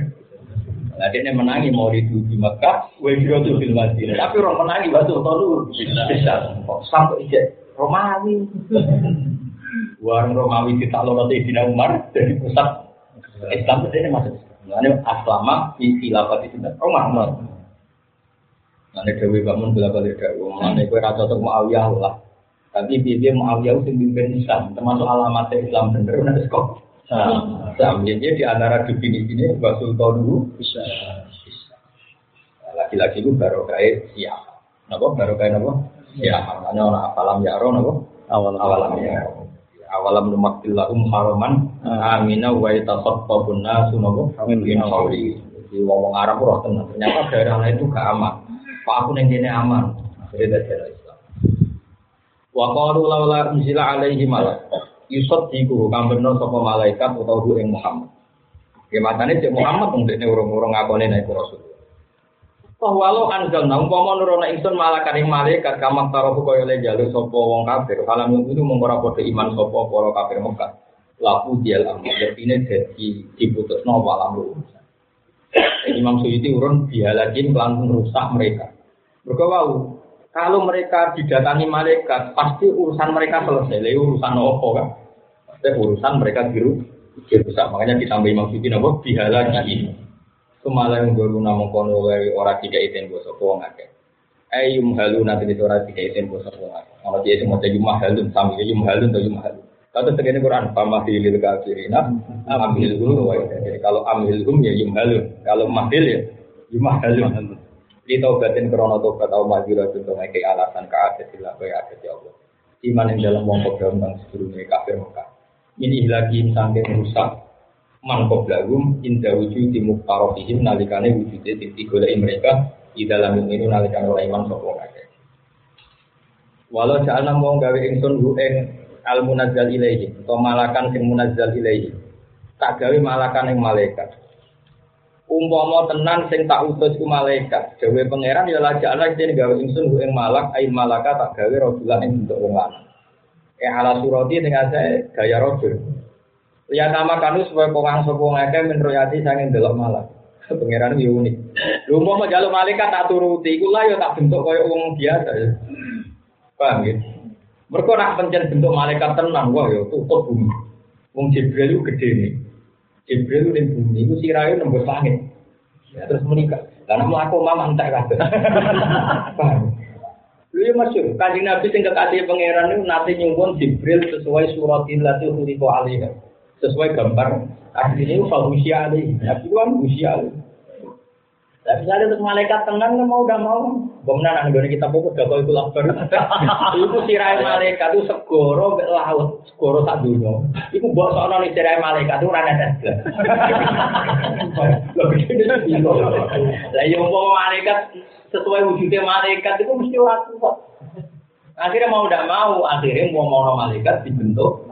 Nah, dia menangi mau di di Mekah, wajib itu di Madinah. Tapi orang menangi waktu itu bisa. Sampai ijek Romawi. Warung Romawi kita di Dina Umar dari pusat Islam itu ini masuk. Ini aslama di khilafat di sini. Umar. Nanti Dewi bangun bila balik Dewi. Nanti kue rasa untuk Muawiyah lah. Tapi dia Muawiyah itu pimpin Islam. Termasuk alamat Islam bener. Nanti kok. Islam. Jadi di antara definisi ini Sultan dulu bisa. Lagi-lagi itu baru kayak siapa? Napa baru kayak napa? Siapa? Makanya orang apalam yaro napa? Awal Awalam ya. Awalam numakillahum haraman amina wa yatasaffafun nasu napa? Min qawli. Jadi wong Arab roh tenang. Ternyata daerah lain itu gak aman. Pak aku neng kene aman. Jadi daerah Islam. Wa qalu laula unzila alaihi malak. Yusuf diku kang bener sapa malaikat utawa ing Muhammad. Ya matane cek Muhammad wong dekne urung-urung ngakone nek rasul. Toh walau anjal nang umpama nurono ingsun malakan ing malaikat kamak taruh kaya le jaluk sapa wong kafir. Kalau itu mung ora padha iman sapa para kafir Mekah. Laku dial amr ini dadi diputusno walam urusan. Imam Suyuti urun bialakin langsung rusak mereka. Mereka wow, kalau mereka didatangi malaikat, pasti urusan mereka selesai. Lalu urusan apa kan? Pasti urusan mereka biru, rusak. Makanya ditambah Imam Suyuti nabo bialakin. Kemalah yang baru nama kono orang tiga iten gue sopo ngake. Eh yum halun nanti itu orang tiga iten gue sopo ngake. Kalau dia semua jadi yum halun sambil yum halun atau yum halun. Kata tegene Quran, pamahilil kafirina, amhil hum Jadi kalau amhil hum ya yum halun. Kalau mahil ya yum halun. Di taubatin krono tobat atau majura untuk ngake alasan keadat sila kaya adat ya Allah. Iman yang dalam wongkok dalam bang sebelumnya kafir Mekah. Ini lagi sampai rusak man qoblahum inda wujudi muqtarafihim nalikane wujude titik golek mereka di dalam ini nalikane oleh iman sapa kabeh. Walau ja'alna mau gawe ingsun hu ing al munazzal ilaihi atau malakan sing munazzal ilaihi. Tak gawe malakan ing malaikat. Umpama tenan sing tak utus ku malaikat, gawe pangeran ya ala dene gawe ingsun hu ing malak ain malaka tak gawe rajulan ing bentuk wong lanang. Eh ala surati dengan saya gaya rojul. Ya nama kanu supaya pengang sopo ngake menroyati sangin delok malah. Pangeran yo unik. Lu mau malaikat tak turuti, iku lah yo tak bentuk koyo wong biasa ya. Paham ya? Mereka nak pencen bentuk malaikat tenang, wah yo tutup bumi. Wong Jibril itu gede nih. Jibril itu bumi, itu sirayu nembus langit. Ya terus menikah. Karena mau aku mama entek kabeh. Paham? Lu ya masyur, kanjeng Nabi kekasih pangeran itu nanti nyuwun Jibril sesuai surat illati khuliqo alaiha. Sesuai gambar aslinya itu fahusia alaihi. Nabi itu kan husia alaihi. Tapi misalnya untuk malaikat tenang kan mau udah mau. Bagaimana nang gone kita pokok gak itu lapar. Iku sirai malaikat itu segoro laut, segoro sak dunya. Iku mbok sono ning sirai malaikat itu ora ada. Lah yo mau malaikat sesuai wujudnya malaikat itu mesti kuat. Akhirnya mau tidak mau, akhirnya mau mau malaikat dibentuk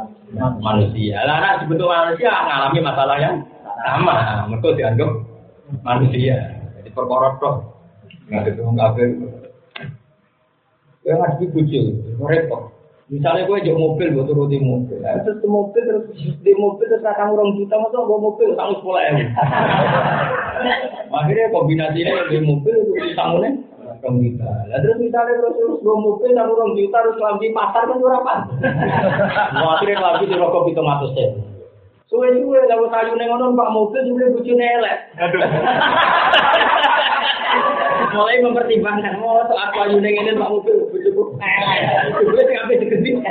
manusia. Lah anak dibentuk manusia ngalami masalah yang sama. Mereka dianggap manusia. Jadi perkara tok. Nggak ada orang kafir. Ya nggak dibujuk, repot. Misalnya gue jauh mobil, gue turun di mobil. Nah, terus di mobil, terus di mobil, terus akan orang juta, masa gue mobil, sanggup sepuluh ewu. Akhirnya kombinasinya di mobil, itu sanggulnya orang juta. Nah, terus misalnya terus terus gue mobil, sama orang juta, terus lambi pasar, kan berapa? Mau akhirnya lambi di rokok itu ngatus ya. Suwe-suwe, lalu sayu nengonon pak mobil, juga bujune elek. Aduh. mulai mempertimbangkan mau oh, soal kayu neng ini pak mobil bujuku gue sih apa digedit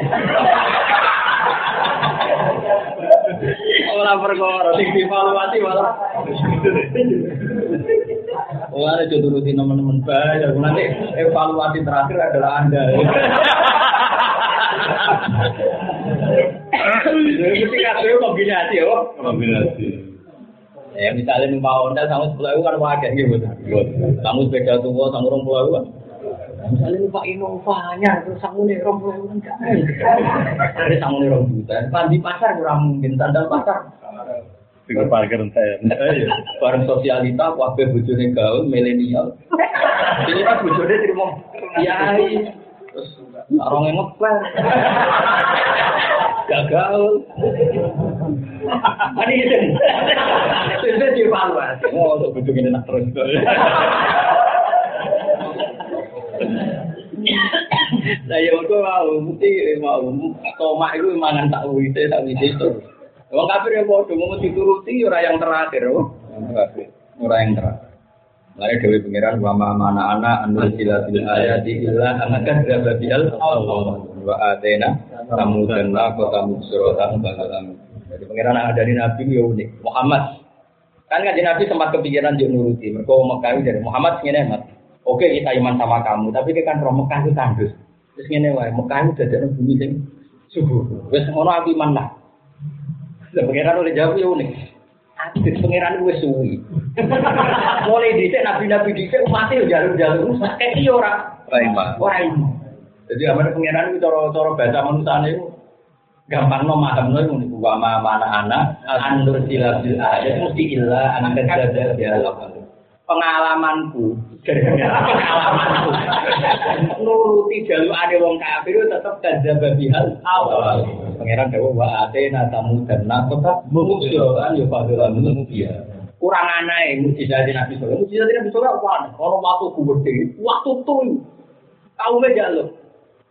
Ora perkara sing dievaluasi malah. Oh, ada jodoh rutin teman-teman banyak. Nanti evaluasi terakhir adalah Anda. Jadi ketika itu kombinasi, oh. Kombinasi. Ya misalnya numpak Honda sama sepuluh ribu kan wajar gitu. Kamu sepeda tua sama orang pulau kan. Misalnya numpak Innovanya terus kamu nih orang pulau kan enggak. Ada kamu nih orang juta. Di pasar kurang mungkin sandal pasar. Tinggal parkir saya. Bareng sosialita, wakil bujurnya gaul, milenial. Ini kan bujurnya terima kiai. Terus orang yang ngepel. Gagal. Ini itu. Itu dievaluasi. Oh, untuk ini nak terus. Nah, ya itu mau, mesti mau. Tomak itu mangan tak wite, tak wite itu. Wong kafir yang bodoh, mau dituruti orang yang terakhir. Orang yang terakhir. Lalu Dewi Pengiran wa ma mana anak anu sila bil ayati illa anakan berapa bial Allah wa atena tamu dan lako tamu suratan balalam. Jadi Pengiran ada di Nabi ya unik. Muhammad kan kan Nabi sempat kepikiran jadi nuruti. Mereka Mekah dari Muhammad ini Mas. Oke kita iman sama kamu, tapi kita kan roh Mekah itu tandus. Terus ini wae Mekah itu jadi bumi sing subur. Wes ngono aku iman lah. Lah Pengiran udah jawab ya unik. Adit pangeran gue suwi. Mulai dhisik nabi-nabi umat yo jalur-jalur kayak iya ora. Ora iman. Jadi amane pangeran itu cara-cara bahasa manusia itu gampang no maham no itu ma mana anak andur sila bil ayat mesti illa anak kerja dia pengalamanku pengalamanku nuruti jalur ada wong kafir itu tetap kerja babihal awal pangeran dewa wa atena tamu dan nakota muksioan yo fadilan mubia kurang aneh mujizat Nabi Sallallahu mujizat Nabi Sallallahu apa? Kalau waktu gede waktu tuh kaum jalur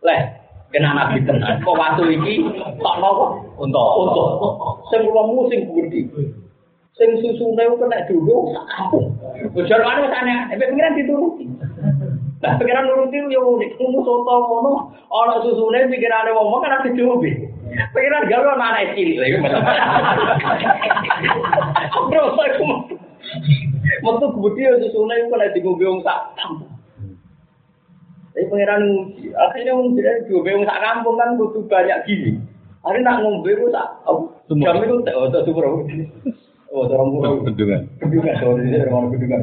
leh kena nabi tenan. Kok waktu iki tok nopo? Untuk untuk. Sing kula musing gede. Sing susune kena dulu sak kampung anu sana epe pengiran dituruti. Nah, pikiran nuruti yo unik, kumu soto ngono, ana susune pikirane wong kan ati diombe. Pikiran gawe ana anak cilik lagi. Bro, kumu. Metu gede yo susune kok nek diombe wong sak kampung. Tapi pangeran nguji, akhirnya wong jadi diombe wong sak kampung kan butuh banyak gini. Hari nak ngombe ku tak jam itu tak oh tak super. Oh, orang murah. Bendungan. Bendungan, sorry, ini orang bendungan.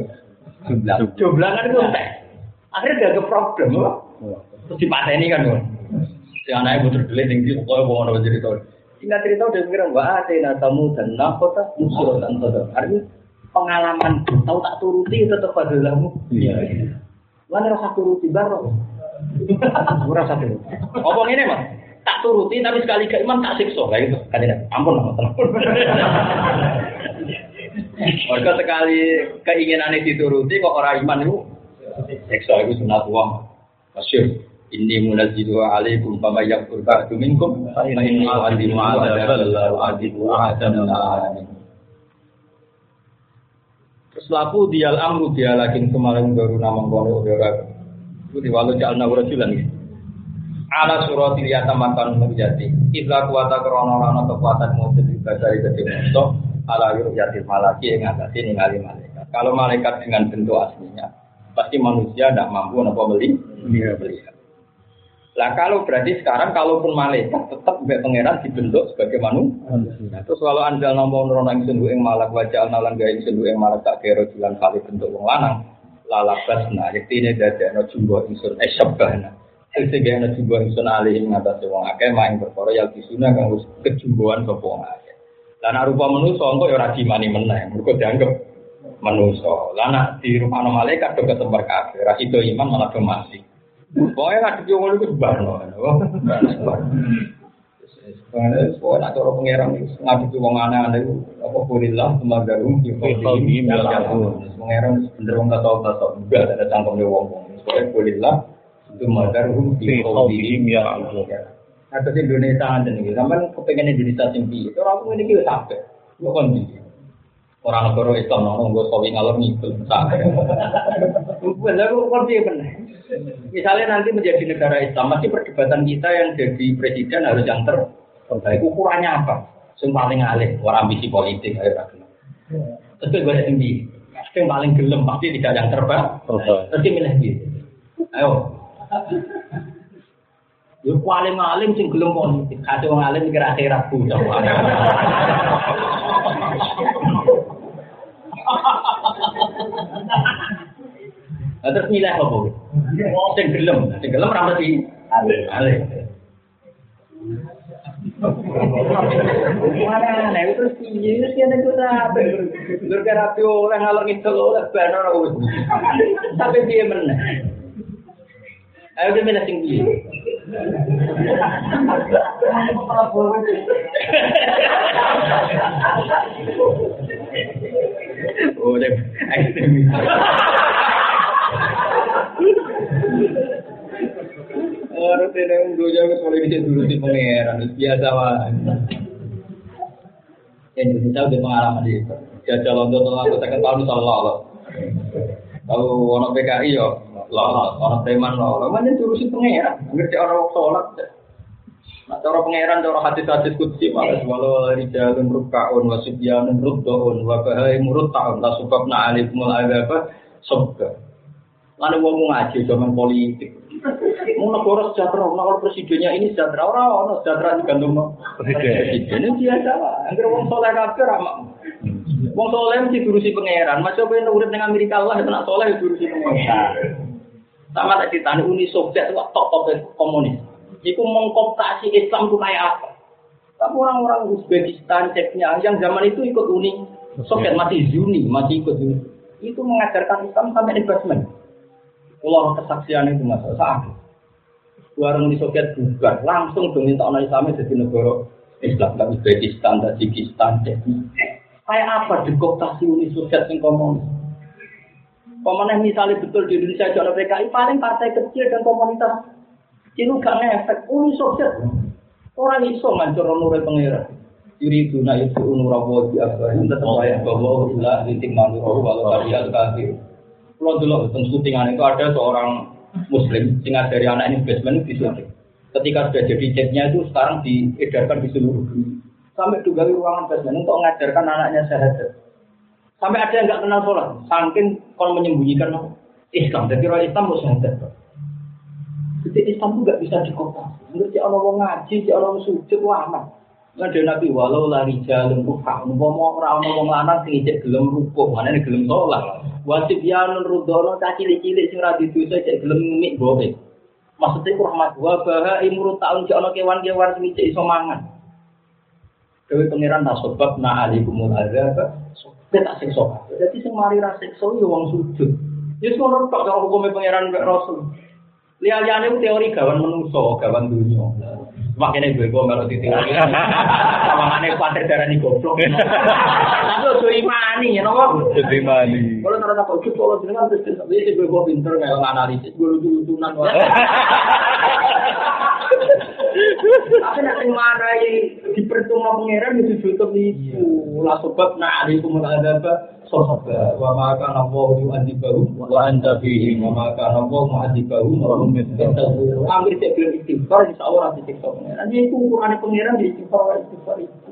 Itu entek. Akhirnya ke problem, apa? Terus dipateni kan, kan? Si anaknya puter dulu, tinggi, pokoknya mau nama cerita. Singkat cerita udah mikir, wah ada tamu dan nakota musuh dan toto. Artinya pengalaman tahu tak turuti tetap pada kamu. Iya. Mana rasa turuti baru? Rasa turuti. Apa ini mas? Tak turuti tapi sekali ke imam tak sikso kayak gitu. Kan tidak. Ampun mas. Mereka sekali keinginan dituruti kok orang iman itu Eksa itu sunat uang. Masyur. Ini munazzilu alaikum fama yakfur ba'du minkum fa inni u'adzimu adzabal la u'adzimu alamin. Terus laku dial amru dia lagi kemarin baru nama kono ora. Itu di walau jalna rajulan ya. Ala surati liyata makan menjadi. Ibla kuwata krono rano kekuatan mobil juga dari gede musuh. Ala yatil malaki yang ngatasi ningali malaikat. Kalau malaikat dengan bentuk aslinya, pasti manusia tidak mampu nopo beli Iya. Lah kalau berarti sekarang kalaupun malaikat tetap mbek pangeran dibentuk sebagai manusia. Nah, terus kalau anjal nampa nurono ing sendu ing malak wajah nalan gawe ing sendu ing malak tak kira jalan kali bentuk wong lanang. Lalabas nah yektine dadekno jumbo ingsun esyabana. Sing gawe jumbo ingsun alih ing ngatasé wong akeh main perkara ya disuna kang wis kejumboan sapa wong akeh. Lah nek rupa manusa engko ya ora dimani meneh, mergo dianggap manusa. Lah nek di rumah malaikat do ketemper kabeh, ra iman malah do mati. Pokoknya nggak ada ngono itu barno. Pokoknya nak cara pengeran itu ngadepi wong aneh-aneh itu apa kulilah temagarum di qaulihim ya'lamun. Pengeran bener wong kata kata enggak ada cangkemnya wong wong. Pokoknya kulilah temagarum di Fi qaulihim ya'lamun. Nah, terus Indonesia ada nih, sampai kepengen Indonesia tinggi. Itu orang ini kita sampai, lu kan di orang negara Islam nong gue sawi ngalor dia bener. Misalnya nanti menjadi negara Islam, pasti perdebatan kita yang jadi presiden harus yang terbaik. Ukurannya apa? Yang paling alih, orang ambisi politik, ayo. Terus gue tinggi, yang paling gelem pasti tidak yang terbaik. Terus dia milih gitu. Ayo. Ya paling alim sing gelem politik. Kate wong alim mikir akhirat bocah. Nah, terus milih apa? Sing gelem, sing gelem ra mesti alim. Mana nih terus piye kene ku sampe lur karapi oleh ngalor ngidul oleh banor wis. Sampai piye meneh. Ayo dia milih sing piye. Deh, ekstremis. Orang tidak jauh soleh di dulu di pangeran biasa wae. Indonesia udah pengalaman itu. Jajal untuk tolong aku tekan tahun soal lolos. Tahu orang PKI yo lolos, orang teman lolos. Mana jurusi pangeran? Ngerti orang sholat. Nah, cara pangeran, cara hadis-hadis kutsi, malah walau rijalun rukkaun, wasibyanun ruddoun, wabahai murut ta'un, tak sebab na'alifmul agaba, sobga. Lalu wong ngaji zaman politik. Mau negara sejahtera, negara presidennya ini sejahtera, orang orang sejahtera digantung. Presiden. Itu biasa lah. Angger wong soleh kabeh ramak. Wong soleh mesti durusi pangeran. Masih pengen urip dengan Amerika Allah, itu nak soleh durusi pangeran. Sama tak ditanya Uni Soviet itu top top komunis. Iku mengkooptasi Islam itu kayak apa? Tapi orang-orang Uzbekistan, Ceknya, yang zaman itu ikut Uni Soviet masih Zuni, masih ikut Zuni. Itu mengajarkan Islam sampai investment. Kalau kesaksian itu masa saat warung di Soviet bubar langsung dong minta orang Islam jadi negara Islam tak Uzbekistan, Tajikistan, Czechia. Kayak apa dekooptasi Uni Soviet yang komunis? Pemenang misalnya betul di Indonesia ada PKI paling partai kecil dan komunitas itu gak ngefek Uni Soviet orang iso ngancur nurul pengira Yuri itu unura wajib apa yang tetap ayat bahwa ila titik mandur walau kalian kafir kalau dulu tentang syutingan itu ada seorang muslim sing dari anak investment di syuting. Ketika sudah jadi chatnya itu sekarang diedarkan di seluruh dunia. Sampai juga di ruangan investment untuk mengajarkan anaknya syahadat. Sampai ada yang nggak kenal sholat, saking kalau menyembunyikan Islam. Jadi orang Islam mau syahadat. Jadi Islam itu nggak bisa dikotasi. Mengerti orang mau ngaji, si orang sujud, wah aman. Ada nabi walau lari jalan rupa, umpama ora ana wong lanang sing ijek gelem rukuk, manane gelem sholat. Wasib yanun rudono cah cilik-cilik sing ora didosa cek gelem ngimik gowe. Maksudnya rahmat wa baha imurut taun cek ana kewan-kewan sing ijek iso mangan. Dewe pangeran tak sebab na alikumul azab, kita tak siksa. Jadi sing mari ra siksa yo wong sujud. Ya ngono tok karo hukume pangeran rasul. Liya-liyane ku teori gawan menungso, gawan dunia. Makanya gue gue kalau diteori. Tawangannya kuatir darah nih goblok. Tapi ojo imani ya nopo. Jadi mani. Kalau nara tak ojo kalau jenengan terus tapi sih gue gue pinter nggak analisis gue lucu lucunan. Tapi nak mana yang dipercuma pangeran itu tutup itu. Lah sebab nak ada itu ada apa? Sahaba wa ma kana Allah yu'adzibahum wa anta fihim wa ma kana Allah mu'adzibahum wa hum yastaghfirun. Ambil cek belum istighfar insya Allah nanti pengiran. Jadi itu ukuran pengiran di istighfar istighfar itu.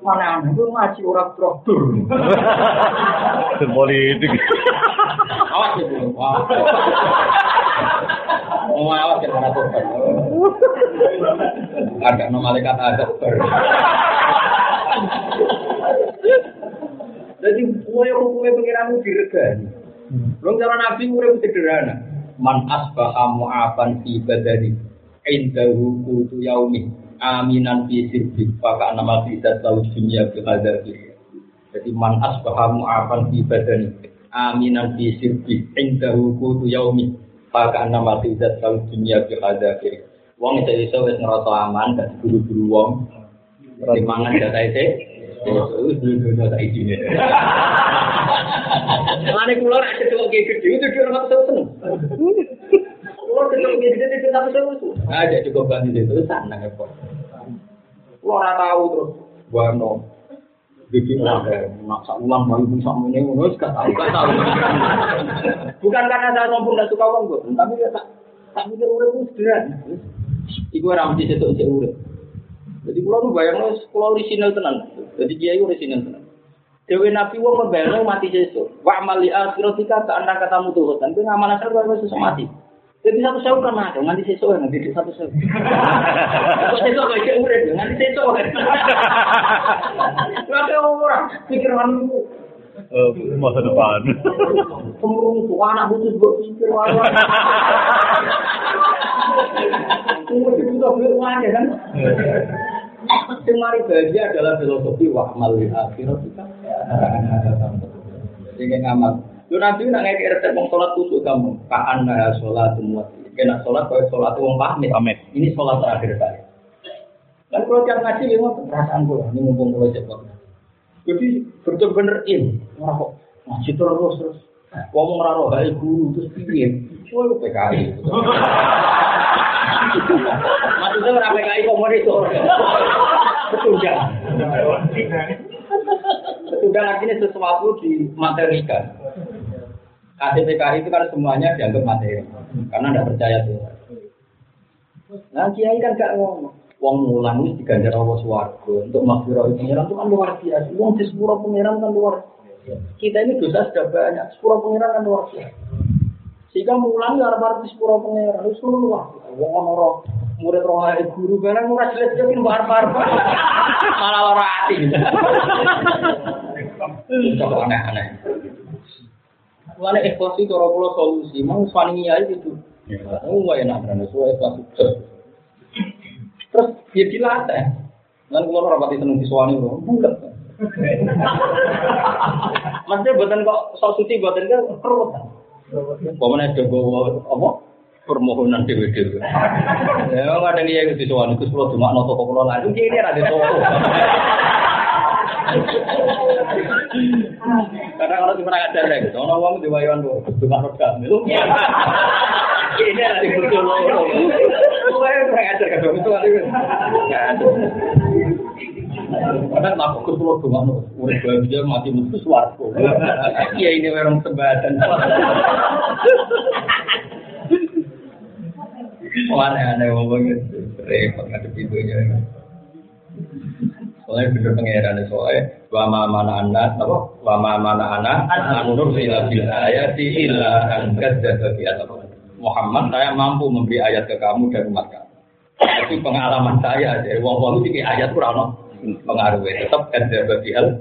Mana aneh, gue ngaji orang traktor. Politik. Awas ya, Bu. Wah. Mau awas ya, mana tobat. Ada no malaikat ada. Jadi, kue hukumnya pengiranmu diregani. Belum cara Nabi urip sederhana. Man asbaha mu'afan fi badani indahu kutu yaumi aminan fi sirbi maka nama tidak tahu dunia bi hadafi. Jadi man asbaha mu'afan fi badani aminan fi sirbi indahu kutu yaumi maka nama tidak tahu dunia bi hadafi. Wong itu iso wis ngerasa aman gak buru-buru wong. Timangan data itu Terus dulu-dulu tak izin Lani kula nek kecelok ge gede itu dia ora tau seneng. Kula kecelok ge gede itu tak tau seneng. Cukup ganti itu sana kok. Kula ora tahu terus. Bikin ada maksa ulang baru bisa ini ngono gak tahu gak tahu. Bukan karena saya sombong dan suka uang kok, tapi ya tak tak mikir urip itu sederhana. Iku ora mesti urip. Jadi kula nu bayangno kula orisinal tenan. Jadi kiai orisinal tenan. Dewi Nabi wong membayangno mati sesuk. Wa amali akhiratika ka anda katamu tuh dan kowe ngamal baru sesuk mati. Jadi satu sewu kan ada, nganti sesuk nganti di satu sewu. Kok sesuk kok iki urip nganti sesuk. Lha ora pikiranmu Eh, masa depan. Kemurung tuh anak butuh buat pikir walau. Itu udah belum kan? Semari bahagia adalah filosofi wa amal lil akhirat kita. Jadi ngamal. Lu nanti nak ngekek resep mau sholat tusuk kamu. Kaan nah sholat semua. Kena sholat kalau sholat itu pamit. Pamit. Ini sholat terakhir saya. Dan kalau tiap ngaji ya mau perasaan gue. Ini mumpung gue cepat. Jadi bener-bener in. Wah kok ngaji terus terus. Ngomong raro hai guru terus piye? Lu PKI. Maksudnya orang PKI komoditor. Betulkan. Betulkan artinya sesuatu dimaterikan. KTPKI itu kan semuanya dianggap materi. Karena tidak percaya Tuhan. Nah, kiai kan gak ngomong. Wong mulang ini diganjar Allah swarga untuk makfirah pengiran itu kan luar biasa. Wong di sepura pengiran kan luar. Kita ini dosa sudah banyak, sepura pengiran kan luar biasa. Sehingga mulang ya harap di sepura pengiran itu luar. Wong ono murid roh ae guru barang ora jelas jelas ini bar bar malah lara hati. Itu aneh-aneh. Mulane ikhlas itu ora kula solusi, mau swani ya itu. Oh, wah enak kan, so ikhlas. Terus ya dilatih. Lan kula ora pati seneng diswani lho. Bukan. Maksudnya buatan kok sok suci buatan kan Bagaimana ada gowo apa? Permohonan di WD. Memang ada nih yang disuani, itu sudah cuma noto kok lo lagi. Ini ada di toko. Kadang kalau cuma ada yang gitu, orang ngomong tuh, cuma noto kamu. Ini ada di toko. Gue yang pernah ngajar ke toko itu. Kali. Kadang aku pulau nuh, udah bahagia mati mutu suaraku. Iya ini memang sebadan. Aneh-aneh ngomongnya, repot ngadep pintunya. Soalnya bener pengeran soalnya wama mana anak apa wama mana anak anur ila bil ayati illa an kadzdzaba bi Muhammad saya mampu memberi ayat ke kamu dan umat kamu. Tapi pengalaman saya dari wong wong iki ayat kurang pengaruh tetap kadzdzaba bi al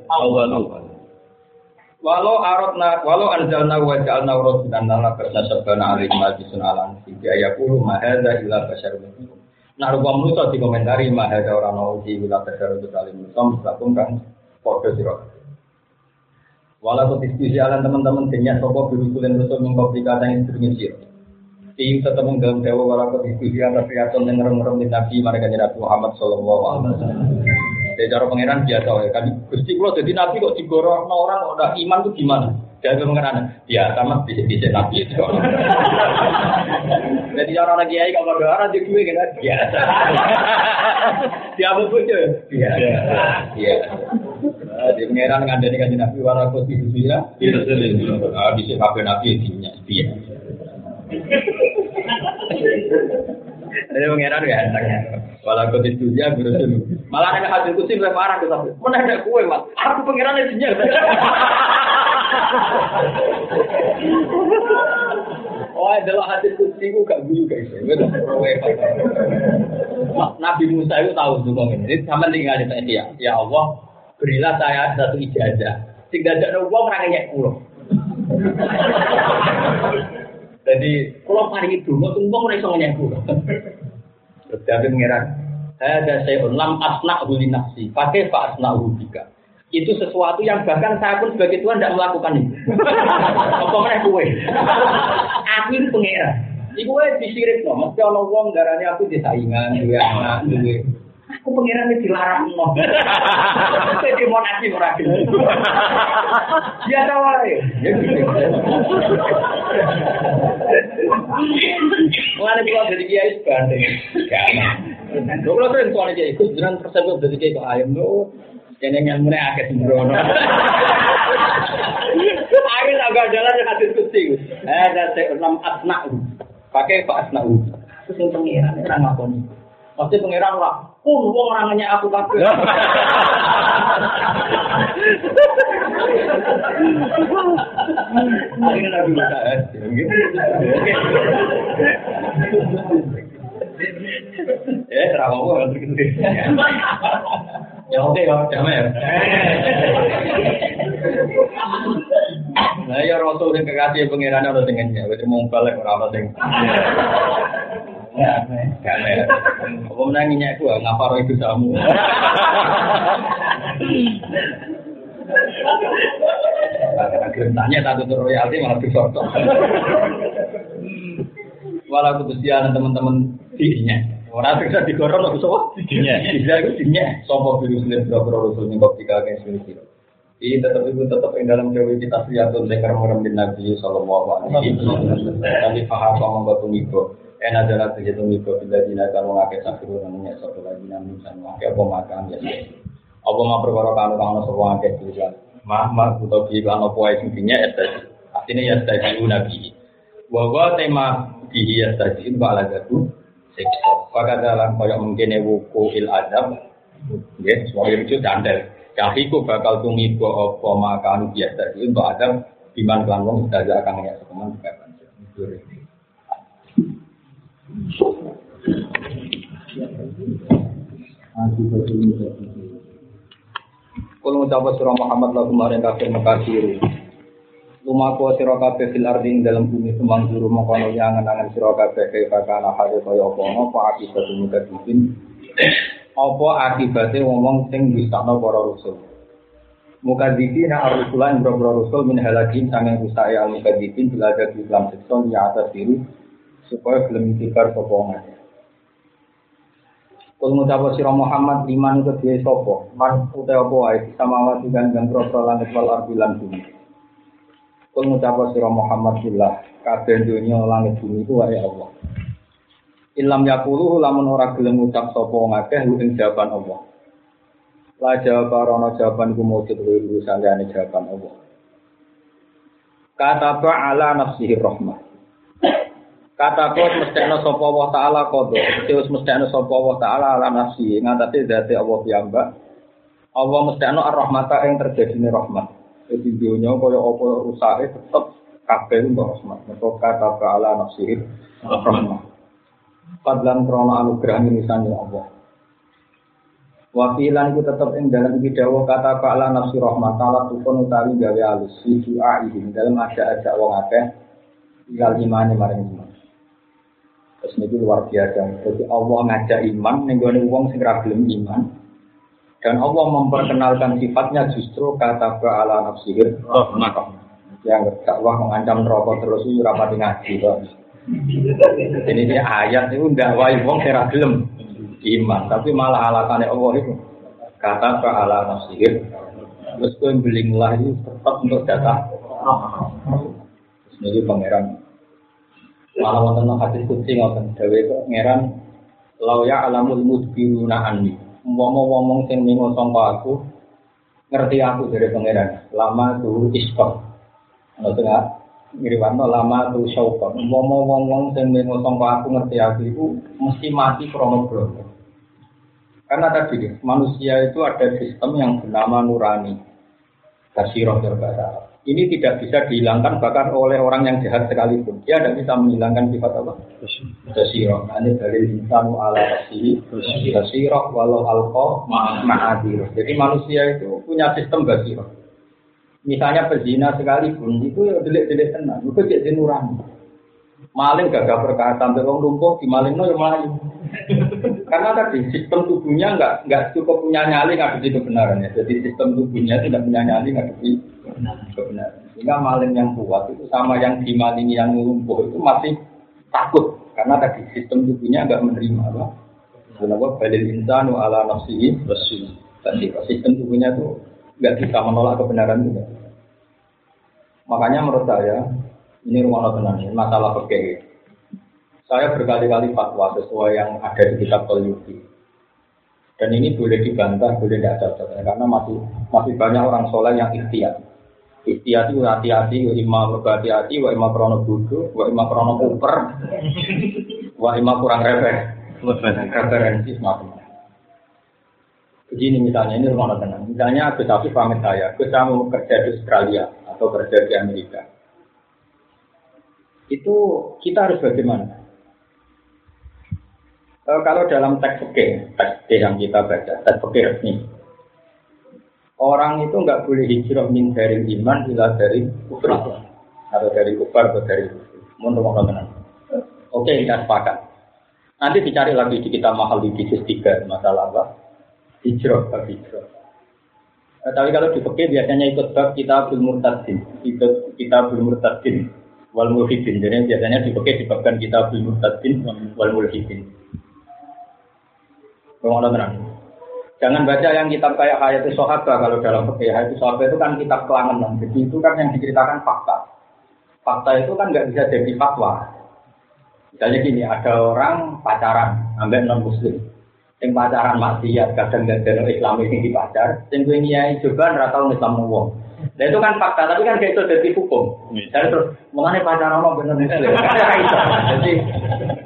Walau aratna walau anjalna wa ja'alna rasulan lana fasabana alaihi ma bisun alan fi ayaqulu ma hadza illa basyarun Nah, rupa manusia dikomentari mah ada orang mau di wilayah besar untuk saling manusia meskipun kan kode siro. Walau diskusi alam teman-teman kenyak sopo berusulan rusul mengkopi kata yang siro. Tim ketemu dalam dewa walau diskusi atas riason yang ngerem-ngerem di Nabi mereka Nabi Muhammad Sallallahu Alaihi Wasallam. Dari cara pangeran biasa ya kan gusti pulau jadi Nabi kok digorong orang kok udah iman tuh gimana? Jadi pangeran ya sama bisa-bisa Nabi itu. Jadi orang lagi kiai kalau ada orang di gue kan biasa. Dia apa pun Biasa. Iya. Jadi pangeran ngandani kan nabi wara konstitusi ya. Ah bisa kabeh nabi dinya dia. Jadi pangeran ya entengnya. Wala konstitusi ya guru Malah nek hadis kusi lebih parah. Mana ada kue mas? Aku pangeran dinya. Oh, adalah hadis kutsi ku gak guyu guys. Nabi Musa itu tahu tuh ini. Sama tinggal di ya. Ya Allah, berilah saya satu ijazah. Tinggal ada uang orang pulau. Jadi, kalau hari itu, mau tunggu mereka nyek pulau. Terus dia mengira, saya ada saya lam asna huli nafsi. Pakai pak asna hubika itu sesuatu yang bahkan saya pun sebagai Tuhan tidak melakukan itu. Apa mana kue? Aku itu pengira. Iku kue disirik no. Mesti ono wong darahnya aku disaingan, dua anak, dua. Aku pengiran ini dilarang no. Jadi mau nasi orang gitu. Dia tahu ya. Mulai kalau jadi kiai sebanding. Gak. Kalau sering soalnya kiai, ikut jangan persepsi jadi kiai kok ayam tuh. Kene ngilmune akeh sembrono. Akhir agak jalan yang hadis kutsi. Eh, saya enam asna. Pakai pak asna. Terus yang pengiran orang ngakoni. Pasti pengiran lah. Pun wong orangnya aku kabeh. Eh, Ya oke ya, damai ya. Nah ya Rasul yang kekasih pengiran harus dengannya, wis mau balik ora ono sing. Ya, damai. Apa menanginya aku ngapa roh itu kamu? Tanya satu royalti malah disorot. Walau kebetulan teman-teman dirinya. Orang bisa digorong aku sopo? Dinya. Bisa itu dinya. Sopo virus lihat berapa rasul nih sini Ini tetap itu tetap yang dalam dewi kita seliatun saya kerem bin Nabi Sallallahu Alaihi Wasallam. Tapi paham sama batu miko. En adalah kegiatan miko bila dina kalau ngake sakit namanya satu lagi namun saya ngake apa makan ya. Apa mau perkara kanu kanu sopo ngake tulisan. Mah mah atau bilang apa yang intinya ya Artinya ya tadi nabi. Bahwa tema dihias tadi itu ala jatuh siksa. Dalam kaya mungkin wuku il adab, ya, semua itu candel. Kahiku bakal tumibo apa makan biasa itu untuk adab iman kelan wong sudah akan ya sekeman juga. Kalau ngucap surah Muhammad lagu kemarin kafir makasir. Lumaku sira kabeh fil ardi dalam bumi sumang juru mongkono yang angan sira kabeh kaya kana hale kaya apa apa akibat mukadibin apa akibate ngomong sing disakno para rasul? Mukadibin ar-rusulan boro rusul min halakin sanging rusae al mukadibin bila ada di dalam sekson ya atas diri supaya belum dikar ngene Kul ngucap sira Muhammad iman itu dhewe sapa? Man utawa apa wae samawati kan gambro langit wal ardi lan bumi Kul ngucapa sira Muhammad billah, kabeh dunya langit bumi itu wae Allah. Ilam yakulu lamun ora gelem ngucap sapa ngakeh ing jawaban Allah. La jawab rono jawaban ku mujud wiru saliyane jawaban Allah. Kata ala nafsihi rahmah. Kata kau mestiano sapa Allah taala kodo, terus mestiano sapa Allah taala ala nafsi ngatasi zati Allah piyambak. Allah mestiano ar-rahmata yang terjadi rahmat. Jadi dunia kaya apa rusake tetep kabeh untuk rahmat. Mereka kata ala nafsih rahmat. Padlan krono anugerah misalnya Allah. Wakilan itu tetap yang dalam bidawa kata ala nafsi rahmat Allah tukun utawi gawe alus doa ini dalam ada aja wong akeh tinggal imane maring iman. Terus ini luar biasa. Jadi Allah ngajak iman, nih wong sing iman, dan Allah memperkenalkan sifatnya justru kata ala nafsihir oh, yang Allah mengancam rokok terus itu rapati ngaji kok. Ini dia ayat itu ndak wae wong ora gelem iman, tapi malah alasannya Allah itu kata ala nafsihir. Terus kowe belinglah itu tetap untuk data. Ini pangeran. Malah wonten hadis kutsi ngoten pangeran lau ya alamul mudbiruna anni umpama ngomong sing ningo sangka aku ngerti aku dari pangeran. Lama tuh iskon. Ono tengah ngiriwanno lama tuh syaukon. Ngomong ngomong sing mengo sangka aku ngerti aku itu mesti mati krono krono. Karena tadi manusia itu ada sistem yang bernama nurani. Kasiroh berbahasa Ini tidak bisa dihilangkan bahkan oleh orang yang jahat sekalipun. Dia tidak bisa menghilangkan sifat apa? Kasiroh. Ini dari insanu ala. Kasiroh walau alko ma'adir. Jadi manusia itu punya sistem kasiroh. Misalnya pezina sekalipun itu ya delik-delik tenang. Itu jadi nurani. Maling gagah berkah sampai wong lumpuh di maling no yang melayu. Karena tadi sistem tubuhnya nggak nggak cukup punya nyali ngadepi kebenarannya. Jadi sistem tubuhnya tidak punya nyali ngadepi kebenaran. Sehingga maling yang kuat itu sama yang dimalingi yang lumpuh itu masih takut karena tadi sistem tubuhnya nggak menerima apa. Kenapa balil insanu ala nafsihi bersih. Tadi sistem tubuhnya itu nggak bisa menolak kebenaran juga. Makanya menurut saya ini rumah tenang masalah perkara saya berkali-kali fatwa sesuai yang ada di kitab Tolyuki. Dan ini boleh dibantah, boleh tidak cocok. Karena masih masih banyak orang soleh yang ikhtiar. Ikhtiar itu hati-hati, wa imam berhati-hati, wa imam krono budu, wa imam krono uper, wa imam kurang refer. Referensi semacam Begini misalnya, ini rumah tenang. Misalnya Gus Afif pamit saya, saya mau kerja di Australia atau kerja di Amerika. Itu kita harus bagaimana? E, kalau dalam teks oke, teks yang kita baca, teks oke resmi, orang itu nggak boleh hijrah min dari iman ila dari kufur atau dari kufar atau dari kufur. Menurut tenang. Oke, kita sepakat. Nanti dicari lagi di kita mahal di bisnis tiga masalah apa? Hijrah, bab hijrah. Eh, tapi kalau di fikih biasanya ikut bab kita belum murtadin, ikut kita belum murtadin wal mulhidin. Jadi biasanya di fikih dibabkan kita belum murtadin wal mulhidin. Rumah tenang. Jangan baca yang kitab kayak Hayati Sohaba kalau dalam fikih Hayati Sohaba itu kan kitab kelangenan. Jadi itu kan yang diceritakan fakta. Fakta itu kan nggak bisa jadi fatwa. Misalnya gini, ada orang pacaran, ambil non muslim. Yang pacaran maksiat, kadang nggak ada Islam ini di pacar. Yang gue nyai coba tahu Islam wong. Nah itu kan fakta, tapi kan kayak itu jadi hukum. Jadi terus, mengenai pacaran mau bener muslim. Jadi,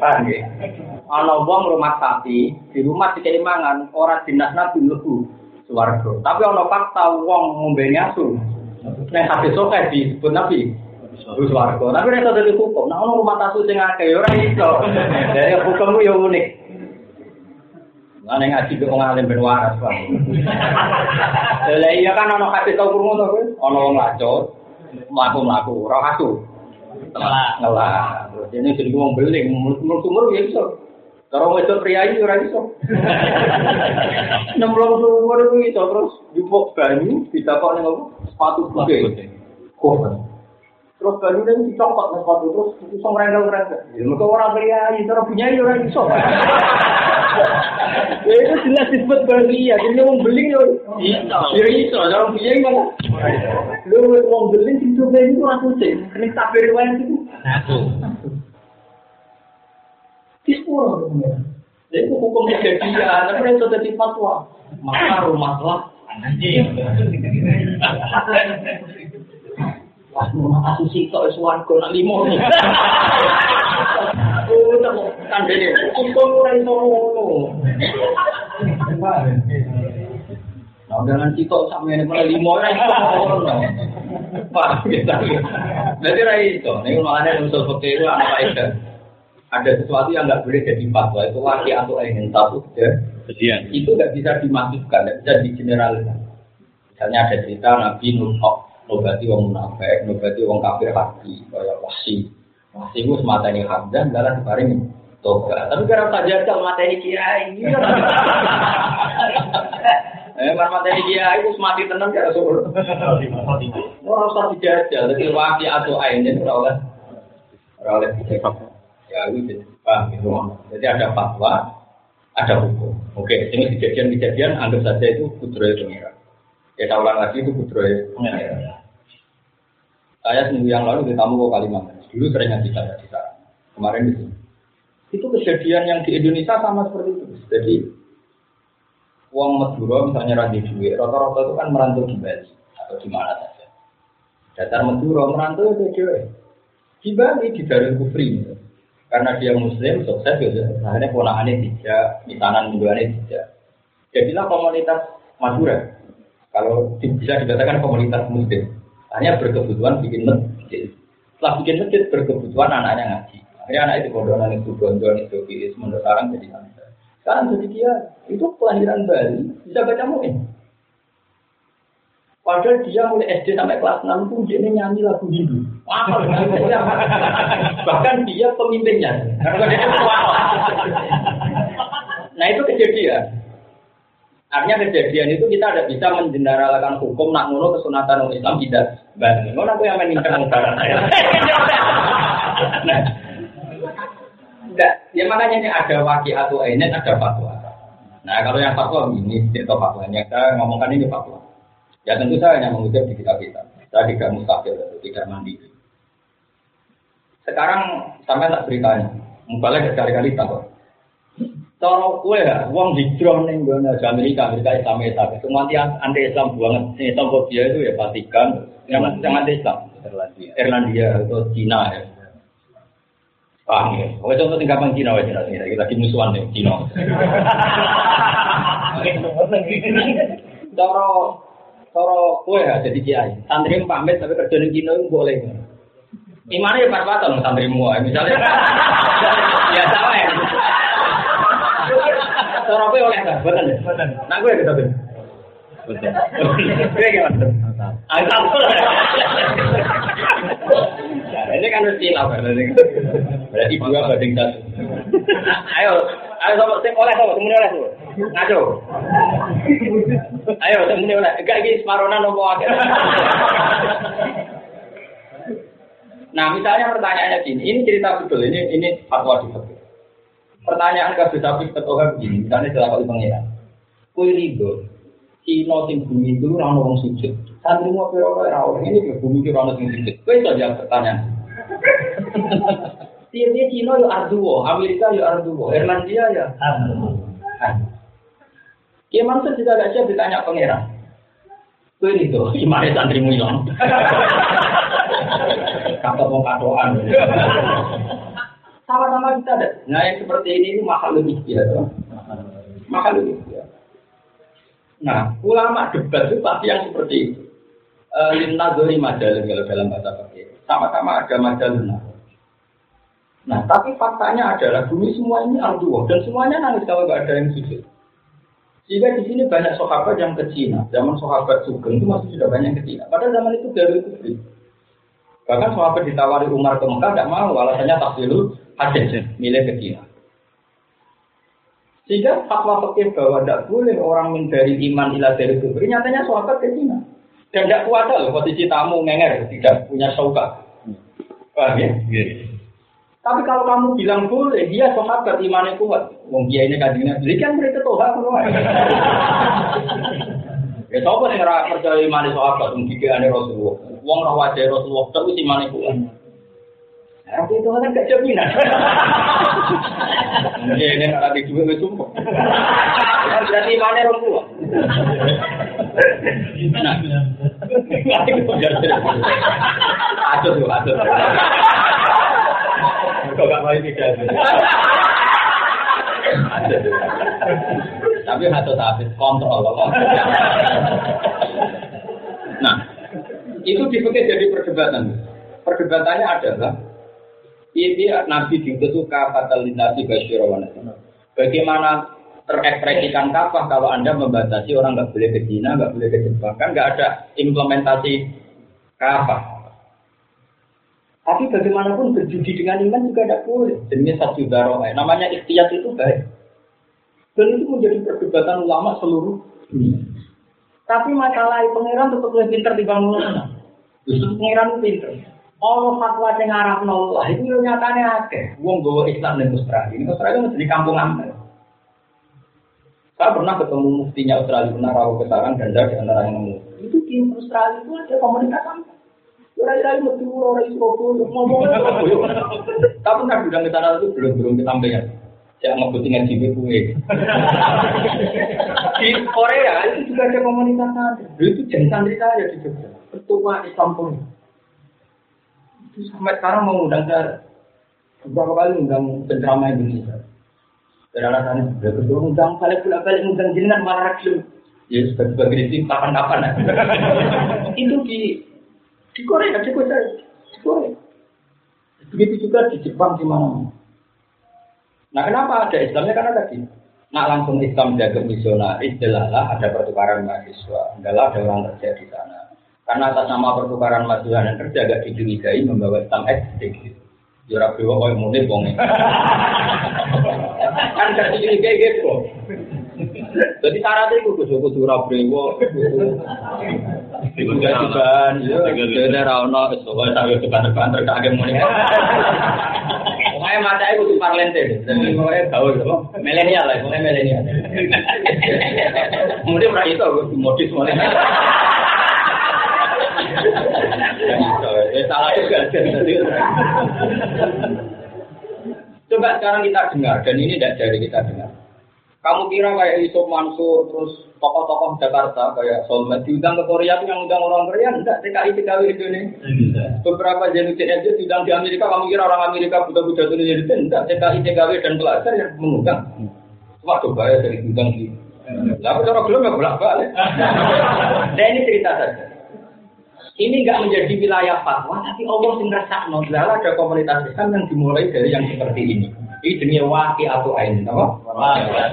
paham? Ana wong rumah sapi, di rumah dikei mangan, ora dinas nabi mlebu swarga. Tapi ana fakta wong ngombe asu. Nek hati soke disebut nabi Terus warga, tapi mereka dari hukum. Nah, ono rumah tasu sing akeh ora iso. Dari hukummu ya unik. Ning ngaji kok ngalim ben waras. Lah iya kan ono hati tau krungu to kowe? Ono wong lacot, mlaku-mlaku ora asu. Ngelah. Ngelah. Ini jadi wong beling, muluk-muluk ya iso. Kalau itu pria ini orang iso. Enam puluh umur itu iso terus jupuk banyu bisa kok neng sepatu putih. Kok Terus banyu ini dicopot neng sepatu terus iso merengkel merengkel. Ya orang pria itu orang punya orang iso. Ya itu jelas disebut bahagia. Jadi mau beling ya. Ya iso. Orang punya mana? Lu mau beling itu banyu itu orang kucing. Ini tak beri itu. Dispuro Jadi itu hukum kejadian, tapi itu jadi fatwa. Maka rumah lah. Wah, rumah kasus itu suan kau nak limo nih. Oh, kan jadi hukum orang itu Nah, dengan cito sama ini mulai limo orang Pak, kita. Jadi rai itu, ini makanya usul fakir itu anak Aisyah ada sesuatu yang nggak boleh jadi fatwa itu laki atau ingin satu kejadian. Itu nggak bisa dimasukkan nggak bisa digeneralisasi. Misalnya ada cerita Nabi Nuh nobati wong munafik nobati wong kafir hati kayak wasi wasi itu semata ini hamdan dalam separing toga. Tapi karena saja kalau mata ini kiai Eh, mata ini kiai itu semati tenang ya Rasul. Orang usah dijajal, jadi wasi atau ain itu oleh oleh Ya itu paham gitu. Jadi ada fatwa, ada hukum. Oke, ini kejadian-kejadian anggap saja itu itu pengira. Ya kita ulang lagi itu itu pengira. Saya seminggu yang lalu di tamu ke Kalimantan. Dulu sering ngaji saya di sana. Kemarin sini. Itu kejadian yang di Indonesia sama seperti itu. Jadi Uang Madura misalnya radhi duit, rata-rata itu kan merantau di Bali atau di mana saja. Dasar Madura merantau itu dia di Bali di Darul Kufri. Karena dia Muslim sukses gitu. Akhirnya ponakannya tidak, misanan mingguannya tidak. Jadilah komunitas Madura. Kalau bisa dikatakan komunitas Muslim, hanya berkebutuhan bikin masjid. Setelah bikin masjid berkebutuhan anaknya ngaji. Akhirnya anak itu kodonan itu gondol itu kiri, sekarang jadi santri. Sekarang jadi dia itu kelahiran Bali bisa baca muin. Padahal dia mulai SD sampai kelas 6 pun dia nyanyi lagu Hindu. Bahkan dia pemimpinnya. nah itu kejadian. Artinya kejadian itu kita tidak bisa menjeneralkan hukum nak ngono kesunatan orang Islam tidak Bali. Ngono aku yang meningkat negara saya. Nah, ya makanya ini ada wakil atau ini ada fatwa. Nah kalau yang fatwa ini cerita fatwanya saya ngomongkan ini fatwa. Ya tentu saya hanya mengutip di kitab kita. Saya tidak mustahil, tidak mandiri. Sekarang sampai tak beritanya, mubalnya berkali-kali takut. Cara kue ya, uang hijrah nih gue Amerika, Amerika Islam Islam. Semua anti anti Islam banget. Islamophobia itu ya Vatikan, yang yang anti Islam. Irlandia, Irlandia atau Cina ya. Paham ya? Oke contoh tingkapan Cina wajah nanti kita lagi musuhan nih Cina. Cara cara kue ya jadi kiai. Santri pamit tapi kerja di Cina itu boleh. Imannya ya pas-pasan dong santri semua. Misalnya, ya sama ya. Cara kue oleh tak? Betul ya? Nah gue kita tuh. Betul. Gue gimana? Asal. Ini kan harus hilaf Berarti dua banding satu. Ayo, ayo sama sing oleh sama semuanya oleh tuh. Ngaco. Ayo semuanya oleh. Enggak iki semarona nopo akeh. Nah, misalnya pertanyaannya gini, ini cerita betul, ini ini fatwa di fikih. Pertanyaan ke sapi ketua begini, misalnya jelas kali pengiran. Kue rido, Cina sing bumi itu orang orang sujud. Santri mau piro orang ini ke bumi itu orang sing sujud. Kue itu jawab pertanyaan. Tiap-tiap Cina ya arduo, Amerika ya arduo, Irlandia ya arduo. Ya maksud juga gak siap ditanya pangeran. Kue itu, gimana santrimu hilang? Kata mau. Sama-sama kita ada. Nah yang seperti ini itu mahal lebih biasa. Mahal lebih biasa. Nah, ulama debat itu pasti yang seperti itu. Lina dori majalah kalau dalam bahasa pakai. Sama-sama ada majalah. Nah, tapi faktanya adalah bumi semua ini arduo dan semuanya nangis kalau nggak ada yang sujud. Sehingga di sini banyak sahabat yang ke Cina. Zaman sahabat Sugeng itu masih sudah banyak ke Cina. Pada zaman itu dari itu Bahkan sahabat ditawari Umar ke Mekah tidak mau, alasannya dulu hadis milih ke Cina. Sehingga fatwa fikih bahwa tidak boleh orang menjadi iman ilah dari kubur, nyatanya sahabat ke Cina. Dan tidak kuasa loh posisi tamu ngenger, tidak punya sauka. Paham ya? Yeah. Tapi kalau kamu bilang boleh, dia sahabat imannya kuat. Wong dia ini kajian beli kan mereka toha semua. Ya siapa yang ngerasa percaya imannya sahabat, mungkin ane Rasulullah. Wong roh wajah Rasulullah, tapi imannya kuat. Tapi itu kan gak jaminan. Ini ini ada juga wes sumpah. Berarti roh kuat. Nah, aduh aduh. Kok gak mau tidak? Tapi satu habis kontrol. Nah, itu dipakai jadi perdebatan. Perdebatannya adalah ini Nabi diutus fatalitas basyirawan. Bagaimana terekspresikan kafah kalau Anda membatasi orang nggak boleh ke Cina, nggak boleh ke Jepang, kan nggak ada implementasi kafah. Tapi bagaimanapun berjudi dengan iman juga tidak boleh. Jenis satu daroh, namanya ikhtiar itu baik. Dan itu menjadi perdebatan ulama seluruh dunia. Tapi masalah pangeran tetap lebih pintar dibanding ulama. Justru pangeran itu pintar. Allah fatwa yang ngarap nollah itu nyatanya akeh. Wong bawa Islam dan Australia. Ini Australia masih di kampung amal. Saya pernah ketemu muftinya Australia, pernah rawat ke sarang dan di antara yang nemu. Itu di Australia itu ada komunitas amal. Rai-rai metu ora iso ngomong. Tapi kan ke sana itu belum belum kesampaian. Kue. Di Korea itu juga ada komunitas santri. Itu jadi santri saya di Jogja. Ketua Islam. Itu sampai sekarang mau undang saya. Beberapa kali undang penceramah Indonesia. Dan alasannya, ya ketua undang balik pulak balik undang jenengan malah ragil. Ya sebagai sebagai di kapan-kapan. itu di di Korea, di Korea, di Korea. Begitu juga di Jepang di mana. Nah kenapa ada Islamnya? Karena tadi nak langsung Islam jaga misionaris, jelaslah ada pertukaran mahasiswa, adalah ada orang kerja di sana. Karena atas nama pertukaran mahasiswa dan kerja agak dicurigai membawa Islam ekstrik. Jora bewa kau mulai bonge. kan gak dicurigai gitu. Jadi syaratnya itu kudu kudu juga juga, ya, jadi rano, soalnya saya depan-depan terkagum mulai. Pokoknya mata itu tuh parlente, jadi pokoknya gaul, milenial lah, pokoknya milenial. Kemudian mereka itu modis mulai. Salah juga, Coba sekarang kita dengar, dan ini tidak dari kita dengar. Kamu kira kayak Yusuf Mansur, terus tokoh-tokoh Jakarta kayak Solmed diundang ke Korea itu yang undang orang Korea enggak TKI TKW Indonesia. Beberapa jenis aja diundang di Amerika, kamu kira orang Amerika buta-buta itu jadi enggak TKI TKW dan pelajar yang mengundang. Waduh bahaya dari diundang di. Tapi cara belum ya bolak balik. Nah ini cerita saja. Ini enggak menjadi wilayah fatwa, tapi Allah sing ngrasakno. ada komunitas Islam yang dimulai dari yang seperti ini. Ini jenis waki atau ain, apa?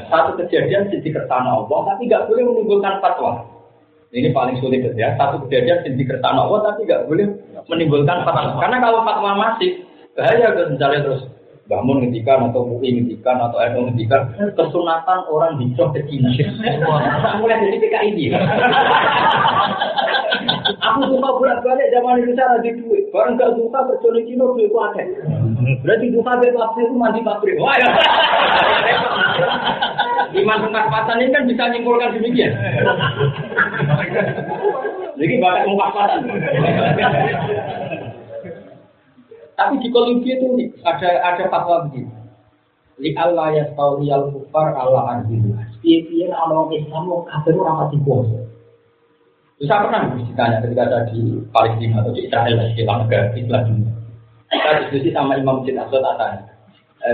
Satu kejadian di kertana Allah, tapi nggak boleh menimbulkan fatwa. Ini paling sulit ya. Satu kejadian di kertana Allah, tapi nggak boleh menimbulkan fatwa. Karena kalau fatwa masih bahaya misalnya terus bangun ngendikan atau MUI ngendikan atau NU ngendikan kesunatan orang hijau ke Cina. Mulai dari PKI ini. Aku suka bolak-balik zaman Indonesia lagi duit. Barang gak suka kerja Cina duit ada. Berarti suka beli pabrik itu mandi pabrik. Wah ya. Iman pasang ini kan bisa nyimpulkan demikian. Jadi bakat pasang. Tapi di Kolumbia itu ada ada fatwa begini. Li Allah ya tahu al kufar Allah arbilu. Piye-piye orang Islam mau kafir ora pati puasa. Saya pernah ditanya ketika saya di Palestina atau di Israel di negara Islam dunia. Saya diskusi sama Imam Masjid Aqsa tanya,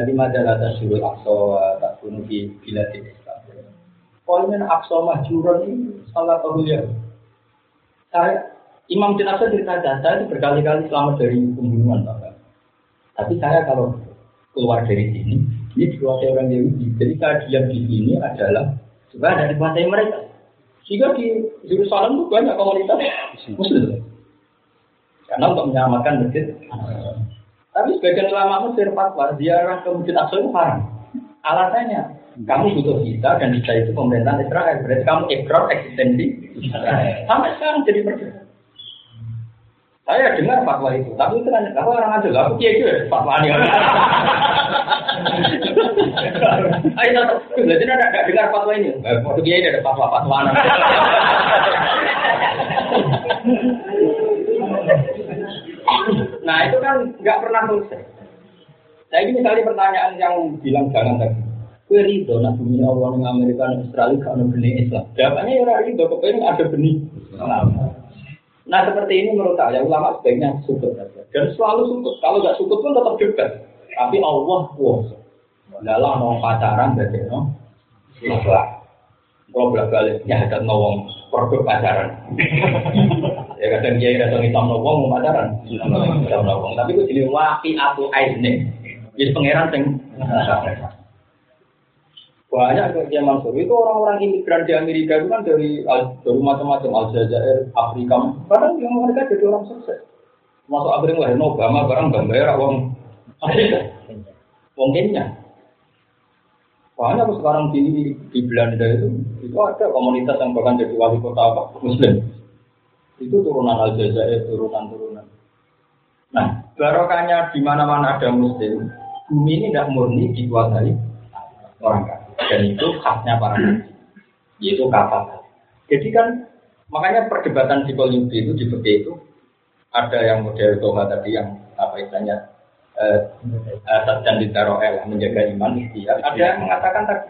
di mana ada surul Aqsa tak bunuh di di Islam. Poinnya Aqsa mahjuran ini salah satu ya. Saya Imam Masjid Aqsa cerita saya itu berkali-kali selamat dari pembunuhan Bapak. Tapi saya kalau keluar dari sini, ini dikuasai orang Yahudi. Jadi saya diam di sini adalah supaya ada dikuasai mereka. Sehingga di Yerusalem itu banyak komunitas Muslim. Karena untuk menyelamatkan masjid. Tapi sebagian ulama Mesir fatwa ziarah ke masjid Aqsa itu haram. Alasannya, kamu butuh visa dan visa itu pemerintahan Israel. Berarti kamu ekor eksistensi Sampai sekarang jadi perdebatan. Saya dengar fatwa itu, tapi itu kan aku orang aja, aku kiai juga fatwa ini. Ayo, berarti ada nggak dengar fatwa ini? Waktu kiai ada fatwa fatwa Nah itu kan nggak pernah selesai. Nah ini misalnya pertanyaan yang bilang jangan tadi. Kue ridho, nah bumi Allah Amerika dan Australia kalau benih Islam. Jawabannya ya ridho, kepengen ada benih. Nah seperti ini menurut saya ulama sebaiknya sukut saja. Dan selalu sukut. Kalau nggak sukut pun tetap debat. Tapi Allah kuasa. Dalam mau pacaran berarti no. Ikhlas. Kalau bolak balik ya ada nawang produk pacaran. ya kadang dia datang hitam nawang mau pacaran. Hitam nawang. Tapi itu jadi waki atau aisne. Jadi pangeran sing banyak ke Kiai Mansur itu orang-orang imigran di Amerika itu kan dari dari macam-macam Aljazair, Afrika, kadang yang mereka jadi orang sukses. Masuk akhirnya lahir Obama barang gambar wong Afrika, Kenya. Banyak sekarang di di Belanda itu itu ada komunitas yang bahkan jadi wali kota apa Muslim. Itu turunan Aljazair, turunan-turunan. Nah, barokahnya di mana-mana ada Muslim, bumi ini tidak murni dikuasai orang dan itu khasnya para nabi yaitu kata jadi kan makanya perdebatan di Yudi itu seperti itu ada yang model Toha tadi yang apa istilahnya eh, dan di Taroel menjaga iman ikhtiar. Ada yang mengatakan tadi.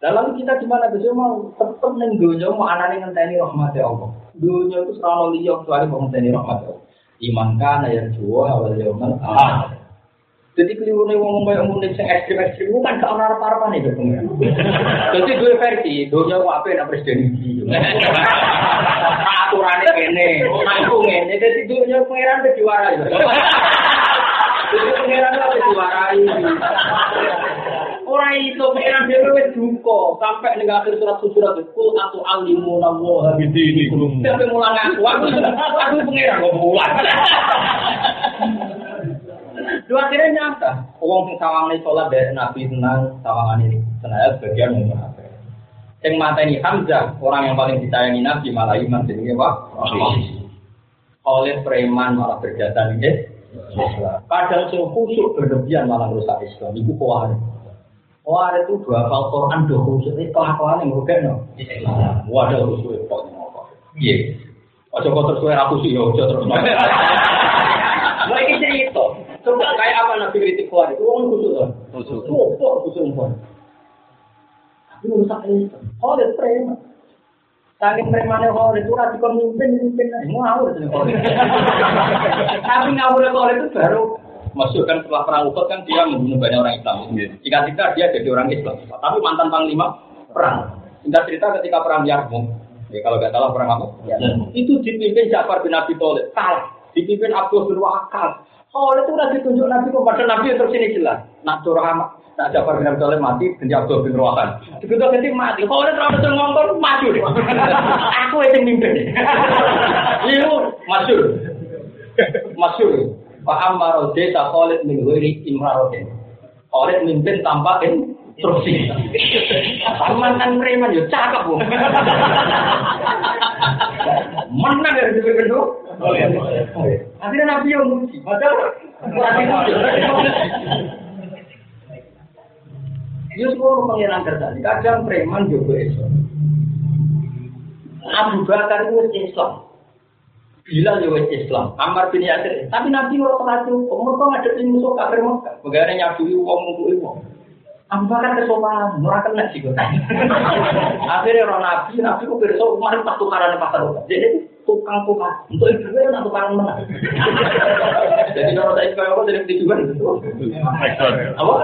Dalam kita gimana bisa mau tetap neng dunia mau anane ngenteni rahmat Allah. Dunia itu selalu liya kecuali mau ngenteni rahmat Allah. Iman kana yang jual awal yaumul akhir. Jadi keliru nih ngomong kayak ngomong sing ekstrim ekstrim itu kan gak orang apa nih. Jadi dua versi, dunia apa yang presiden ini. Aturannya kene, aku ngene. Jadi dunia pangeran udah diwarai. Jadi pangeran udah diwarai. Orang itu pangeran dia wes duko sampai nih akhir surat surat itu atau alimu nawo Gede ini. Sampai mulang aku, aku pangeran kok mulang. Dua akhirnya nyata. Wong sing sawangane sholat dari Nabi tenang, sawangan ini senaya sebagian mungkin apa. Yang mata ini Hamzah, orang yang paling disayangi Nabi malah iman jadi apa? Oleh preman malah berjasa ini. Kadang sing khusyuk berlebihan malah rusak Islam. Iku kuat. Wah itu dua hafal Quran dua khusyuk itu kelakuan yang bukan no. Khusyuk kok ngopo. Iya. Ojo kok terus khusyuk ya ojo terus. Coba kayak apa Nabi kritik kuat itu orang khusyuk kan? Khusyuk. Khusyuk khusyuk kuat. Tapi rusak Islam. Oh, dia preman. Saking premannya kalau itu rasi kon mimpin mimpin aja. Mau ngawur Tapi ngawur kalau itu baru Maksud kan setelah perang Uhud kan dia membunuh banyak orang Islam. Jika-jika dia jadi orang Islam. Tapi mantan panglima perang. Singkat cerita ketika perang Yarmouk, ya kalau nggak salah perang apa? Itu dipimpin Ja'far bin Abi Thalib. Kalah. Dipimpin Abdul bin Wakal. Oh, itu udah ditunjuk Nabi kepada Nabi terus ini jelas. Nak curah nak Ja'far bin Abi Thalib mati, dan Abdul bin Wakal. Begitu nanti mati. Ada terlalu terus ngomong maju deh. Aku yang mimpin. Itu masyur. Masyur. Pak Ammar desa Khalid min ghairi imrarotin. Khalid mimpin tanpa instruksi. Mantan preman yo cakep, Bu. Menang dari pimpin itu. Akhirnya Nabi yang muji. Padahal. Dia semua. Kadang preman juga. Abu Islam. Bilal ya Islam, Ammar bin Yasir. Tapi Nabi ora pernah ngadepin musuh kafir Mekah. Abu Bakar kesopanan, ora kena sih kok. Akhirnya orang Nabi, Nabi kok pirsa Umar pas tukaran pasar Mekah. Jadi tukang tukang untuk ibu nak tukaran mana? Jadi kalau saya kaya apa jadi tujuan. Apa?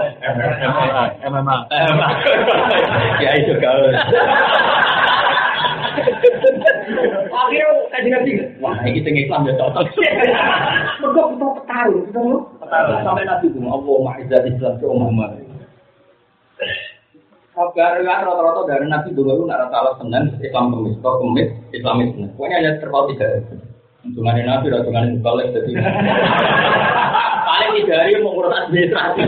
MMA. Ya itu kau. Akhirnya kaji nabi, wah ini tinggi Islam ya cocok. Mereka betul petarung, betul petarung. Sampai nabi itu, Allah ma'izat Islam ke Muhammad. Kabar ya rata-rata dari nabi dulu itu nak rata Senin Islam kemis, atau kemis Islam Islam. Pokoknya hanya terpaut tiga. Untungannya nabi, untungannya balik jadi. Paling tiga hari mau ngurus administrasi.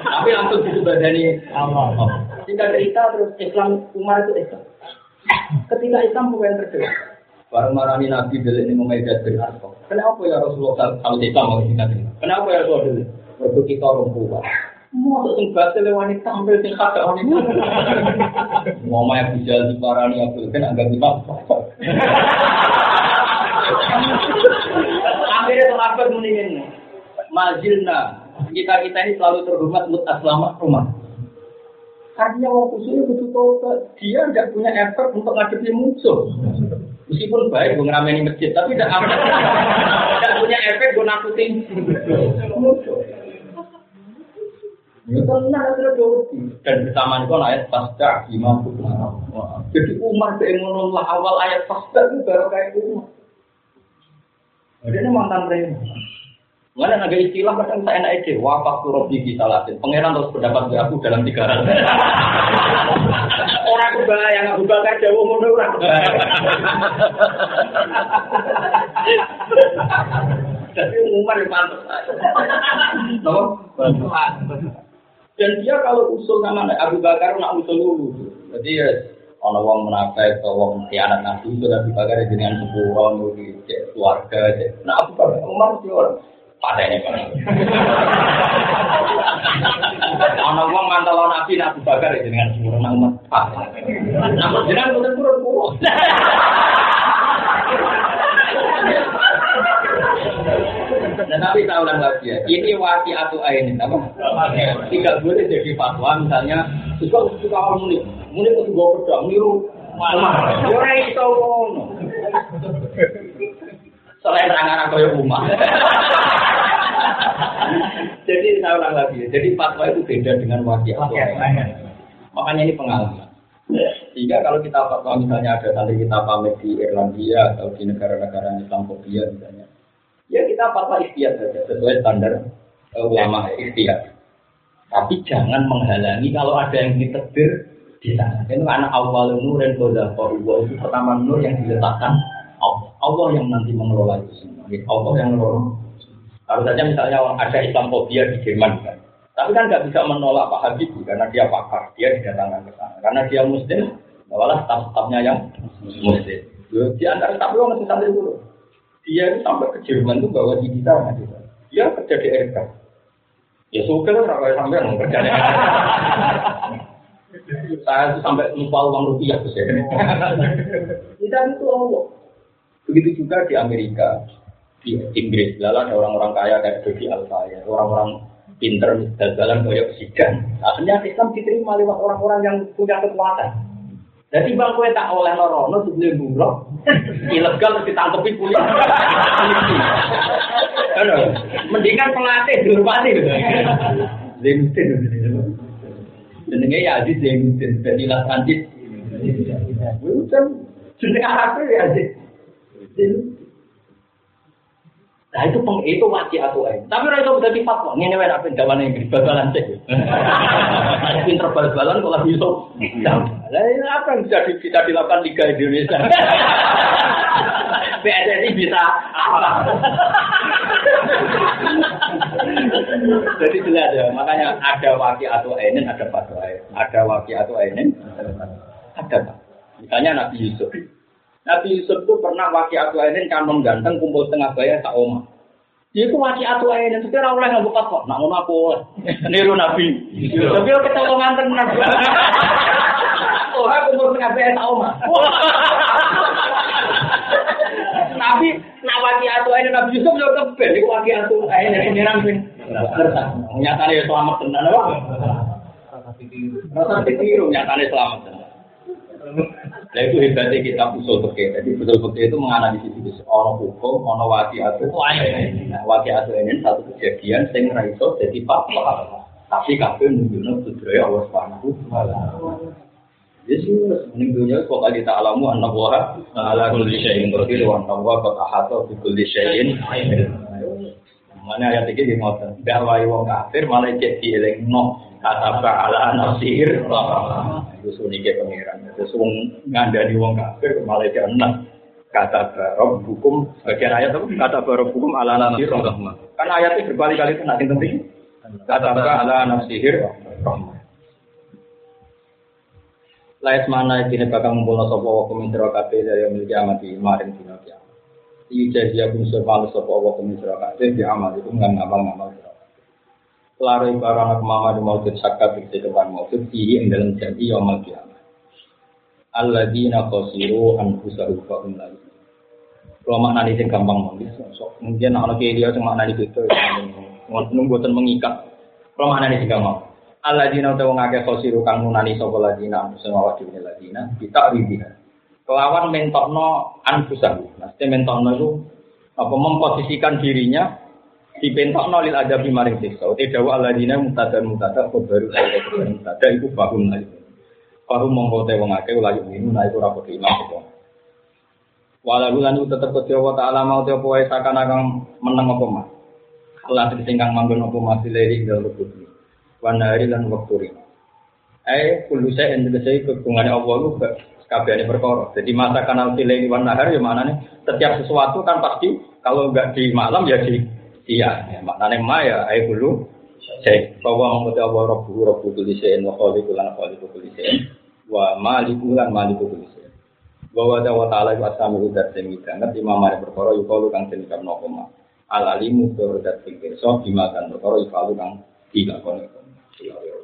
Tapi langsung disebadani Allah. Singkat cerita terus Islam Umar itu Islam. Ketika Islam bukan terdekat. Baru marani Nabi delik ini memejat bin Arqam. Kenapa ya Rasulullah kalau Islam mau singkat cerita? Kenapa ya Rasulullah Waktu kita orang tua. Mau sing batil wanita tampil sing kata wanita. Mau maya bijal di parani Abdul kan agak lima. Akhirnya sahabat mendingin. Majilna kita kita ini selalu terhormat mut aslama rumah. Karena orang khususnya betul tobat, dia tidak punya effort untuk ngadepi musuh. Meskipun baik gue ngerameni masjid, tapi tidak tidak punya efek gue nakutin musuh. Ya tenang ada doti. Dan bersamaan itu ayat pasca imam Jadi Umar keingin lah awal ayat pasca itu baru kayak Umar. Jadi ini mantan preman. Mana ada istilah kadang saya enak ide, wafak turun di salatin. Pangeran terus pendapat aku dalam tiga rat. orang kebayang Abu Bakar orang kebayang. Jadi Umar yang pantas. Dan dia kalau usul nama Abu Bakar nak usul dulu. Jadi ya ono wong menafik atau wong khianat nabi sudah dibakar dengan sepuluh nuri keluarga. Nah Abu Bakar Umar sih orang pada ini kan. Ana wong mantau nabi nak bakar ya dengan sempurna umat. Namun jenengan boten turun kulo. Tapi saya ulang lagi ya, ini wati atau ain apa? Tidak boleh jadi fatwa misalnya suka suka orang muni, muni itu gue pedang niru malah. Iso ngono. Selain rangan kaya rumah. Jadi saya ulang lagi ya, jadi fatwa itu beda dengan wati atau ain. Makanya ini pengalaman. Sehingga kalau kita fatwa misalnya ada tadi kita pamit di Irlandia atau di negara-negara Islamofobia misalnya, ya kita fatwa ikhtiar saja sesuai standar uh, ulama ikhtiar. Tapi jangan menghalangi kalau ada yang ditegur di sana. Itu karena awal nur dan koda itu pertama nur yang diletakkan Allah. Yang nanti mengelola itu semua. Allah yang mengelola. Kalau saja misalnya ada Islamofobia di Jerman kan, tapi kan nggak bisa menolak Pak Habibie karena dia pakar, dia didatangkan ke sana. Karena dia Muslim, bawalah staf-stafnya yang Muslim. Di antara staf itu masih sampai dulu. Dia itu sampai ke Jerman itu bawa di kita, dia kerja di RK. Ya suka lah kalau sampai nggak kerja di Saya itu sampai lupa uang rupiah tuh saya. Kita itu Allah. Begitu juga di Amerika, di Inggris, lalu ada orang-orang kaya kayak Dodi Alfa ya, orang-orang pinter jalan kayak sidan. Akhirnya Islam diterima lewat orang-orang yang punya kekuatan. Jadi bang kue tak oleh lorono sebelum bumroh, ilegal ditangkepi polisi. Mendingan pelatih dulu pasti. Limtin, jenenge ya Aziz lah transit. Bukan jenenge apa ya Aziz? Nah itu peng itu wajib atau ain. Tapi orang itu bisa fatwa. Ini wae apa jawaban Inggris bal-balan cek. Ada pinter bal-balan kalau bisa. Lah apa yang bisa, bisa dilakukan Liga Indonesia? PSSI bisa apa? Jadi jelas ya, makanya ada waki atau ainin, ada fatwa. Ada waki atau ainin, ada. Misalnya Nabi Yusuf. Nabi Yusuf itu pernah waki atu ainin kan mengganteng kumpul tengah bayar tak oma. Dia itu waki atu ainin sekarang oleh nggak buka kok, nak aku oleh niru Nabi. Tapi kita mau nganter Nabi. Oh, kumpul tengah bayar tak oma. Nabi nak waki atu ainin Nabi Yusuf juga keben, itu waki atu ainin ini ramping. Nyatanya selamat tenan apa? Rasa ditiru nyatanya selamat tenan. Nah itu hebatnya kita usul peke. Jadi usul peke itu menganalisis itu. Ono hukum, ono wati atu. Nah, wati atu ini satu kejadian sing raiso jadi fakta. Tapi kabeh nunjukno budaya Allah Subhanahu wa taala. Yesus menunjuknya kok tadi tak alamu anak wara ala kulli syai'in qadir wa anna wa qad ahata bi kulli syai'in Mana ayat ini di ngoten. Dakwai wong kafir malah cek dielingno kata ala nasir. Itu ke pangeran. Terus wong ngandani wong kafir malah cek enak. Kata barok hukum bagian ayat apa? Kata barok hukum ala nasir. Kan ayatnya berkali-kali kena yang penting. Kata ala nasir. Lais mana ini bakal ngumpulno sapa wa kumintro kabeh dari memiliki amati maring dina kiamat. Iya jadi aku bisa malu sapa wa kumintro kabeh di amal itu nggak Lari para anak mama di maujud sakat di depan maujud iya yang dalam janji yaumul kiamat. Alladzina khosiru anfusahu fa'um lagi. Kalau makna ini gampang mungkin, mungkin anak dia cuma makna itu itu, nunggu mengikat. Kalau makna ini gampang. Alladzina utawa ngake khosiru kang nunani sapa ladina anfusahu wa dhewe ladina kita ribina. Kelawan mentokno anfusahu. Maksudnya mentokno itu apa memposisikan dirinya dipentokno lil adabi maring siksa. Uti dawa alladzina mutada mutada baru kaya mutada iku bahum lali. Bahum mongko te wong akeh ula yumin nah ora padha iman sapa. Walau lan tetep Gusti Allah taala mau te apa wae sakana kang meneng apa mah. Allah singkang manggon apa mah dileri dalem kubur wanari lan wakturi. Eh, kulu saya yang tegese kegungan Allah lu kabehane perkara. Jadi masa kanal pilih wan nahar ya maknanya setiap sesuatu kan pasti kalau enggak di malam ya di siang. Ya, maknanya ma ya eh kulu saya bahwa menguti Allah Rabbu Rabbu kulisein wa khaliqu lan khaliqu kulisein wa maliku lan maliku kulisein. Bahwa ada wa ta'ala wa asami udat sing banget imam mari perkara yukalu kang den kamno koma. Al alimu tur dat sing pirsa bima kan perkara yukalu kang dilakoni. 有有。